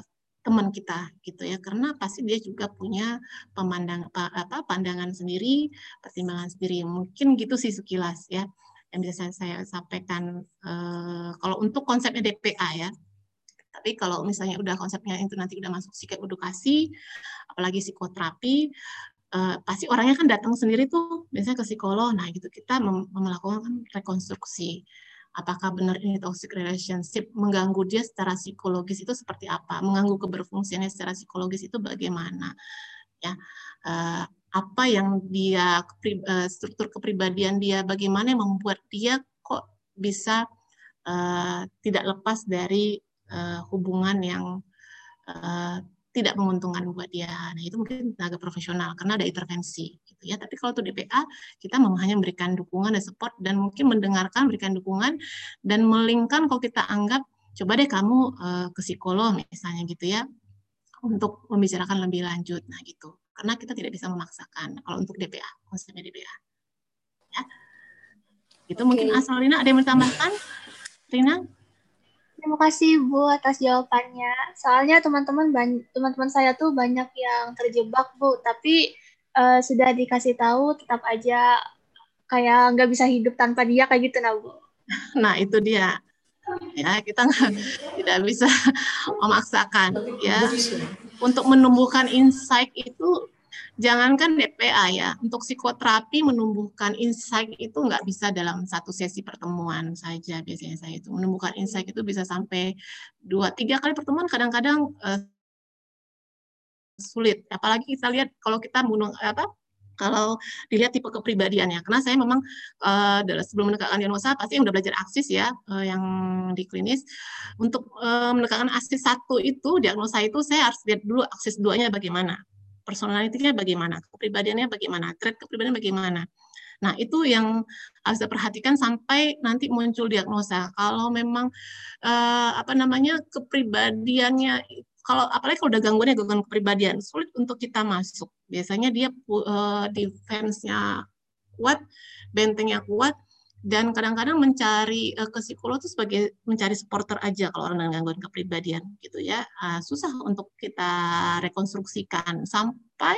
teman kita gitu ya karena pasti dia juga punya pemandang apa pandangan sendiri pertimbangan sendiri mungkin gitu sih sekilas ya yang bisa saya, saya sampaikan uh, kalau untuk konsepnya DPA ya Tapi kalau misalnya udah konsepnya itu nanti udah masuk psikoedukasi, apalagi psikoterapi, uh, pasti orangnya kan datang sendiri tuh biasanya ke psikolog. Nah, gitu kita melakukan rekonstruksi. Apakah benar ini toxic relationship mengganggu dia secara psikologis itu seperti apa? Mengganggu keberfungsiannya secara psikologis itu bagaimana? Ya uh, apa yang dia uh, struktur kepribadian dia bagaimana yang membuat dia kok bisa uh, tidak lepas dari uh, hubungan yang uh, tidak menguntungkan buat dia. Nah, itu mungkin tenaga profesional karena ada intervensi gitu ya. Tapi kalau untuk DPA kita memang hanya memberikan dukungan dan support dan mungkin mendengarkan, memberikan dukungan dan melingkan kalau kita anggap coba deh kamu uh, ke psikolog misalnya gitu ya untuk membicarakan lebih lanjut. Nah, gitu. Karena kita tidak bisa memaksakan kalau untuk DPA, konsepnya DPA. Ya. Itu okay. mungkin asal Rina ada yang menambahkan? Rina? Terima kasih Bu atas jawabannya. Soalnya teman-teman teman-teman saya tuh banyak yang terjebak Bu, tapi uh, sudah dikasih tahu tetap aja kayak nggak bisa hidup tanpa dia kayak gitu nah Bu. Nah itu dia ya kita nggak tidak bisa *laughs* memaksakan ya untuk menumbuhkan insight itu jangankan DPA ya, untuk psikoterapi menumbuhkan insight itu nggak bisa dalam satu sesi pertemuan saja biasanya saya itu. Menumbuhkan insight itu bisa sampai dua, tiga kali pertemuan kadang-kadang uh, sulit. Apalagi kita lihat kalau kita bunuh apa kalau dilihat tipe kepribadiannya. Karena saya memang uh, sebelum menegakkan diagnosa pasti yang udah belajar aksis ya, uh, yang di klinis. Untuk uh, menegakkan aksis satu itu, diagnosa itu saya harus lihat dulu aksis duanya bagaimana personalitinya bagaimana, kepribadiannya bagaimana, trait kepribadian bagaimana. Nah, itu yang harus diperhatikan sampai nanti muncul diagnosa. Kalau memang eh, apa namanya kepribadiannya kalau apalagi kalau udah gangguannya gangguan kepribadian, sulit untuk kita masuk. Biasanya dia uh, defense-nya kuat, bentengnya kuat, dan kadang-kadang mencari uh, ke psikolog itu sebagai mencari supporter aja kalau orang dengan gangguan kepribadian gitu ya. Uh, susah untuk kita rekonstruksikan sampai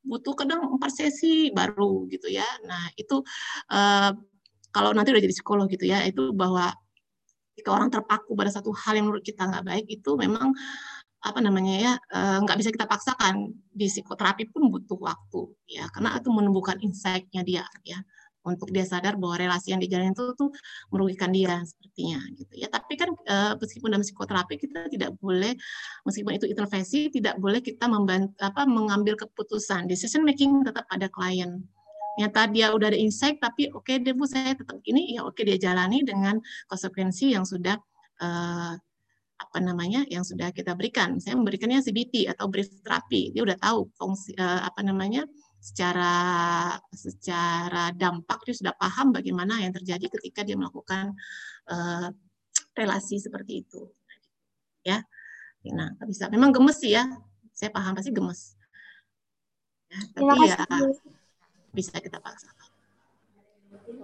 butuh kadang empat sesi baru gitu ya. Nah itu uh, kalau nanti udah jadi psikolog gitu ya itu bahwa jika orang terpaku pada satu hal yang menurut kita nggak baik itu memang apa namanya ya nggak bisa kita paksakan. Di psikoterapi pun butuh waktu ya karena itu menumbuhkan insight-nya dia ya untuk dia sadar bahwa relasi yang dijalin itu tuh merugikan dia sepertinya gitu ya. Tapi kan e, meskipun dalam psikoterapi kita tidak boleh meskipun itu intervensi tidak boleh kita membantu apa mengambil keputusan. Decision making tetap pada klien. Nyata dia udah ada insight tapi oke okay, deh bu saya tetap ini ya oke okay, dia jalani dengan konsekuensi yang sudah e, apa namanya yang sudah kita berikan. Saya memberikannya CBT atau brief terapi dia udah tahu fungsi e, apa namanya secara secara dampak dia sudah paham bagaimana yang terjadi ketika dia melakukan uh, relasi seperti itu. Ya. Nah bisa. Memang gemes sih ya. Saya paham pasti gemes. Ya, tapi ya bisa kita paksa.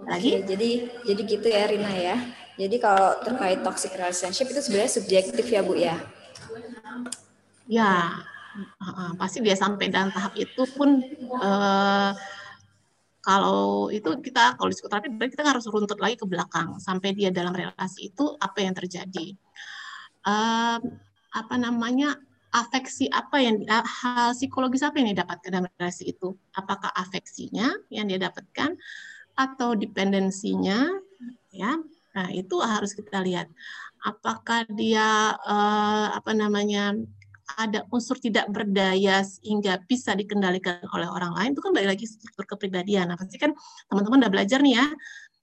Lagi? Oke, jadi jadi gitu ya Rina ya. Jadi kalau terkait toxic relationship itu sebenarnya subjektif ya Bu ya? Ya uh, pasti dia sampai dalam tahap itu pun uh, kalau itu kita kalau psikoterapi berarti kita harus runtut lagi ke belakang sampai dia dalam relasi itu apa yang terjadi. Uh, apa namanya afeksi apa yang hal psikologis apa yang didapatkan dalam relasi itu? Apakah afeksinya yang dia dapatkan atau dependensinya ya? Nah itu harus kita lihat. Apakah dia uh, apa namanya ada unsur tidak berdaya sehingga bisa dikendalikan oleh orang lain itu kan balik lagi struktur kepribadian. Nah, pasti kan teman-teman udah belajar nih ya.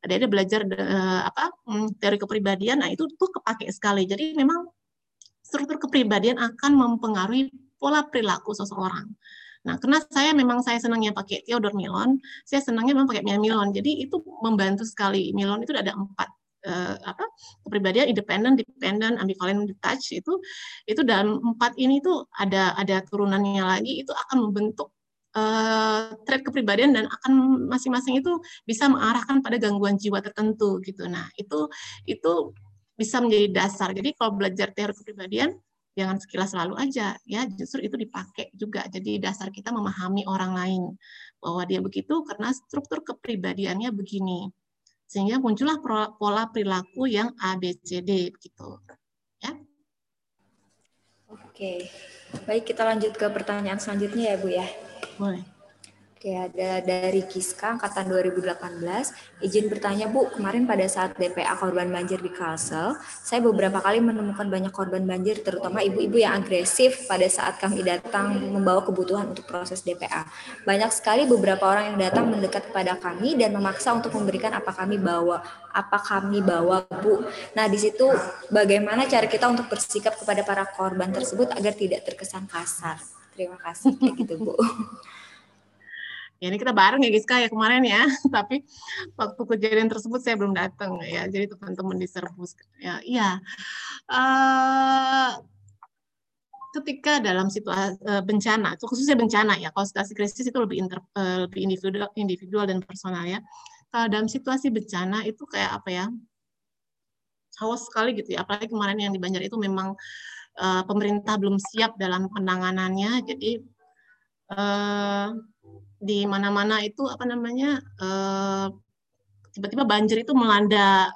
Ada ada belajar uh, apa hmm, teori kepribadian. Nah, itu tuh kepake sekali. Jadi memang struktur kepribadian akan mempengaruhi pola perilaku seseorang. Nah, karena saya memang saya senangnya pakai Theodore Milon, saya senangnya memang pakai Mia Milon. Jadi itu membantu sekali. Milon itu ada empat uh, apa kepribadian independen, dependent, ambivalent, detached itu itu dalam empat ini tuh ada ada turunannya lagi itu akan membentuk uh, trait kepribadian dan akan masing-masing itu bisa mengarahkan pada gangguan jiwa tertentu gitu. Nah itu itu bisa menjadi dasar. Jadi kalau belajar teori kepribadian jangan sekilas selalu aja ya justru itu dipakai juga jadi dasar kita memahami orang lain bahwa dia begitu karena struktur kepribadiannya begini sehingga muncullah pola perilaku yang ABCD begitu ya Oke, baik kita lanjut ke pertanyaan selanjutnya ya Bu ya. Boleh. Oke, ada dari Kiska angkatan 2018. Izin bertanya Bu, kemarin pada saat DPA korban banjir di Kalsel, saya beberapa kali menemukan banyak korban banjir, terutama ibu-ibu yang agresif pada saat kami datang membawa kebutuhan untuk proses DPA. Banyak sekali beberapa orang yang datang mendekat kepada kami dan memaksa untuk memberikan apa kami bawa, apa kami bawa Bu. Nah, di situ bagaimana cara kita untuk bersikap kepada para korban tersebut agar tidak terkesan kasar. Terima kasih kayak gitu Bu. *laughs* ya ini kita bareng ya Giska ya kemarin ya. *laughs* Tapi waktu kejadian tersebut saya belum datang ya. Jadi teman-teman diserbu ya iya. Uh, ketika dalam situasi uh, bencana khususnya bencana ya kalau situasi krisis itu lebih inter, uh, lebih individual individual dan personal ya. Kalau dalam situasi bencana itu kayak apa ya haus sekali gitu ya. Apalagi kemarin yang di Banjar itu memang uh, pemerintah belum siap dalam penanganannya. Jadi uh, di mana-mana itu apa namanya eh, tiba-tiba banjir itu melanda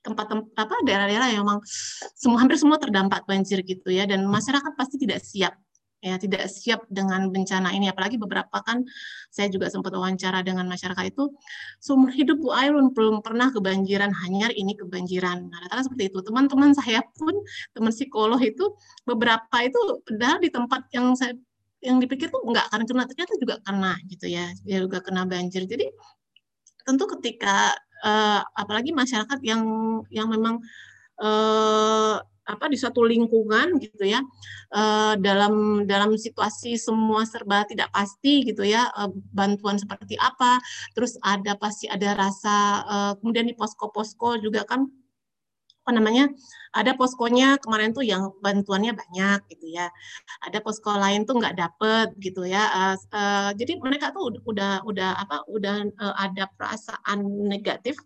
tempat-tempat apa daerah-daerah yang memang semua hampir semua terdampak banjir gitu ya dan masyarakat pasti tidak siap ya tidak siap dengan bencana ini. Apalagi beberapa kan saya juga sempat wawancara dengan masyarakat itu seumur hidup Bu Airun belum pernah kebanjiran hanya ini kebanjiran. Nah rata seperti itu. Teman-teman saya pun teman psikolog itu beberapa itu padahal di tempat yang saya yang dipikir tuh nggak akan kena ternyata juga kena gitu ya dia juga kena banjir. Jadi tentu ketika uh, apalagi masyarakat yang yang memang uh, apa di suatu lingkungan gitu ya uh, dalam dalam situasi semua serba tidak pasti gitu ya uh, bantuan seperti apa terus ada pasti ada rasa uh, kemudian di posko-posko juga kan apa namanya ada poskonya kemarin tuh yang bantuannya banyak gitu ya. Ada posko lain tuh nggak dapet gitu ya uh, uh, jadi mereka tuh udah udah apa udah uh, ada perasaan negatif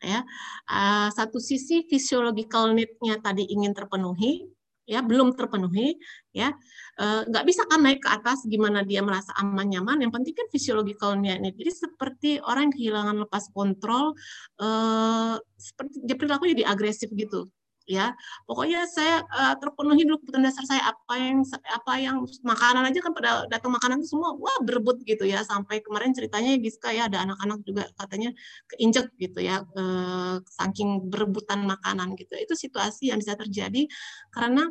ya. Uh, satu sisi physiological need-nya tadi ingin terpenuhi ya belum terpenuhi ya nggak bisa kan naik ke atas gimana dia merasa aman nyaman. Yang penting kan fisiologikalnya ini. Jadi seperti orang yang kehilangan lepas kontrol eh, seperti dia perilaku jadi agresif gitu ya. Pokoknya saya uh, terpenuhi dulu kebutuhan dasar saya. Apa yang apa yang makanan aja kan pada datang makanan itu semua wah berebut gitu ya. Sampai kemarin ceritanya Giska ya ada anak-anak juga katanya keinjek gitu ya uh, saking berebutan makanan gitu. Itu situasi yang bisa terjadi karena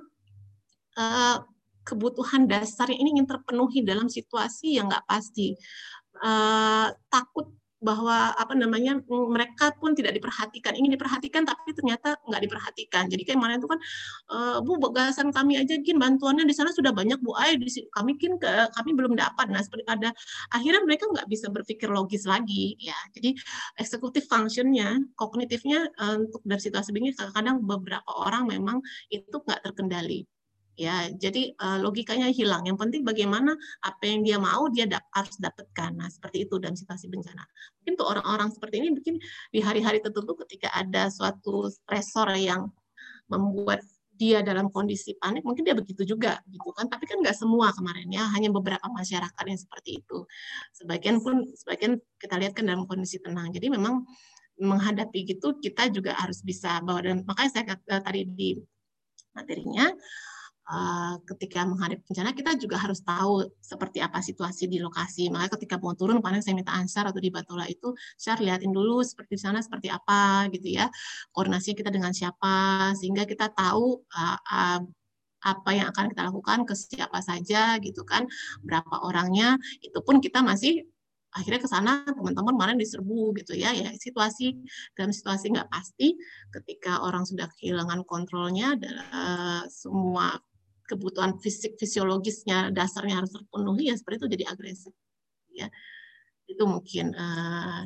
uh, kebutuhan dasarnya ini ingin terpenuhi dalam situasi yang nggak pasti. Uh, takut bahwa apa namanya mereka pun tidak diperhatikan. Ingin diperhatikan tapi ternyata nggak diperhatikan. Jadi kayak kemarin itu kan e, bu bagasan kami aja gin bantuannya di sana sudah banyak bu ay di kami kin ke kami belum dapat. Nah seperti ada akhirnya mereka nggak bisa berpikir logis lagi ya. Jadi eksekutif functionnya kognitifnya uh, untuk dari situasi begini kadang-kadang beberapa orang memang itu nggak terkendali ya jadi uh, logikanya hilang. Yang penting bagaimana apa yang dia mau dia da harus dapatkan. Nah seperti itu dalam situasi bencana. Mungkin untuk orang-orang seperti ini mungkin di hari-hari tertentu ketika ada suatu stresor yang membuat dia dalam kondisi panik mungkin dia begitu juga gitu kan. Tapi kan nggak semua kemarin ya. Hanya beberapa masyarakat yang seperti itu. Sebagian pun sebagian kita lihat kan dalam kondisi tenang. Jadi memang menghadapi gitu kita juga harus bisa bahwa dan makanya saya kata, tadi di materinya Eh, ketika menghadapi bencana kita juga harus tahu seperti apa situasi di lokasi. Makanya ketika mau turun paling saya minta ansar atau di Batola itu saya lihatin dulu seperti di sana seperti apa gitu ya. Koordinasi kita dengan siapa sehingga kita tahu uh, uh, apa yang akan kita lakukan ke siapa saja gitu kan. Berapa orangnya itu pun kita masih akhirnya ke sana teman-teman kemarin diserbu gitu ya ya situasi dalam situasi nggak pasti ketika orang sudah kehilangan kontrolnya uh, semua kebutuhan fisik fisiologisnya dasarnya harus terpenuhi ya seperti itu jadi agresif ya. Itu mungkin uh,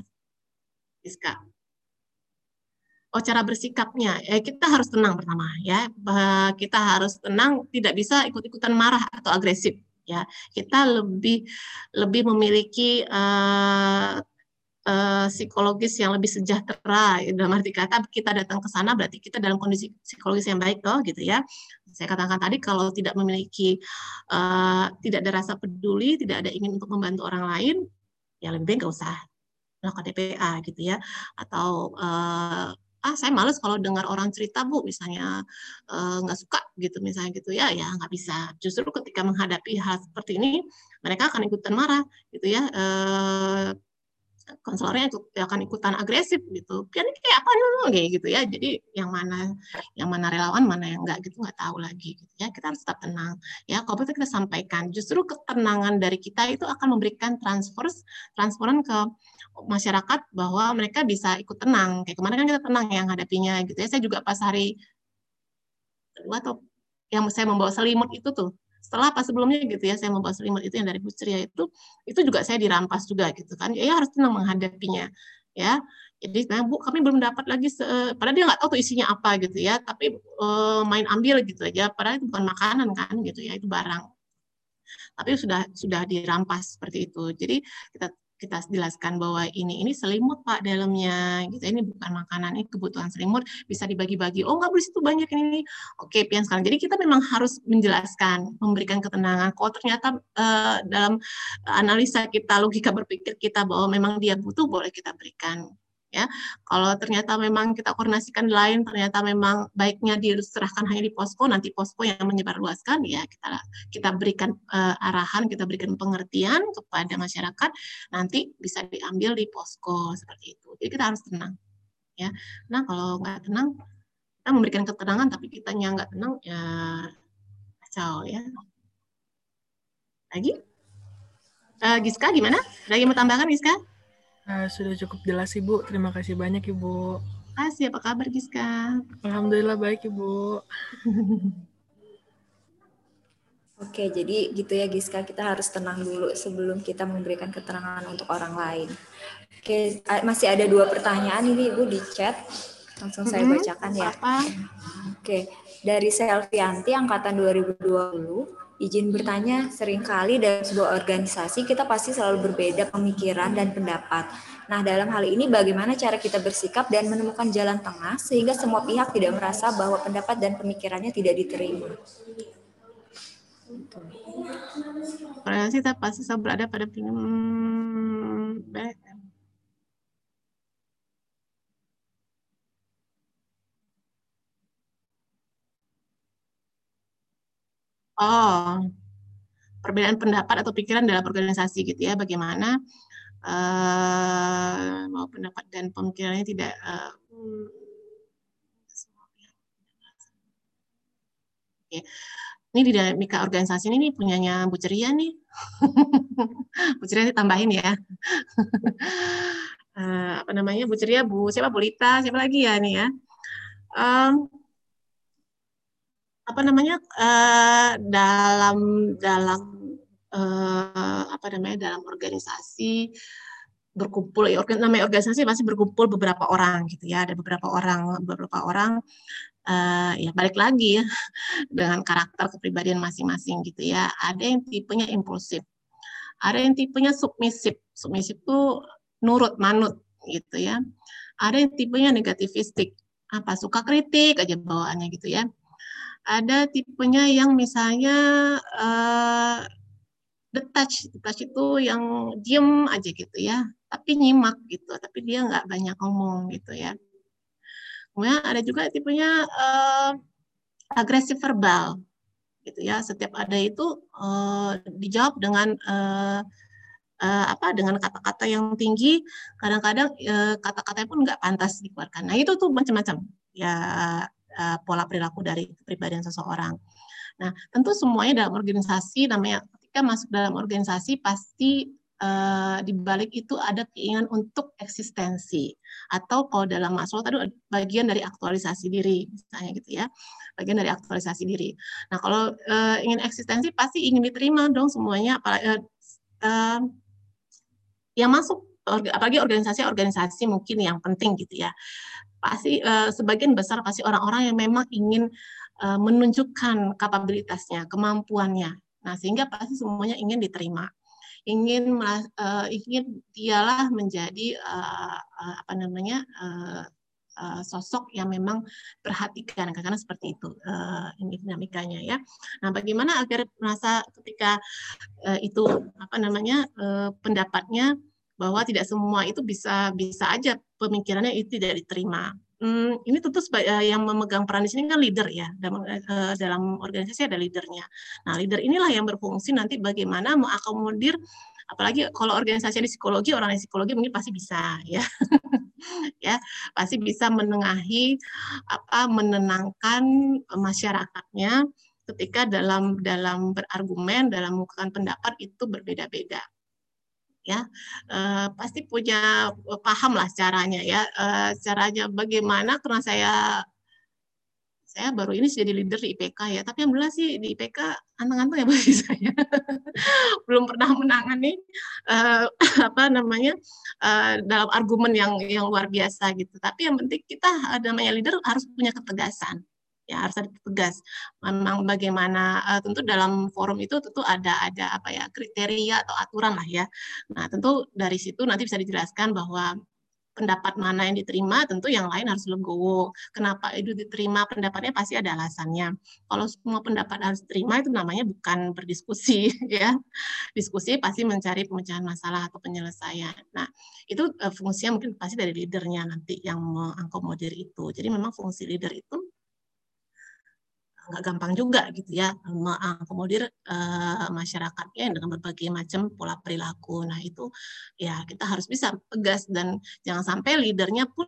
Iska. Oh cara bersikapnya. Ya kita harus tenang pertama ya. Kita harus tenang tidak bisa ikut-ikutan marah atau agresif ya. Kita lebih lebih memiliki uh, uh, psikologis yang lebih sejahtera dalam arti kata kita datang ke sana berarti kita dalam kondisi psikologis yang baik toh gitu ya. Saya katakan tadi kalau tidak memiliki uh, tidak ada rasa peduli tidak ada ingin untuk membantu orang lain ya lebih baik nggak usah melakukan DPA gitu ya. Atau uh, ah saya males kalau dengar orang cerita bu misalnya nggak uh, suka gitu misalnya gitu ya ya nggak bisa. Justru ketika menghadapi hal seperti ini mereka akan ikutan marah gitu ya. Uh, konselornya itu akan ikutan agresif gitu. Kan kayak apa nih gitu ya. Jadi yang mana yang mana relawan, mana yang enggak gitu nggak tahu lagi gitu ya. Kita harus tetap tenang. Ya, kalau kita sampaikan, justru ketenangan dari kita itu akan memberikan transfer transferan ke masyarakat bahwa mereka bisa ikut tenang. Kayak kemarin kan kita tenang yang hadapinya gitu ya. Saya juga pas hari kedua atau yang saya membawa selimut itu tuh setelah apa sebelumnya gitu ya saya membawa selimut itu yang dari Bu itu itu juga saya dirampas juga gitu kan. Ya, ya harus tenang menghadapinya ya. Jadi nah, bu kami belum dapat lagi se padahal dia nggak tahu tuh isinya apa gitu ya tapi e, main ambil gitu aja. Padahal itu bukan makanan kan gitu ya itu barang. Tapi sudah sudah dirampas seperti itu. Jadi kita kita jelaskan bahwa ini ini selimut pak dalamnya gitu. Ini bukan makanan ini kebutuhan selimut bisa dibagi-bagi. Oh nggak boleh situ banyak ini oke pian sekarang jadi kita memang harus menjelaskan memberikan ketenangan. Kalau ternyata uh, dalam analisa kita logika berpikir kita bahwa memang dia butuh boleh kita berikan ya. Kalau ternyata memang kita koordinasikan lain ternyata memang baiknya diserahkan hanya di posko nanti posko yang menyebarluaskan ya kita kita berikan uh, arahan kita berikan pengertian kepada masyarakat nanti bisa diambil di posko seperti itu. Jadi kita harus tenang ya. Nah kalau nggak tenang kita memberikan ketenangan tapi kitanya nggak tenang ya kacau ya. Lagi? Uh, Giska gimana? Lagi mau tambahkan Giska Uh, sudah cukup jelas Ibu. Terima kasih banyak Ibu. Kasih, apa kabar Giska? Alhamdulillah baik Ibu. *laughs* Oke, jadi gitu ya Giska, kita harus tenang dulu sebelum kita memberikan keterangan untuk orang lain. Oke, masih ada dua pertanyaan ini Ibu di chat. Langsung saya bacakan ya. Apa? Oke, dari Selvianti angkatan 2020 Izin bertanya, sering kali dalam sebuah organisasi kita pasti selalu berbeda pemikiran dan pendapat. Nah, dalam hal ini bagaimana cara kita bersikap dan menemukan jalan tengah sehingga semua pihak tidak merasa bahwa pendapat dan pemikirannya tidak diterima. Organisasi kita pasti selalu berada pada hmm, Oh, perbedaan pendapat atau pikiran dalam organisasi gitu ya, bagaimana uh, mau pendapat dan pemikirannya tidak uh, Oke. Ini di dinamika organisasi ini nih punyanya Bu Ceria nih. *laughs* Bu Ceria ditambahin ya. uh, *laughs* apa namanya Bu Ceria, Bu siapa Bu Lita, siapa lagi ya nih ya. Um, apa namanya uh, dalam dalam uh, apa namanya dalam organisasi berkumpul ya namanya organisasi pasti berkumpul beberapa orang gitu ya ada beberapa orang beberapa orang uh, ya balik lagi ya *laughs* dengan karakter kepribadian masing-masing gitu ya. Ada yang tipenya impulsif ada yang tipenya submisif. Submisif itu nurut manut gitu ya. Ada yang tipenya negativistik. Apa suka kritik aja bawaannya gitu ya ada tipenya yang misalnya uh, detach, detach itu yang diem aja gitu ya, tapi nyimak gitu, tapi dia nggak banyak ngomong gitu ya. Kemudian ada juga tipenya uh, agresif verbal gitu ya. Setiap ada itu uh, dijawab dengan uh, uh, apa dengan kata-kata yang tinggi, kadang-kadang uh, kata-katanya pun nggak pantas dikeluarkan. Nah itu tuh macam-macam ya uh, pola perilaku dari kepribadian seseorang. Nah, tentu semuanya dalam organisasi namanya ketika masuk dalam organisasi pasti uh, di balik itu ada keinginan untuk eksistensi atau kalau dalam masuk tadi bagian dari aktualisasi diri misalnya gitu ya bagian dari aktualisasi diri. Nah kalau uh, ingin eksistensi pasti ingin diterima dong semuanya apalagi uh, yang masuk apalagi organisasi-organisasi mungkin yang penting gitu ya pasti uh, sebagian besar pasti orang-orang yang memang ingin uh, menunjukkan kapabilitasnya, kemampuannya. Nah, sehingga pasti semuanya ingin diterima. Ingin uh, ingin dialah menjadi uh, apa namanya? Uh, sosok yang memang perhatikan karena seperti itu uh, ini dinamikanya ya. Nah, bagaimana agar merasa ketika uh, itu apa namanya uh, pendapatnya bahwa tidak semua itu bisa bisa aja pemikirannya itu tidak diterima. Hmm, ini tentu sebagai yang memegang peran di sini kan leader ya. Dalam, dalam organisasi ada leadernya. Nah leader inilah yang berfungsi nanti bagaimana mengakomodir apalagi kalau organisasi di psikologi orang yang psikologi mungkin pasti bisa ya. *laughs* Ya pasti bisa menengahi apa menenangkan masyarakatnya ketika dalam dalam berargumen dalam mengungkapkan pendapat itu berbeda-beda ya uh, pasti punya paham lah caranya ya uh, caranya bagaimana karena saya saya baru ini jadi leader di IPK ya, tapi alhamdulillah sih di IPK anteng-anteng ya *laughs* bagi saya. Belum pernah menangani uh, *laughs* apa namanya uh, dalam argumen yang yang luar biasa gitu. Tapi yang penting kita namanya leader harus punya ketegasan ya harus ada tegas. Memang bagaimana uh, tentu dalam forum itu tentu ada ada apa ya kriteria atau aturan lah ya. Nah tentu dari situ nanti bisa dijelaskan bahwa pendapat mana yang diterima, tentu yang lain harus legowo. Kenapa itu diterima pendapatnya pasti ada alasannya. Kalau semua pendapat harus diterima itu namanya bukan berdiskusi *laughs* ya. Diskusi pasti mencari pemecahan masalah atau penyelesaian. Nah, itu uh, fungsinya mungkin pasti dari leadernya nanti yang mengakomodir itu. Jadi memang fungsi leader itu nggak gampang juga gitu ya mengakomodir uh, masyarakatnya dengan berbagai macam pola perilaku. Nah itu ya kita harus bisa tegas dan jangan sampai leadernya pun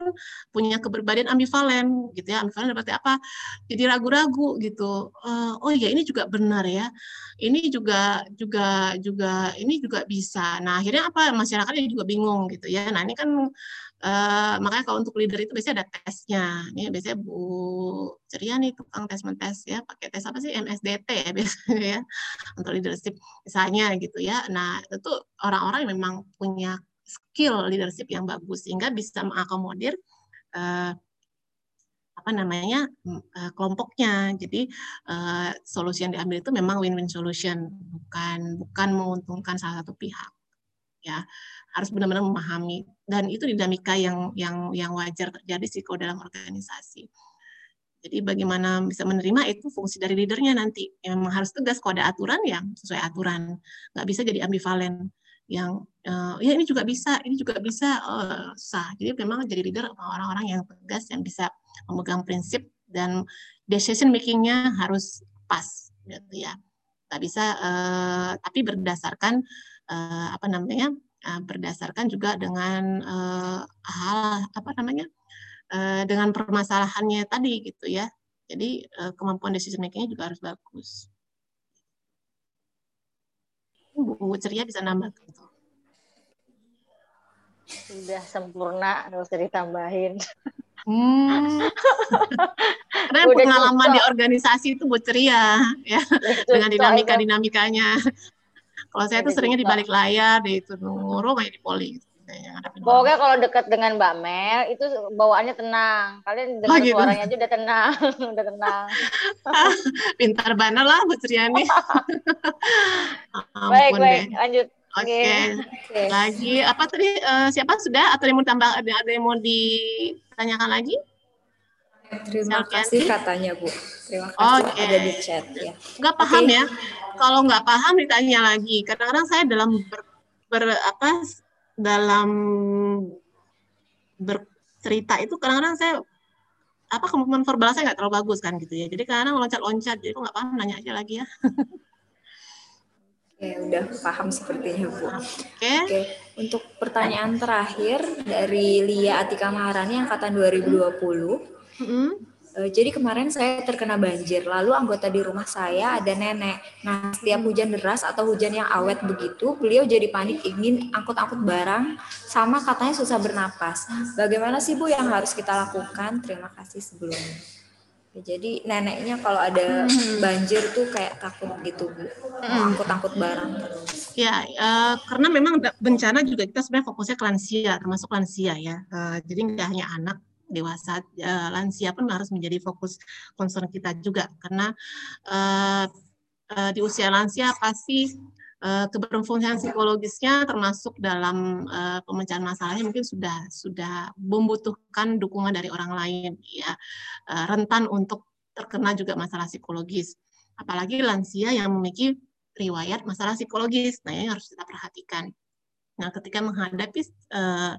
punya keberbedaan ambivalen gitu ya. Ambivalen berarti apa? Jadi ragu-ragu gitu. Uh, oh ya ini juga benar ya. Ini juga juga juga ini juga bisa. Nah akhirnya apa masyarakatnya juga bingung gitu ya. Nah ini kan Uh, makanya kalau untuk leader itu biasanya ada tesnya. Ini biasanya Bu Ceria nih tukang tes mentes ya, pakai tes apa sih MSDT ya *laughs* biasanya ya untuk leadership misalnya gitu ya. Nah itu orang-orang yang memang punya skill leadership yang bagus sehingga bisa mengakomodir uh, apa namanya uh, kelompoknya. Jadi uh, solusi yang diambil itu memang win-win solution, bukan bukan menguntungkan salah satu pihak. Ya, harus benar-benar memahami dan itu dinamika yang yang yang wajar terjadi sih kalau dalam organisasi. Jadi bagaimana bisa menerima itu fungsi dari leadernya nanti. Yang memang harus tegas kalau ada aturan ya sesuai aturan. Nggak bisa jadi ambivalen yang uh, ya ini juga bisa, ini juga bisa uh, sah. Jadi memang jadi leader orang-orang yang tegas yang bisa memegang prinsip dan decision makingnya harus pas gitu ya. Nggak bisa uh, tapi berdasarkan uh, apa namanya berdasarkan juga dengan uh, hal apa namanya uh, dengan permasalahannya tadi gitu ya. Jadi uh, kemampuan decision makingnya juga harus bagus. Bu ceria bisa nambah gitu. Sudah sempurna, harus ditambahin. Hmm. *laughs* Karena pengalaman di organisasi itu bu ceria ya dengan dinamika dinamikanya. Kalau saya tuh seringnya di balik layar, di itu ngurung kayak di poli. Gitu. Pokoknya kalau dekat dengan Mbak Mel itu bawaannya tenang. Kalian dengar oh, gitu. suaranya aja udah tenang, *laughs* udah tenang. *laughs* Pintar banget lah Bu Triani. *laughs* baik, baik, deh. lanjut. Oke. Okay. Okay. Lagi apa tadi uh, siapa sudah atau yang mau tambah ada ada yang mau ditanyakan lagi? Terima kasih katanya Bu. Terima kasih okay. ada di chat ya. Enggak paham okay. ya kalau nggak paham ditanya lagi. Kadang-kadang saya dalam ber, ber apa dalam bercerita itu kadang-kadang saya apa kemampuan verbal saya nggak terlalu bagus kan gitu ya. Jadi kadang loncat-loncat, jadi nggak paham nanya aja lagi ya. Oke, udah paham sepertinya Bu. Oke. Oke. Untuk pertanyaan terakhir dari Lia Atika Maharani angkatan 2020. Mm -hmm. Uh, jadi kemarin saya terkena banjir, lalu anggota di rumah saya ada nenek. Nah, setiap hujan deras atau hujan yang awet begitu, beliau jadi panik ingin angkut-angkut barang, sama katanya susah bernapas. Bagaimana sih Bu yang harus kita lakukan? Terima kasih sebelumnya. Ya, jadi neneknya kalau ada hmm. banjir tuh kayak takut gitu Bu, hmm. angkut-angkut barang terus. Ya, uh, karena memang bencana juga kita sebenarnya fokusnya ke lansia, termasuk lansia ya. Uh, jadi nggak hanya anak, dewasa uh, lansia pun harus menjadi fokus concern kita juga. Karena uh, uh, di usia lansia pasti uh, keberfungsian psikologisnya termasuk dalam uh, pemecahan masalahnya mungkin sudah sudah membutuhkan dukungan dari orang lain ya. Uh, rentan untuk terkena juga masalah psikologis. Apalagi lansia yang memiliki riwayat masalah psikologis. Nah ini harus kita perhatikan. Nah ketika menghadapi uh,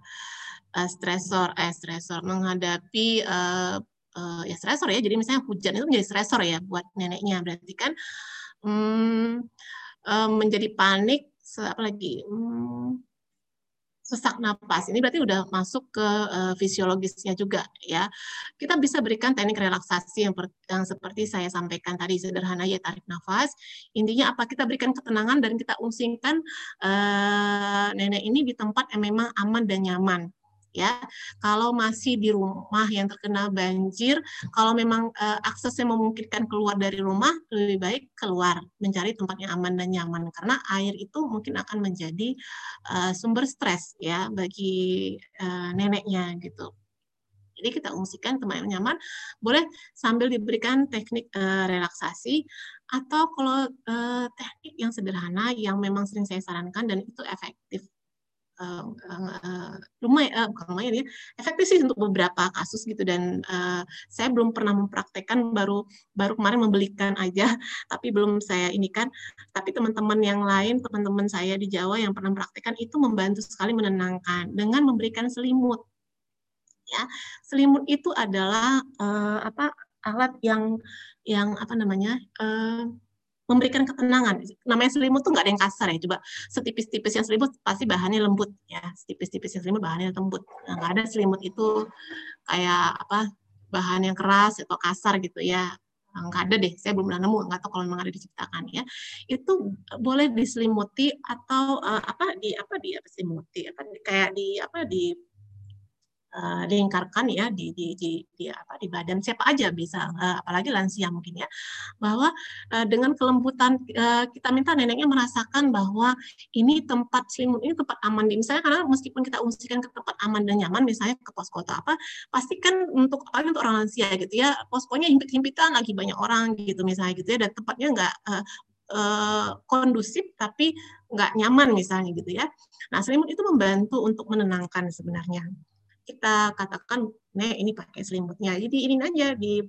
uh, stresor, eh stresor, menghadapi uh, uh, ya stresor ya. Jadi misalnya hujan itu menjadi stresor ya buat neneknya. Berarti kan um, um, menjadi panik, apa lagi? Um, sesak napas. Ini berarti udah masuk ke uh, fisiologisnya juga ya. Kita bisa berikan teknik relaksasi yang, per, yang seperti saya sampaikan tadi sederhana ya tarik nafas. Intinya apa kita berikan ketenangan dan kita usingkan uh, nenek ini di tempat yang memang aman dan nyaman ya. Kalau masih di rumah yang terkena banjir, kalau memang uh, aksesnya memungkinkan keluar dari rumah, lebih baik keluar mencari tempat yang aman dan nyaman karena air itu mungkin akan menjadi uh, sumber stres ya bagi uh, neneknya gitu. Jadi kita ungsikan tempat yang nyaman, boleh sambil diberikan teknik uh, relaksasi atau kalau uh, teknik yang sederhana yang memang sering saya sarankan dan itu efektif lumayan uh, bukan lumayan ya efektif sih untuk beberapa kasus gitu dan uh, saya belum pernah mempraktekkan baru baru kemarin membelikan aja *laughs* tapi belum saya ini kan. Tapi teman-teman yang lain teman-teman saya di Jawa yang pernah mempraktekkan itu membantu sekali menenangkan dengan memberikan selimut. Ya selimut itu adalah uh, apa alat yang yang apa namanya uh, memberikan ketenangan. Namanya selimut tuh nggak ada yang kasar ya. Coba setipis-tipis yang selimut pasti bahannya lembut ya. Setipis-tipis yang selimut bahannya lembut. Nah, nggak ada selimut itu kayak apa bahan yang keras atau kasar gitu ya. Nah, nggak ada deh. Saya belum pernah nemu. Nggak tahu kalau memang ada diciptakan ya. Itu boleh diselimuti atau uh, apa di apa di apa apa kayak di apa di uh, diingkarkan ya di, di, di, di apa di badan siapa aja bisa uh, apalagi lansia mungkin ya. Bahwa uh, dengan kelembutan uh, kita minta neneknya merasakan bahwa ini tempat selimut ini tempat aman. Di misalnya karena meskipun kita ungsikan ke tempat aman dan nyaman misalnya ke pos kota apa pasti kan untuk apa untuk orang lansia gitu ya poskonya himpit-himpitan lagi banyak orang gitu misalnya gitu ya dan tempatnya nggak uh, uh, kondusif tapi nggak nyaman misalnya gitu ya. Nah selimut itu membantu untuk menenangkan sebenarnya kita katakan nih ini pakai selimutnya. Jadi ini aja di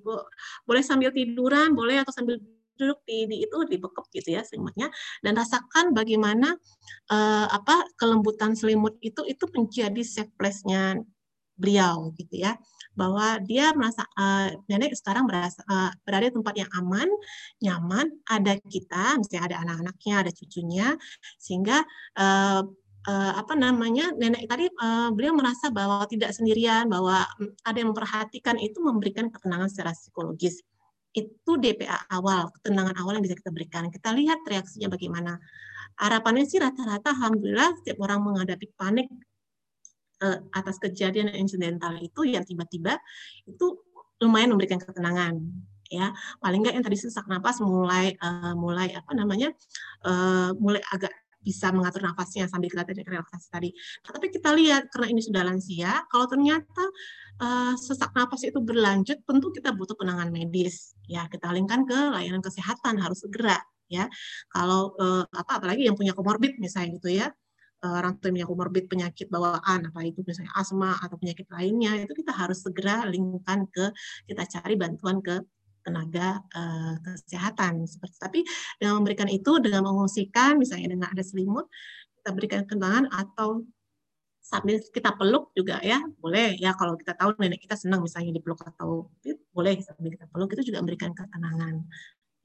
boleh sambil tiduran boleh atau sambil duduk di, di itu dibekep gitu ya selimutnya. Dan rasakan bagaimana uh, apa kelembutan selimut itu itu menjadi safe place-nya beliau gitu ya. Bahwa dia merasa uh, nenek sekarang berasa, uh, berada di tempat yang aman, nyaman, ada kita, misalnya ada anak-anaknya, ada cucunya, sehingga uh, uh, apa namanya nenek tadi uh, beliau merasa bahwa tidak sendirian bahwa mm, ada yang memperhatikan itu memberikan ketenangan secara psikologis. Itu DPA awal ketenangan awal yang bisa kita berikan. Kita lihat reaksinya bagaimana. Harapannya sih rata-rata alhamdulillah setiap orang menghadapi panik uh, atas kejadian insidental itu yang tiba-tiba itu lumayan memberikan ketenangan ya. Paling nggak yang tadi sesak napas mulai uh, mulai apa namanya uh, mulai agak bisa mengatur nafasnya sambil kita teknik relaksasi tadi. Nah, tapi kita lihat karena ini sudah lansia, kalau ternyata uh, sesak nafas itu berlanjut, tentu kita butuh penanganan medis. Ya, kita alihkan ke layanan kesehatan harus segera. Ya, kalau uh, apa apalagi yang punya komorbid misalnya gitu ya, uh, orang tua yang punya komorbid penyakit bawaan apa itu misalnya asma atau penyakit lainnya itu kita harus segera lingkan ke kita cari bantuan ke tenaga uh, kesehatan seperti tapi dengan memberikan itu dengan mengungsikan misalnya dengan ada selimut kita berikan kenangan atau sambil kita peluk juga ya boleh. Ya kalau kita tahu nenek kita senang misalnya dipeluk atau boleh sambil kita peluk itu juga memberikan ketenangan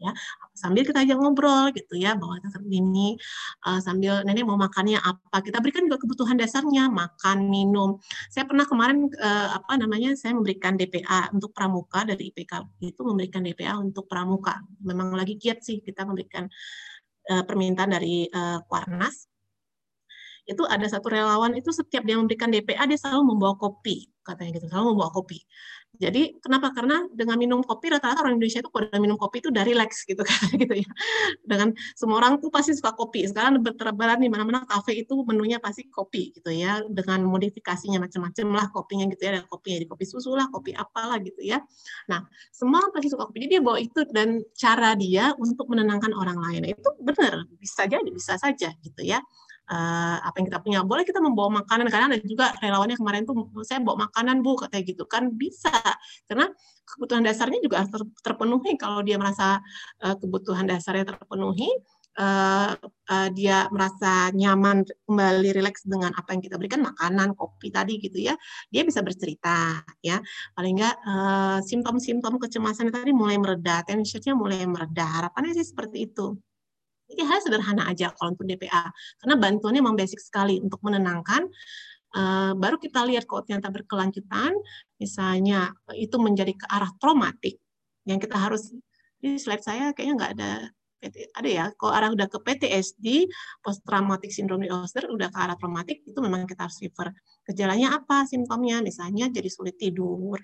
ya. Sambil kita ajak ngobrol gitu ya bahwa ini uh, sambil nenek mau makannya apa. Kita berikan juga kebutuhan dasarnya makan minum. Saya pernah kemarin uh, apa namanya saya memberikan DPA untuk pramuka dari IPK itu memberikan DPA untuk pramuka. Memang lagi giat sih kita memberikan uh, permintaan dari uh, Kuarnas itu ada satu relawan itu setiap dia memberikan DPA dia selalu membawa kopi katanya gitu selalu membawa kopi jadi kenapa? Karena dengan minum kopi rata-rata orang Indonesia itu pada minum kopi itu dari relax gitu kan *laughs* gitu ya. Dengan semua orang tuh pasti suka kopi. Sekarang bertebaran di mana-mana kafe itu menunya pasti kopi gitu ya. Dengan modifikasinya macam-macam lah kopinya gitu ya. Ada kopinya di kopi susu lah, kopi apalah gitu ya. Nah, semua orang pasti suka kopi. Jadi dia bawa itu dan cara dia untuk menenangkan orang lain. Itu benar, bisa jadi, bisa saja gitu ya uh, apa yang kita punya. Boleh kita membawa makanan karena ada juga relawannya kemarin tuh saya bawa makanan Bu katanya gitu kan. Bisa karena kebutuhan dasarnya juga ter terpenuhi. Kalau dia merasa uh, kebutuhan dasarnya terpenuhi uh, uh, dia merasa nyaman kembali rileks dengan apa yang kita berikan makanan kopi tadi gitu ya dia bisa bercerita ya. Paling enggak uh, simptom-simptom kecemasan tadi mulai mereda tensinya mulai mereda harapannya sih seperti itu jadi hal sederhana aja kalau untuk DPA karena bantuannya memang basic sekali untuk menenangkan Uh, baru kita lihat kalau ternyata berkelanjutan, misalnya itu menjadi ke arah traumatik, yang kita harus di slide saya kayaknya nggak ada ada ya, kalau arah udah ke PTSD, post traumatic syndrome disorder, udah ke arah traumatik, itu memang kita harus refer. Gejalanya apa simptomnya? Misalnya jadi sulit tidur,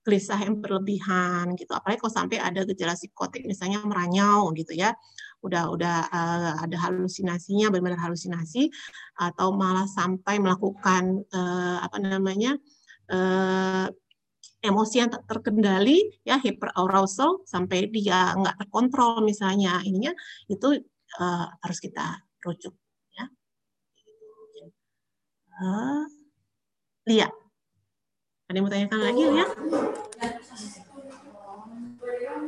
gelisah yang berlebihan, gitu. Apalagi kalau sampai ada gejala psikotik, misalnya meranyau, gitu ya. Udah udah uh, ada halusinasinya, benar-benar halusinasi, atau malah sampai melakukan uh, apa namanya uh, emosi yang tak terkendali ya hyperarousal sampai dia nggak terkontrol misalnya. Ininya itu uh, harus kita rujuk ya. Uh, Lia ada yang mau tanyakan lagi ya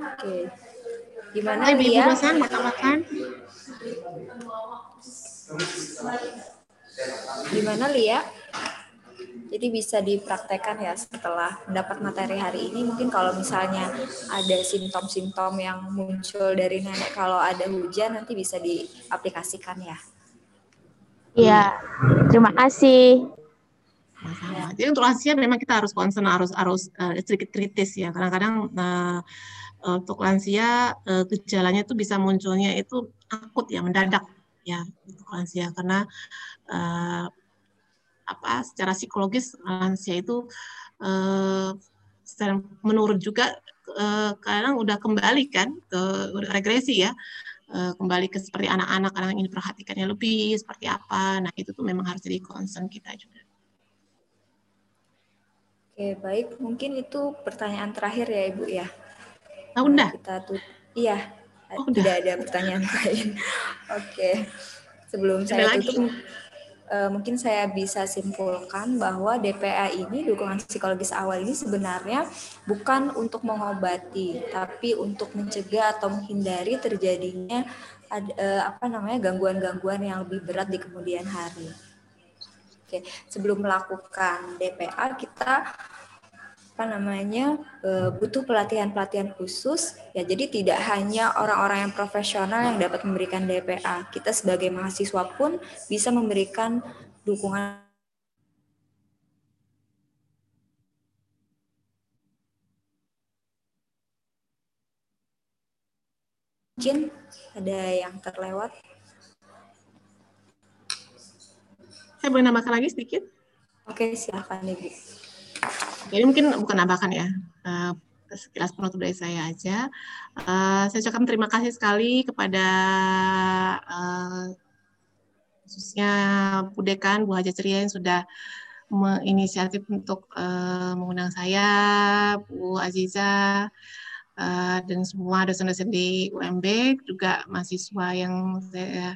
oke gimana Hai, Lia makan makan gimana Lia jadi bisa dipraktekkan ya setelah mendapat materi hari ini. Mungkin kalau misalnya ada simptom-simptom yang muncul dari nenek kalau ada hujan nanti bisa diaplikasikan ya. Iya, terima kasih. Sama. Jadi untuk lansia memang kita harus concern harus harus uh, sedikit kritis ya. Kadang-kadang uh, untuk lansia uh, gejalanya itu bisa munculnya itu akut ya mendadak ya untuk lansia karena uh, apa secara psikologis lansia itu eh, secara menurut juga eh, kadang udah kembali kan ke regresi ya eh, kembali ke seperti anak-anak anak ini perhatikannya lebih seperti apa nah itu tuh memang harus jadi concern kita juga Oke, baik. Mungkin itu pertanyaan terakhir ya, Ibu ya. Nah, udah. Kita tuh iya, oh, tidak ada pertanyaan *laughs* lain. Oke. Sebelum saya tutup uh, mungkin saya bisa simpulkan bahwa DPA ini dukungan psikologis awal ini sebenarnya bukan untuk mengobati, tapi untuk mencegah atau menghindari terjadinya ada, uh, apa namanya gangguan-gangguan yang lebih berat di kemudian hari. Oke, sebelum melakukan DPA kita apa namanya e, butuh pelatihan-pelatihan khusus. Ya jadi tidak hanya orang-orang yang profesional yang dapat memberikan DPA kita sebagai mahasiswa pun bisa memberikan dukungan. Mungkin ada yang terlewat? Saya boleh nambahkan lagi sedikit? Oke silakan ibu jadi mungkin bukan nambahkan ya, uh, sekilas penutup dari saya aja. Uh, saya ucapkan terima kasih sekali kepada uh, khususnya Bu Dekan, Bu Haja Ceria yang sudah menginisiatif untuk uh, mengundang saya, Bu Aziza, uh, dan semua dosen-dosen di UMB, juga mahasiswa yang saya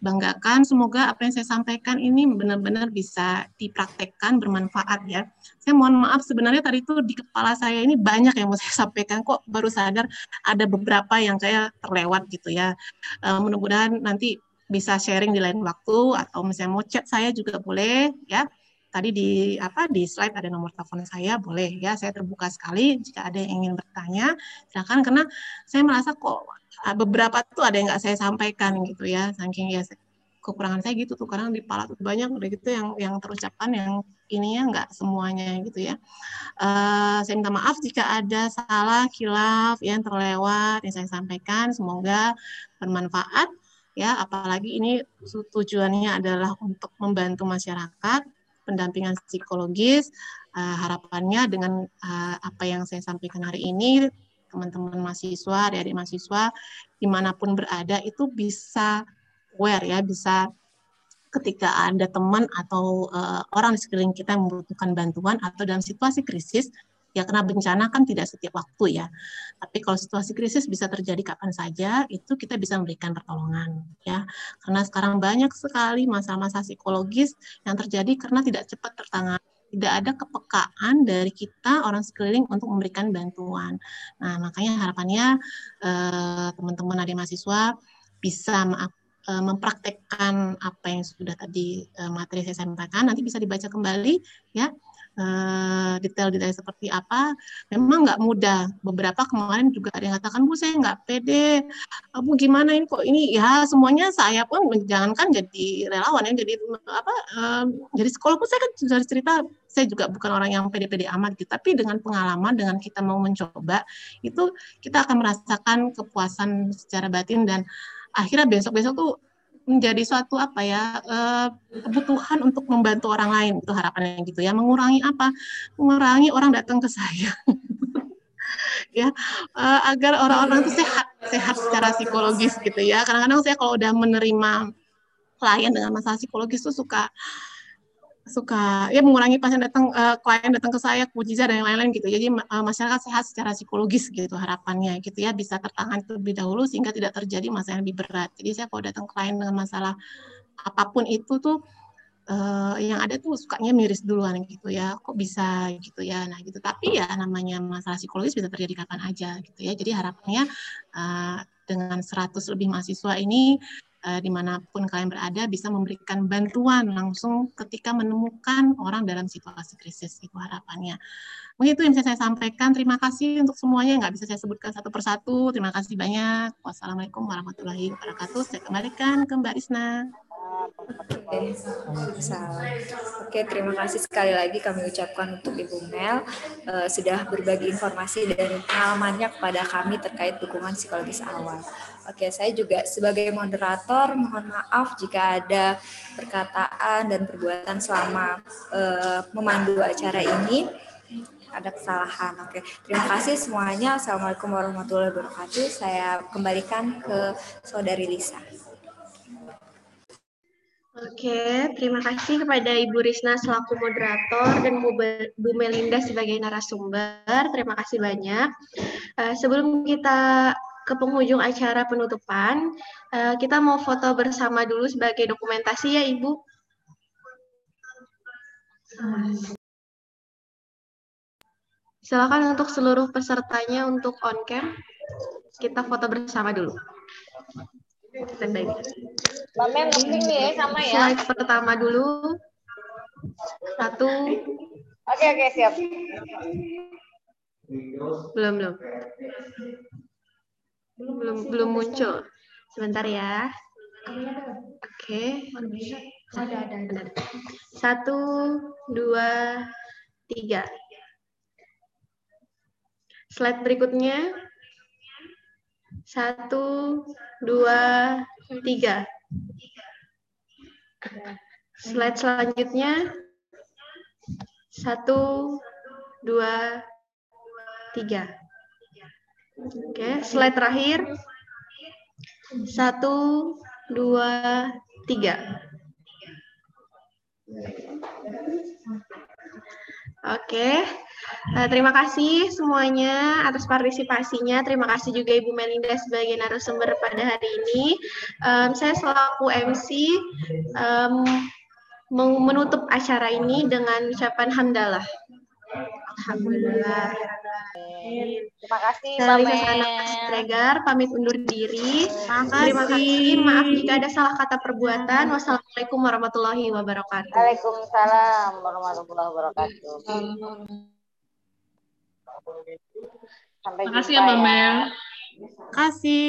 banggakan. Semoga apa yang saya sampaikan ini benar-benar bisa dipraktekkan, bermanfaat ya. Saya mohon maaf sebenarnya tadi itu di kepala saya ini banyak yang mau saya *laughs* sampaikan kok baru sadar ada beberapa yang saya terlewat gitu ya. Uh, mudah-mudahan nanti bisa sharing di lain waktu atau misalnya mau chat saya juga boleh ya. Tadi di apa di slide ada nomor telepon saya boleh ya. Saya terbuka sekali jika ada yang ingin bertanya silakan karena saya merasa kok beberapa tuh ada yang nggak saya sampaikan gitu ya saking ya kekurangan saya gitu tuh karena di pala tuh banyak udah gitu yang yang terucapkan yang ininya nggak semuanya gitu ya. Uh, saya minta maaf jika ada salah kilaf yang terlewat yang saya sampaikan semoga bermanfaat ya. Apalagi ini tujuannya adalah untuk membantu masyarakat pendampingan psikologis. Uh, harapannya dengan uh, apa yang saya sampaikan hari ini teman-teman mahasiswa, dari mahasiswa di mana pun berada itu bisa aware ya, bisa ketika ada teman atau uh, orang di sekeliling kita yang membutuhkan bantuan atau dalam situasi krisis, ya karena bencana kan tidak setiap waktu ya. Tapi kalau situasi krisis bisa terjadi kapan saja, itu kita bisa memberikan pertolongan ya. Karena sekarang banyak sekali masalah-masalah psikologis yang terjadi karena tidak cepat tertangani tidak ada kepekaan dari kita orang sekeliling untuk memberikan bantuan. Nah, makanya harapannya eh, teman-teman adik mahasiswa bisa uh, mempraktekkan apa yang sudah tadi uh, materi saya sampaikan nanti bisa dibaca kembali ya uh, detail-detail seperti apa. Memang nggak mudah. Beberapa kemarin juga ada yang katakan bu saya nggak pede. Bu gimana ini kok ini? Ya semuanya saya pun menjangankan jadi relawan ya jadi apa uh, jadi sekolah pun saya kan sudah cerita saya juga bukan orang yang pede-pede amat gitu. Tapi dengan pengalaman dengan kita mau mencoba itu kita akan merasakan kepuasan secara batin dan akhirnya besok-besok tuh menjadi suatu apa ya uh, kebutuhan untuk membantu orang lain itu harapannya gitu ya. Mengurangi apa? Mengurangi orang datang ke saya. *laughs* Ya uh, agar orang-orang itu sehat sehat secara psikologis gitu ya. Kadang-kadang saya kalau udah menerima klien dengan masalah psikologis tuh suka suka ya mengurangi pasien datang uh, klien datang ke saya mujizat dan lain-lain gitu. Jadi uh, masyarakat sehat secara psikologis gitu harapannya gitu ya bisa tertangani terlebih dahulu sehingga tidak terjadi masalah yang lebih berat. Jadi saya kalau datang klien dengan masalah apa pun itu tuh uh, yang ada tuh sukanya miris duluan gitu ya kok bisa gitu ya nah gitu. Tapi ya namanya masalah psikologis bisa terjadi kapan aja gitu ya. Jadi harapannya uh, dengan 100 lebih mahasiswa ini uh, di mana pun kalian berada bisa memberikan bantuan langsung ketika menemukan orang dalam situasi krisis itu harapannya. Mungkin itu yang bisa saya sampaikan. Terima kasih untuk semuanya. Nggak bisa saya sebutkan satu persatu. Terima kasih banyak. Wassalamualaikum warahmatullahi wabarakatuh. Saya kembalikan ke Mbak Risna. Oke, Oke, terima kasih sekali lagi kami ucapkan untuk Ibu Mel uh, sudah berbagi informasi dan pengalamannya kepada kami terkait dukungan psikologis awal. Oke, saya juga sebagai moderator mohon maaf jika ada perkataan dan perbuatan selama uh, memandu acara ini ada kesalahan. Oke, terima kasih semuanya. Assalamualaikum warahmatullahi wabarakatuh. Saya kembalikan ke saudari Lisa. Oke, terima kasih kepada Ibu Risna selaku moderator dan Bu Melinda sebagai narasumber. Terima kasih banyak. Uh, sebelum kita ke penghujung acara penutupan. Uh, kita mau foto bersama dulu sebagai dokumentasi ya, Ibu. Silakan untuk seluruh pesertanya untuk on cam. Kita foto bersama dulu. Standby. Mbak ya sama ya. Slide pertama dulu. Satu. Oke, oke, siap. Belum, belum belum belum muncul. Sebentar ya. Oke. Ada, ada, ada. Satu, dua, tiga. Slide berikutnya. Satu, dua, tiga. Slide selanjutnya. Satu, dua, tiga. Oke, slide terakhir. Satu, dua, tiga. Oke, uh, terima kasih semuanya atas partisipasinya. Terima kasih juga Ibu Melinda sebagai narasumber pada hari ini. Um, saya selaku MC um, menutup acara ini dengan ucapan hamdalah. Alhamdulillah. Terima kasih Saya Lisa Stregar, pamit undur diri. Terima kasih. Maaf jika ada salah kata perbuatan. Wassalamualaikum warahmatullahi wabarakatuh. Waalaikumsalam warahmatullahi wabarakatuh. Sampai Terima kasih ya Mbak Mel. Terima kasih.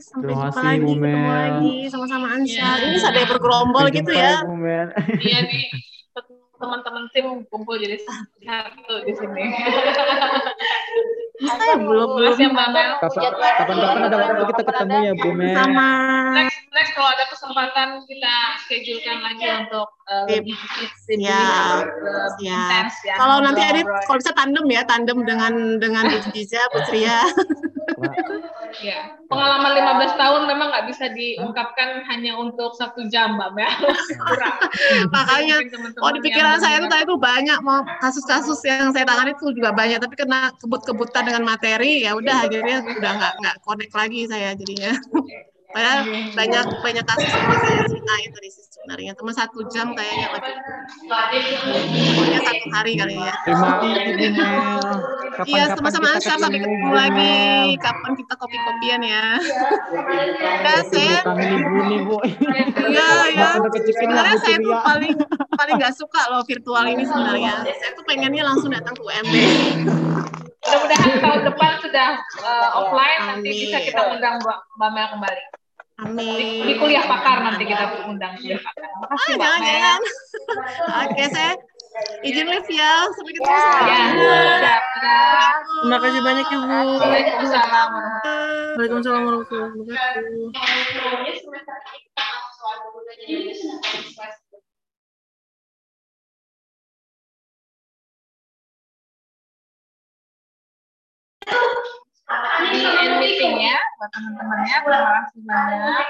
Sampai Terima jumpa kasih, lagi. Ketemu lagi sama-sama Ansar. Iya. Ini yang bergerombol Sampai gitu ya. Iya nih, teman-teman tim kumpul jadi satu di sini. Bisa ya belum belum. Ya Mbak Mel. Kapan- Kapan-kapan ada waktu kita ketemu ya Bu Mel. Sama. Next, next kalau ada kesempatan kita schedulekan lagi untuk uh, lebih intens ya. Kalau nanti Adit, kalau bisa tandem ya, tandem dengan dengan Bu Jiza, Putria. *laughs* Ya, pengalaman 15 tahun memang nggak bisa diungkapkan hanya untuk satu jam, Mbak Mel. *laughs* Kurang. Makanya, oh di pikiran saya tuh mendengar- tadi tuh banyak mau kasus-kasus yang saya tangani tuh juga banyak, tapi kena kebut-kebutan dengan materi, ya udah akhirnya udah nggak nggak connect lagi saya jadinya. Padahal banyak banyak kasus yang bisa saya ceritain tadi sih sebenarnya. Cuma satu jam kayaknya cukup. Pokoknya satu hari kali ya. Terima kasih. Iya, sama-sama Ansar sampai ketemu lagi. Kapan kita kopi-kopian ya? Ya, saya Iya, ya. Makan deket chicken Sebenarnya saya tuh paling paling nggak suka loh virtual ini sebenarnya. Saya tuh pengennya langsung datang ke UMB. Mudah-mudahan tahun depan sudah uh, offline nanti bisa kita undang Mbak Mbak Mel kembali. Amin. Di, di kuliah pakar nanti kita undang kuliah pakar. Terima Ah, kasih Mbak jangan, Mel. jangan. *laughs* Oke, saya izin live ya. Sampai ketemu Ya, siap. Terima kasih banyak Ibu. Waalaikumsalam. Waalaikumsalam warahmatullahi wabarakatuh. Di end meeting ya buat teman-temannya. Terima kasih banyak.